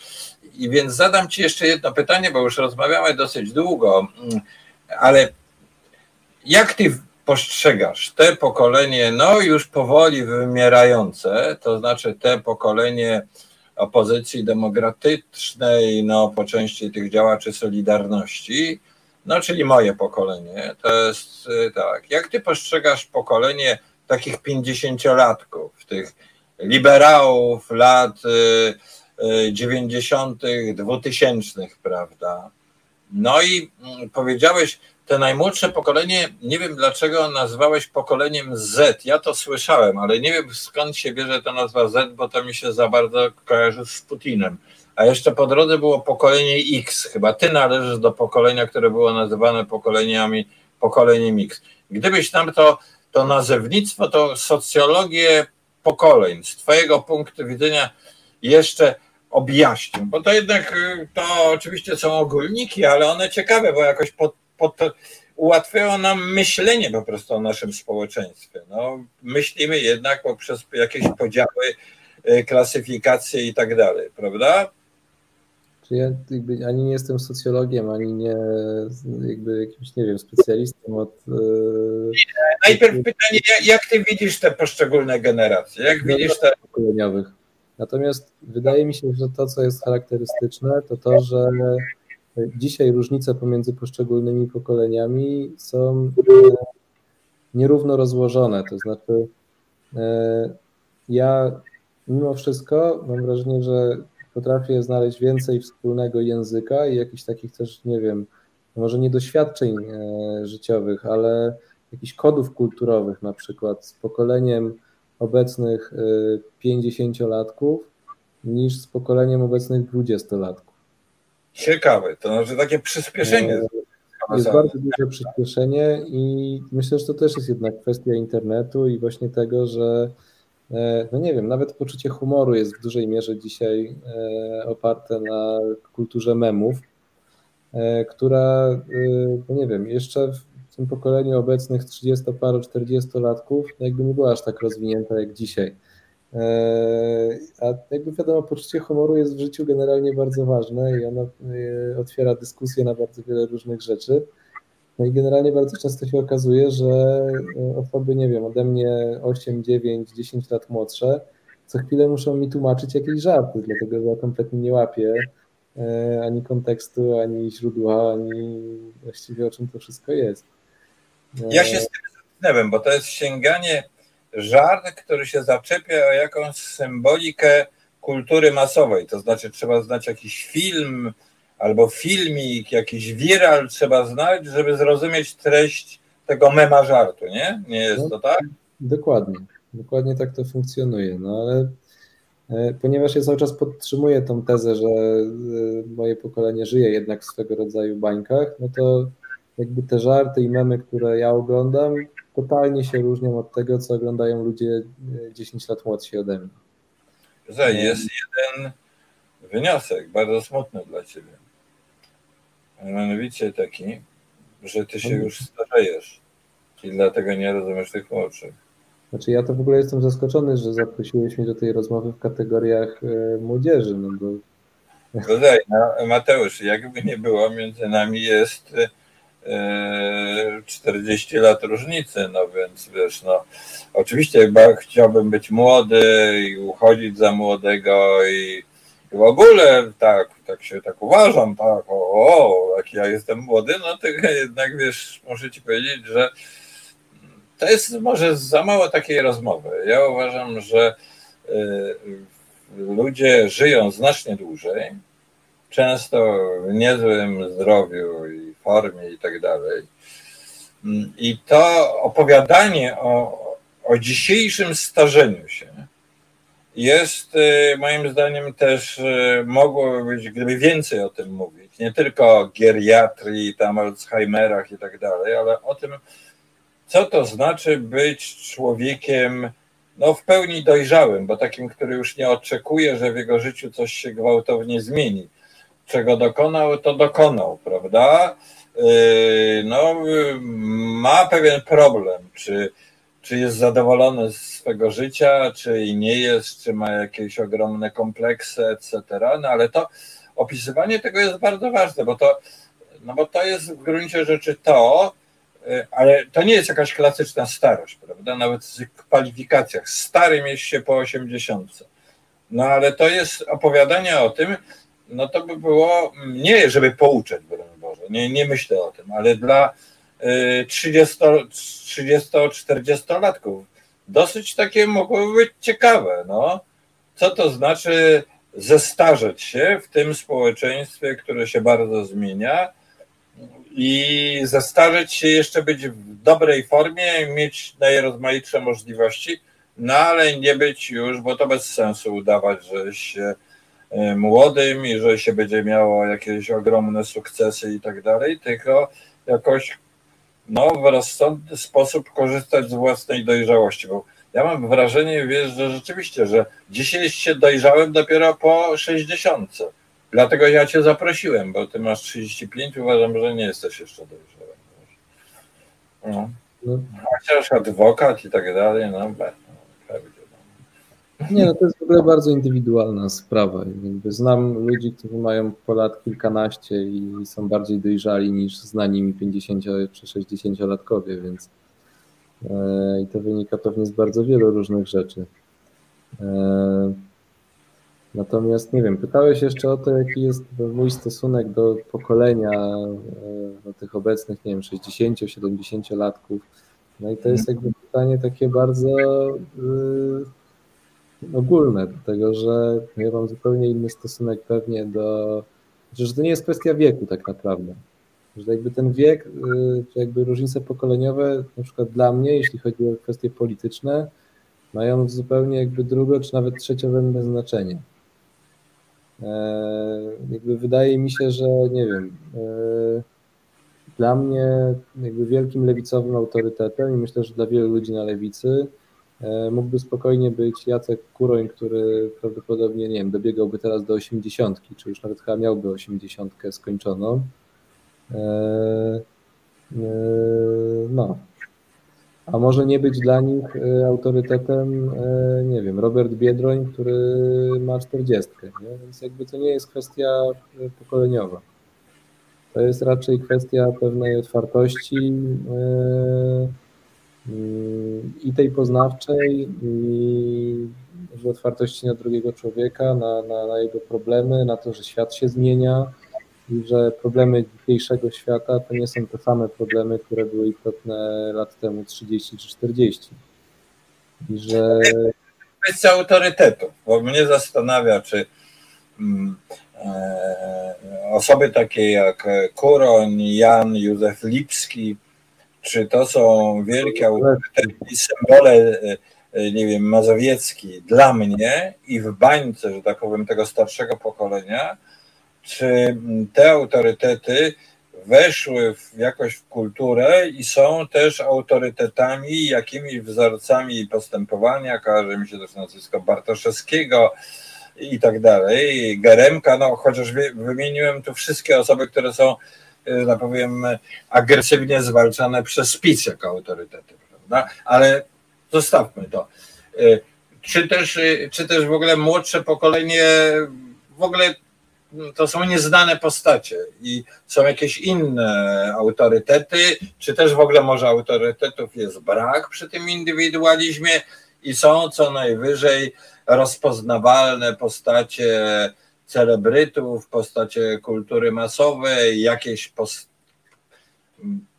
I więc zadam Ci jeszcze jedno pytanie, bo już rozmawiamy dosyć długo, mm, ale jak Ty postrzegasz te pokolenie, no już powoli wymierające, to znaczy te pokolenie opozycji demokratycznej, no po części tych działaczy Solidarności, no czyli moje pokolenie, to jest y, tak. Jak ty postrzegasz pokolenie takich pięćdziesięciolatków, tych liberałów lat 90., y, 2000, y, prawda? No i mm, powiedziałeś, te najmłodsze pokolenie, nie wiem dlaczego nazwałeś pokoleniem Z. Ja to słyszałem, ale nie wiem skąd się bierze ta nazwa Z, bo to mi się za bardzo kojarzy z Putinem. A jeszcze po drodze było pokolenie X. Chyba ty należysz do pokolenia, które było nazywane pokoleniami, pokoleniem X. Gdybyś nam to, to nazewnictwo, to socjologię pokoleń z twojego punktu widzenia jeszcze objaśnił, bo to jednak to oczywiście są ogólniki, ale one ciekawe, bo jakoś pod pod, ułatwiają nam myślenie po prostu o naszym społeczeństwie. No, myślimy jednak poprzez jakieś podziały, e, klasyfikacje i tak dalej, prawda? Czy ja ani nie jestem socjologiem, ani nie jakby jakimś, nie wiem, specjalistą od. Yy, Najpierw pytanie, jak ty widzisz te poszczególne generacje? Jak widzisz te. Pokoleniowych. Natomiast wydaje mi się, że to, co jest charakterystyczne, to to, że Dzisiaj różnice pomiędzy poszczególnymi pokoleniami są e, nierówno rozłożone. To znaczy, e, ja mimo wszystko mam wrażenie, że potrafię znaleźć więcej wspólnego języka i jakichś takich też, nie wiem, może nie doświadczeń e, życiowych, ale jakichś kodów kulturowych, na przykład z pokoleniem obecnych 50-latków niż z pokoleniem obecnych 20-latków. Ciekawe, to znaczy takie przyspieszenie. E, jest bardzo duże przyspieszenie i myślę, że to też jest jednak kwestia internetu i właśnie tego, że e, no nie wiem, nawet poczucie humoru jest w dużej mierze dzisiaj e, oparte na kulturze memów, która, no nie wiem, jeszcze w tym pokoleniu obecnych 30-paru, 40-latków no jakby nie była aż tak rozwinięta jak dzisiaj. E, a jakby wiadomo, poczucie humoru jest w życiu generalnie bardzo ważne i ono e, otwiera dyskusję na bardzo wiele różnych rzeczy. No i generalnie bardzo często się okazuje, że e, osoby, nie wiem, ode mnie 8, 9, 10 lat młodsze, co chwilę muszą mi tłumaczyć jakieś żarty, dlatego że ja kompletnie nie łapię ani kontekstu, ani źródła, ani właściwie o czym to wszystko jest. Ja się z tym zetknąłem, bo to jest sięganie żart, który się zaczepia o jakąś symbolikę kultury masowej. To znaczy, trzeba znać jakiś film albo filmik, jakiś viral trzeba znać, żeby zrozumieć treść tego mema żartu, nie? Nie jest No. to tak? Dokładnie, dokładnie tak to funkcjonuje. No ale e, ponieważ ja cały czas podtrzymuję tą tezę, że e, moje pokolenie żyje jednak w swego rodzaju bańkach, no to jakby te żarty i memy, które ja oglądam, totalnie się różnią od tego, co oglądają ludzie e, 10 lat młodsi ode mnie. Że jest jeden wniosek, bardzo smutny dla ciebie. Mianowicie taki, że ty się już starzejesz i dlatego nie rozumiesz tych młodszych. Znaczy ja to w ogóle jestem zaskoczony, że zaprosiłeś mnie do tej rozmowy w kategoriach e, młodzieży, no bo Dodaj, no, Mateusz, jakby nie było, między nami jest e, 40 lat różnicy, no więc wiesz, no oczywiście chyba chciałbym być młody i uchodzić za młodego i, i w ogóle tak, tak się tak uważam, tak, o, o, jak ja jestem młody, no to jednak wiesz, muszę ci powiedzieć, że to jest może za mało takiej rozmowy. Ja uważam, że y, ludzie żyją znacznie dłużej, często w niezłym zdrowiu i formie i tak dalej. I to opowiadanie o, o dzisiejszym starzeniu się jest y, moim zdaniem też y, mogłoby być, gdyby więcej o tym mówić, nie tylko o geriatrii, tam Alzheimerach i tak dalej, ale o tym, co to znaczy być człowiekiem no, w pełni dojrzałym, bo takim, który już nie oczekuje, że w jego życiu coś się gwałtownie zmieni. Czego dokonał, to dokonał, prawda? Yy, No, ma pewien problem, czy, czy jest zadowolony z swego życia, czy nie jest, czy ma jakieś ogromne kompleksy, etc. No ale to opisywanie tego jest bardzo ważne, bo to, no bo to jest w gruncie rzeczy to, ale to nie jest jakaś klasyczna starość, prawda? Nawet w kwalifikacjach. Starym jest się po 80. No ale to jest opowiadanie o tym, no to by było nie, żeby pouczać, broń nie, nie myślę o tym, ale dla 30-40-latków dosyć takie mogłoby być ciekawe, no. Co to znaczy zestarzeć się w tym społeczeństwie, które się bardzo zmienia, i zestarzeć się jeszcze być w dobrej formie, mieć najrozmaitsze możliwości, no ale nie być już, bo to bez sensu udawać, że się młodym i że się będzie miało jakieś ogromne sukcesy i tak dalej, tylko jakoś no, w rozsądny sposób korzystać z własnej dojrzałości, bo ja mam wrażenie, wiesz, że rzeczywiście, że dzisiaj się dojrzałem dopiero po 60. Dlatego ja cię zaprosiłem, bo ty masz 35, uważam, że nie jesteś jeszcze dojrzały. No. no, Chociaż adwokat i tak dalej, no. Nie, no to jest w ogóle bardzo indywidualna sprawa. Jakby znam ludzi, którzy mają po lat kilkanaście i są bardziej dojrzali niż znani mi 50 czy 60-latkowie, więc e, i to wynika pewnie z bardzo wielu różnych rzeczy. E, natomiast nie wiem, pytałeś jeszcze o to, jaki jest mój stosunek do pokolenia e, no, tych obecnych, nie wiem, 60-70-latków. No i to jest jakby pytanie takie bardzo ogólne, dlatego że ja mam zupełnie inny stosunek pewnie do, że to nie jest kwestia wieku tak naprawdę, że jakby ten wiek, czy jakby różnice pokoleniowe, na przykład dla mnie, jeśli chodzi o kwestie polityczne, mają zupełnie jakby drugo, czy nawet trzeciowenne znaczenie. Jakby wydaje mi się, że nie wiem, dla mnie jakby wielkim lewicowym autorytetem i myślę, że dla wielu ludzi na lewicy mógłby spokojnie być Jacek Kuroń, który prawdopodobnie, nie wiem, dobiegałby teraz do 80, czy już nawet chyba miałby 80 skończoną. No. A może nie być dla nich autorytetem, nie wiem, Robert Biedroń, który ma 40, nie? więc jakby to nie jest kwestia pokoleniowa. To jest raczej kwestia pewnej otwartości, i tej poznawczej, i otwartości na drugiego człowieka, na, na, na, jego problemy, na to, że świat się zmienia i że problemy dzisiejszego świata to nie są te same problemy, które były istotne lat temu 30 czy 40. I że. Kwestia autorytetu, bo mnie zastanawia, czy mm, e, osoby takie jak Kuroń, Jan, Józef Lipski, czy to są wielkie autorytety symbole, nie wiem, mazowiecki dla mnie i w bańce, że tak powiem, tego starszego pokolenia, czy te autorytety weszły w jakoś w kulturę i są też autorytetami, jakimiś wzorcami postępowania, kojarzy mi się też nazwisko Bartoszewskiego i tak dalej, Geremka, no chociaż wymieniłem tu wszystkie osoby, które są, tak powiem, agresywnie zwalczane przez PiS jako autorytety, prawda? Ale zostawmy to. Czy też, czy też w ogóle młodsze pokolenie w ogóle to są nieznane postacie i są jakieś inne autorytety, czy też w ogóle może autorytetów jest brak przy tym indywidualizmie i są co najwyżej rozpoznawalne postacie celebrytów, postacie kultury masowej, jakieś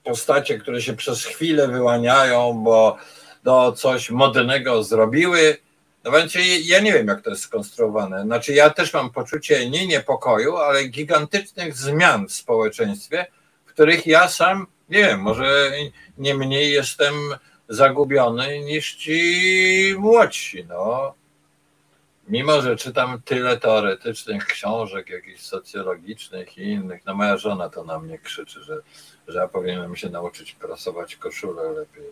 postacie, które się przez chwilę wyłaniają, bo do coś modnego zrobiły, no więc ja nie wiem, jak to jest skonstruowane. Znaczy, ja też mam poczucie nie niepokoju, ale gigantycznych zmian w społeczeństwie, w których ja sam, nie wiem, może nie mniej jestem zagubiony niż ci młodsi. No. Mimo, że czytam tyle teoretycznych książek, jakichś socjologicznych i innych, no moja żona to na mnie krzyczy, że, że ja powinienem się nauczyć prasować koszulę lepiej.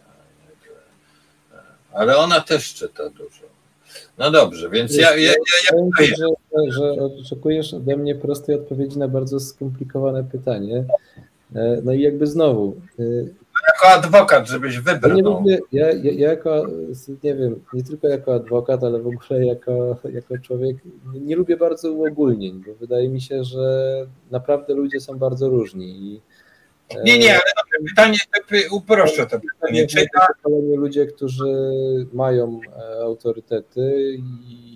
Ale ona też czyta dużo. No dobrze, więc ja. ja, ja, ja, ja że, że oczekujesz ode mnie prostej odpowiedzi na bardzo skomplikowane pytanie. E, no i jakby znowu. E, jako adwokat, żebyś wybrał. Ja, ja, ja, jako, nie wiem, nie tylko jako adwokat, ale w ogóle jako, jako człowiek, nie lubię bardzo uogólnień, bo wydaje mi się, że naprawdę ludzie są bardzo różni i nie, nie, ale pytanie, uproszczę to pytanie. Czy ta... ludzie, którzy mają e, autorytety i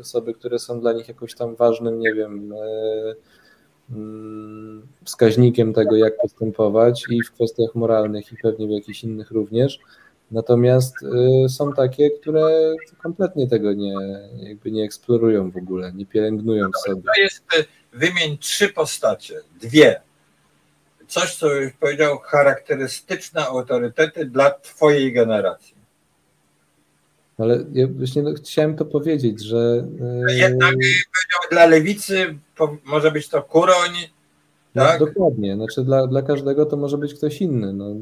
osoby, które są dla nich jakoś tam ważnym, nie wiem, e, wskaźnikiem tego, jak postępować i w kwestiach moralnych i pewnie w jakichś innych również. Natomiast e, są takie, które kompletnie tego nie, jakby nie eksplorują w ogóle, nie pielęgnują w sobie. To jest, wymień trzy postacie, dwie, coś, co już powiedział, charakterystyczne autorytety dla Twojej generacji. Ale ja właśnie no, chciałem to powiedzieć, że. Yy... Jednak powiedział, dla lewicy może być to Kuroń. No, tak? dokładnie. Znaczy dla, dla każdego to może być ktoś inny. No.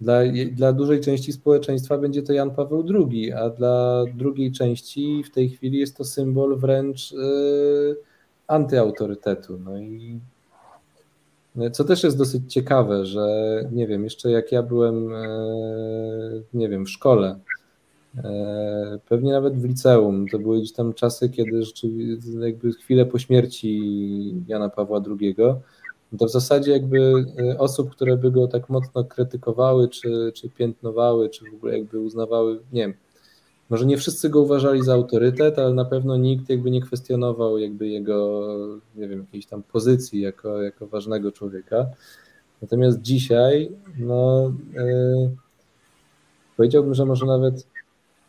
Dla, dla dużej części społeczeństwa będzie to Jan Paweł II, a dla drugiej części w tej chwili jest to symbol wręcz yy, antyautorytetu. No i co też jest dosyć ciekawe, że nie wiem, jeszcze jak ja byłem, e, nie wiem, w szkole, e, pewnie nawet w liceum, to były gdzieś tam czasy, kiedy rzeczywiście jakby chwilę po śmierci Jana Pawła II, to w zasadzie jakby e, osób, które by go tak mocno krytykowały, czy, czy piętnowały, czy w ogóle jakby uznawały, nie wiem, może nie wszyscy go uważali za autorytet, ale na pewno nikt jakby nie kwestionował jakby jego, nie wiem, jakiejś tam pozycji jako, jako ważnego człowieka. Natomiast dzisiaj, no, yy, powiedziałbym, że może nawet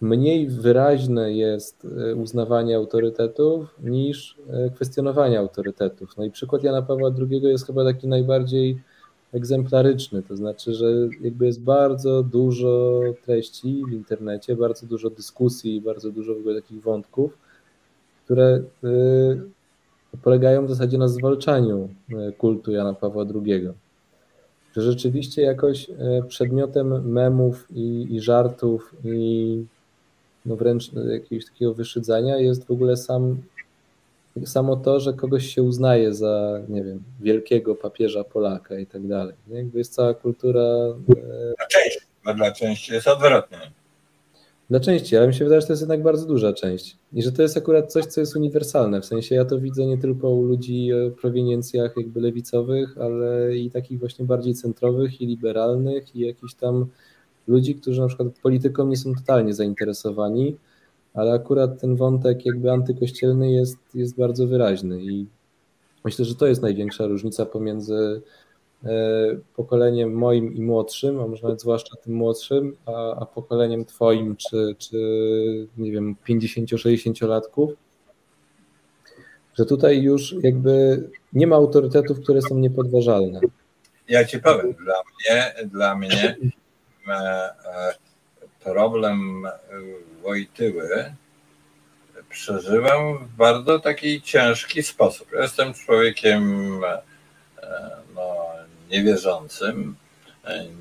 mniej wyraźne jest e, uznawanie autorytetów niż e, kwestionowanie autorytetów. No i przykład Jana Pawła II jest chyba taki najbardziej egzemplaryczny, to znaczy, że jakby jest bardzo dużo treści w internecie, bardzo dużo dyskusji, bardzo dużo w ogóle takich wątków, które y, polegają w zasadzie na zwalczaniu kultu Jana Pawła II. Że rzeczywiście jakoś przedmiotem memów i, i żartów i no wręcz jakiegoś takiego wyszydzania jest w ogóle sam samo to, że kogoś się uznaje za, nie wiem, wielkiego papieża Polaka i tak dalej. Jakby jest cała kultura. E, dla części, bo dla części jest odwrotnie. Dla części, ale mi się wydaje, że to jest jednak bardzo duża część. I że to jest akurat coś, co jest uniwersalne. W sensie ja to widzę nie tylko u ludzi o proweniencjach jakby lewicowych, ale i takich właśnie bardziej centrowych i liberalnych i jakichś tam ludzi, którzy na przykład polityką nie są totalnie zainteresowani, ale akurat ten wątek jakby antykościelny jest, jest bardzo wyraźny i myślę, że to jest największa różnica pomiędzy e, pokoleniem moim i młodszym, a może nawet zwłaszcza tym młodszym, a, a pokoleniem twoim czy, czy nie wiem, 50-60-latków, że tutaj już jakby nie ma autorytetów, które są niepodważalne. ja ci powiem, dla mnie, dla mnie problem Wojtyły przeżywam w bardzo taki ciężki sposób. Jestem człowiekiem no, niewierzącym.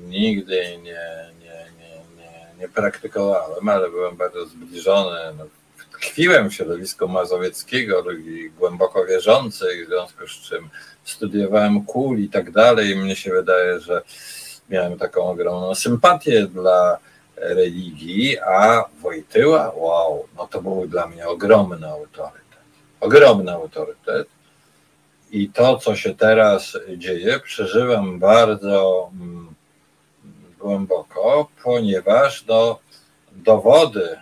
Nigdy nie, nie, nie, nie, nie praktykowałem, ale byłem bardzo zbliżony. No, tkwiłem w środowisku mazowieckiego, ludzi głęboko wierzących, w związku z czym studiowałem kul i tak dalej. Mnie się wydaje, że miałem taką ogromną sympatię dla religii, a Wojtyła, wow, no to był dla mnie ogromny autorytet. Ogromny autorytet. I to, co się teraz dzieje, przeżywam bardzo mm, głęboko, ponieważ no, dowody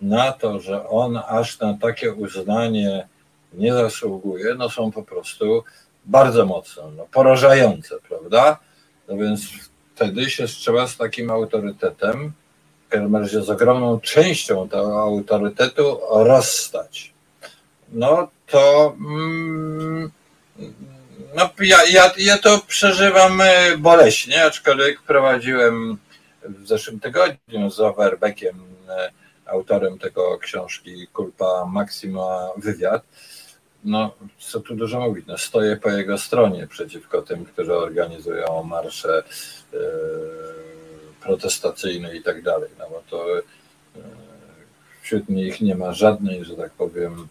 na to, że on aż na takie uznanie nie zasługuje, no są po prostu bardzo mocne, no, porażające, prawda? No więc wtedy się trzeba z takim autorytetem, w każdym razie z ogromną częścią tego autorytetu rozstać. No to mm, no, ja, ja, ja to przeżywam e, boleśnie, aczkolwiek prowadziłem w zeszłym tygodniu z Overbeckiem, e, autorem tego książki Kulpa Maxima wywiad. No, co tu dużo mówić, no, stoję po jego stronie przeciwko tym, którzy organizują marsze yy, protestacyjne i tak dalej, no bo to yy, wśród nich nie ma żadnej, że tak powiem,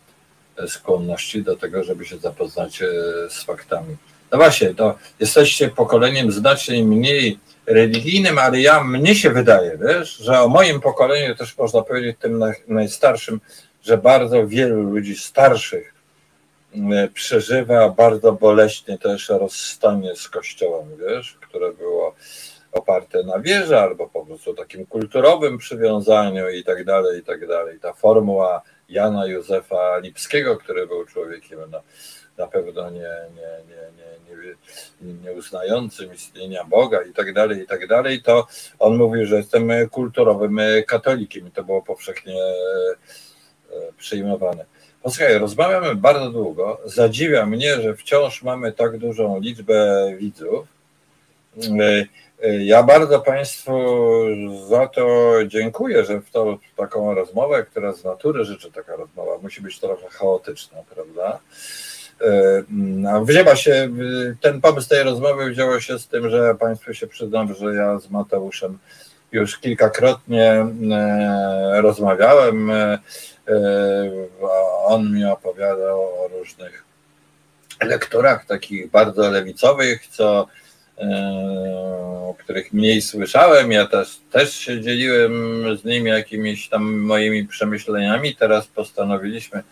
skłonności do tego, żeby się zapoznać e, z faktami. No właśnie, to jesteście pokoleniem znacznie mniej religijnym, ale ja, mnie się wydaje, wiesz, że o moim pokoleniu też można powiedzieć tym najstarszym, że bardzo wielu ludzi starszych e, przeżywa bardzo boleśnie też rozstanie z kościołem, wiesz, które było oparte na wierze albo po prostu takim kulturowym przywiązaniu i tak dalej, i tak dalej. Ta formuła Jana Józefa Lipskiego, który był człowiekiem no, na pewno nie, nie, nie, nie, nie, nie uznającym istnienia Boga i tak dalej, i tak dalej, to on mówił, że jestem kulturowym katolikiem i to było powszechnie e, przyjmowane. Posłuchaj, rozmawiamy bardzo długo. Zadziwia mnie, że wciąż mamy tak dużą liczbę widzów. Ja bardzo Państwu za to dziękuję, że w tą taką rozmowę, która z natury życzy taka rozmowa, musi być trochę chaotyczna, prawda? E, wzięła się, ten pomysł tej rozmowy wzięło się z tym, że Państwu się przyznam, że ja z Mateuszem już kilkakrotnie e, rozmawiałem. E, on mi opowiadał o różnych lekturach takich bardzo lewicowych, co o których mniej słyszałem. Ja też, też się dzieliłem z nimi jakimiś tam moimi przemyśleniami. Teraz postanowiliśmy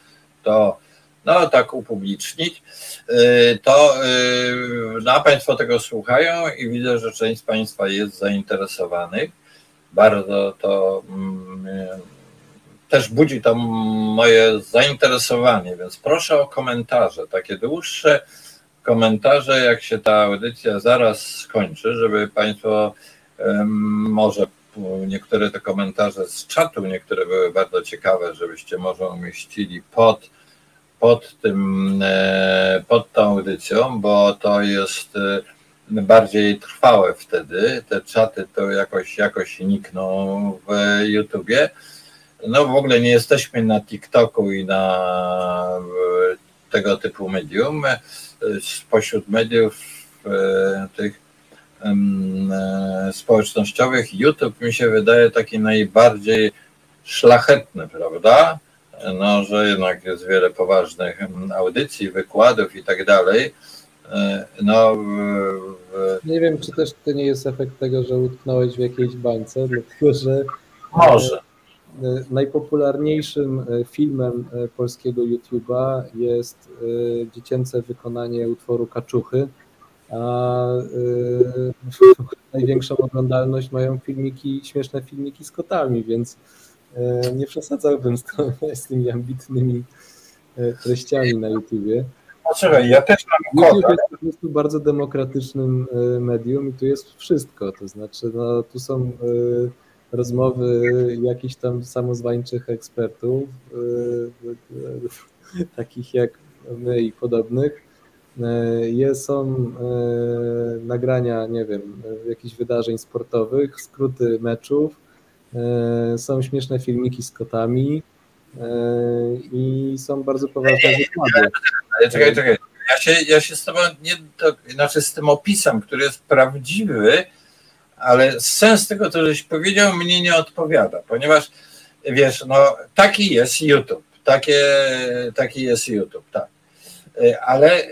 to no tak upublicznić. Y, to y, no, Państwo tego słuchają i widzę, że część z Państwa jest zainteresowanych. Bardzo to mm, też budzi to moje zainteresowanie, więc proszę o komentarze, takie dłuższe komentarze, jak się ta audycja zaraz skończy, żeby Państwo może niektóre te komentarze z czatu, niektóre były bardzo ciekawe, żebyście może umieścili pod, pod tym, e, pod tą audycją, bo to jest e, bardziej trwałe wtedy. Te czaty to jakoś, jakoś nikną w YouTubie. No w ogóle nie jesteśmy na TikToku i na tego typu medium spośród mediów e, tych e, społecznościowych YouTube mi się wydaje taki najbardziej szlachetny, prawda? No, że jednak jest wiele poważnych audycji, wykładów i tak dalej. E, no, w... Nie wiem, czy też to nie jest efekt tego, że utknąłeś w jakiejś bańce, dlatego że. Może. E, najpopularniejszym e, filmem e, polskiego YouTube'a jest dziecięce wykonanie utworu Kaczuchy, a największą oglądalność mają filmiki, śmieszne filmiki z kotami, więc nie przesadzałbym z, to, z tymi ambitnymi treściami na YouTubie. Poczekaj, ja też mam YouTube jest po prostu bardzo demokratycznym medium i tu jest wszystko, to znaczy no, tu są rozmowy jakichś tam samozwańczych ekspertów, y, y, takich jak my i podobnych. Jest, są nagrania, nie wiem, jakichś wydarzeń sportowych, skróty meczów, są śmieszne filmiki z kotami i są bardzo poważne wykłady. Czekaj, czekaj. Ja się, ja się z tobą nie, znaczy z tym opisem, który jest prawdziwy, ale sens tego, co żeś powiedział, mnie nie odpowiada, ponieważ wiesz, no taki jest YouTube, takie, taki jest YouTube, tak. Ale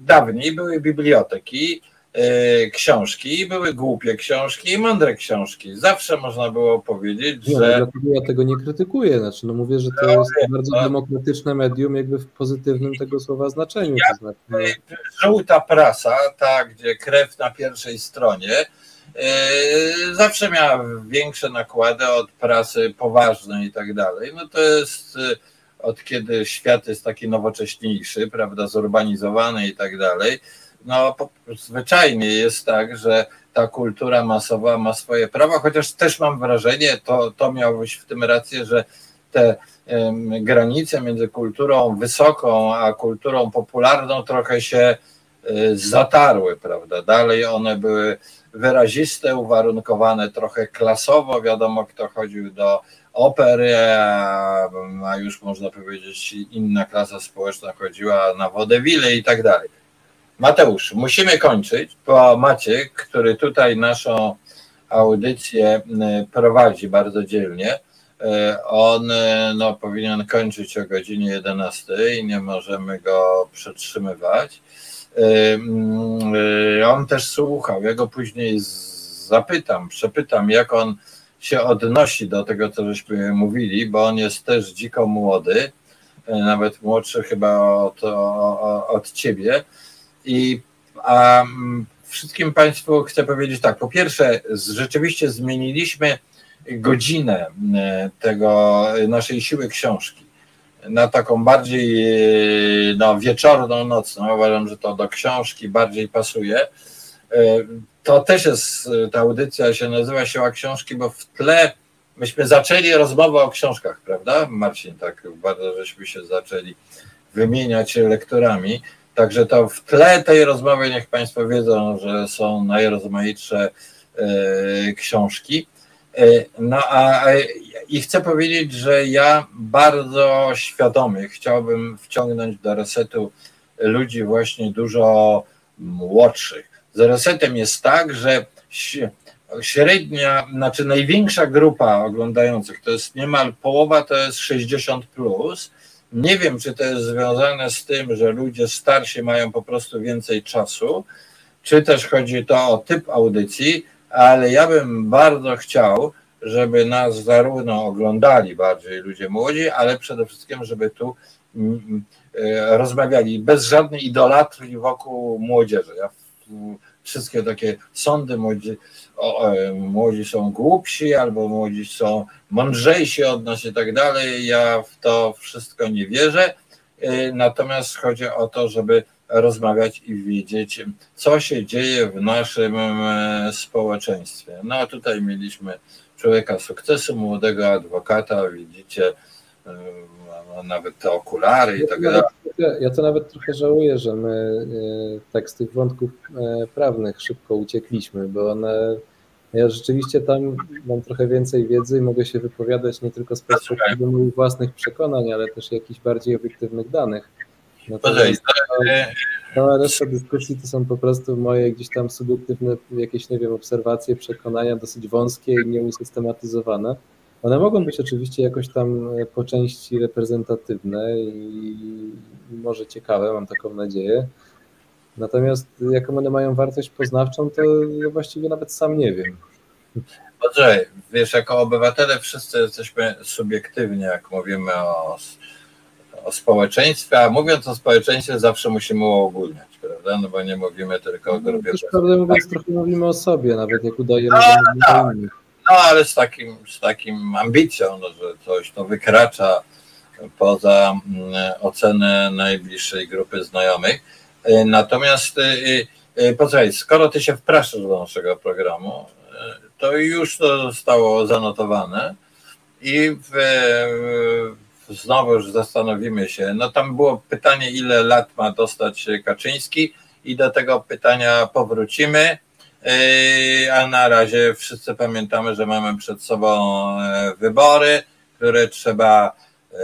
dawniej były biblioteki, e, książki, były głupie książki i mądre książki. Zawsze można było powiedzieć, nie, że. ja tego nie krytykuję. Znaczy, no mówię, że to no, jest no, bardzo no. demokratyczne medium, jakby w pozytywnym tego słowa znaczeniu. Ja, to znaczy, no... Żółta prasa, ta, gdzie krew na pierwszej stronie, zawsze miała większe nakłady od prasy poważnej i tak dalej. No to jest yy, od kiedy świat jest taki nowocześniejszy, prawda, zurbanizowany i tak dalej. No zwyczajnie jest tak, że ta kultura masowa ma swoje prawa, chociaż też mam wrażenie, to, to miałbyś w tym rację, że te granice między kulturą wysoką a kulturą popularną trochę się yy, zatarły, prawda? Dalej one były wyraziste, uwarunkowane trochę klasowo. Wiadomo, kto chodził do opery, a już można powiedzieć, inna klasa społeczna chodziła na wodewile i tak dalej. Mateusz, musimy kończyć, bo Maciek, który tutaj naszą audycję prowadzi bardzo dzielnie, e, on no, powinien kończyć o godzinie 11 i nie możemy go przetrzymywać. On też słuchał. Ja go później zapytam, przepytam, jak on się odnosi do tego, co żeśmy mówili, bo on jest też dziko młody, e, nawet młodszy chyba od, od ciebie. I a wszystkim Państwu chcę powiedzieć tak. Po pierwsze, rzeczywiście zmieniliśmy godzinę tego naszej siły książki na taką bardziej no, wieczorną, nocną. Uważam, że to do książki bardziej pasuje. E, to też jest, ta audycja się nazywa Siła Książki, bo w tle myśmy zaczęli rozmowę o książkach, prawda? Marcin, tak bardzo żeśmy się zaczęli wymieniać lekturami. Także to w tle tej rozmowy niech Państwo wiedzą, że są najrozmaitsze e, książki. E, no a i chcę powiedzieć, że ja bardzo świadomie chciałbym wciągnąć do resetu ludzi właśnie dużo młodszych. Z resetem jest tak, że średnia, znaczy największa grupa oglądających, to jest niemal połowa, to jest 60 plus. Nie wiem, czy to jest związane z tym, że ludzie starsi mają po prostu więcej czasu, czy też chodzi to o typ audycji, ale ja bym bardzo chciał, żeby nas zarówno oglądali bardziej ludzie młodzi, ale przede wszystkim, żeby tu mm, mm, e, rozmawiali bez żadnej idolatrii wokół młodzieży. Ja wszystkie takie sądy młodzi, o, e, młodzi są głupsi albo młodzi są mądrzejsi od nas i tak dalej. Ja w to wszystko nie wierzę. E, natomiast chodzi o to, żeby rozmawiać i wiedzieć, co się dzieje w naszym społeczeństwie. No a tutaj mieliśmy człowieka sukcesu, młodego adwokata, widzicie, ma nawet te okulary i tak dalej. Ja to nawet trochę żałuję, że my e, tak z tych wątków e, prawnych szybko uciekliśmy, bo one ja rzeczywiście tam mam trochę więcej wiedzy i mogę się wypowiadać nie tylko z perspektywy moich własnych przekonań, ale też jakichś bardziej obiektywnych danych. Natomiast cała reszta dyskusji to są po prostu moje gdzieś tam subiektywne jakieś, nie wiem, obserwacje, przekonania dosyć wąskie i nieusystematyzowane. One mogą być oczywiście jakoś tam e, po części reprezentatywne i może ciekawe, mam taką nadzieję. Natomiast jaką one mają wartość poznawczą, to ja właściwie nawet sam nie wiem. Dobrze, wiesz, jako obywatele wszyscy jesteśmy subiektywni, jak mówimy o o społeczeństwie, a mówiąc o społeczeństwie zawsze musimy uogólniać, prawda? No bo nie mówimy tylko o grupie. No, prawdę mówiąc, trochę mówimy o sobie, nawet jak udajemy, no, no, no, ale z takim, z takim ambicją, no, że coś to wykracza poza mm, ocenę najbliższej grupy znajomych. E, natomiast e, e, posłuchaj, skoro ty się wpraszasz do naszego programu, to już to zostało zanotowane i w, znowu już zastanowimy się. No tam było pytanie, ile lat ma dostać Kaczyński i do tego pytania powrócimy. Yy, a na razie wszyscy pamiętamy, że mamy przed sobą e, wybory, które trzeba e,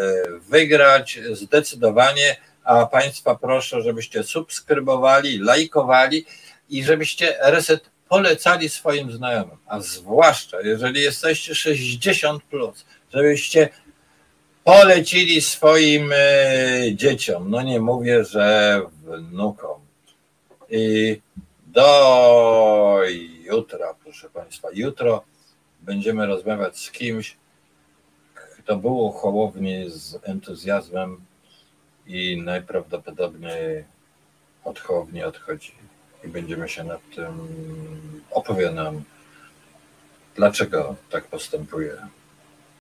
wygrać zdecydowanie, a Państwa proszę, żebyście subskrybowali, lajkowali i żebyście reset polecali swoim znajomym, a zwłaszcza jeżeli jesteście 60, plus, żebyście polecili swoim e, dzieciom. No nie mówię, że wnukom. I do jutra, proszę Państwa. Jutro będziemy rozmawiać z kimś, kto był Hołowni z entuzjazmem i najprawdopodobniej od Hołowni odchodzi. I będziemy się nad tym opowie nam, dlaczego tak postępuje.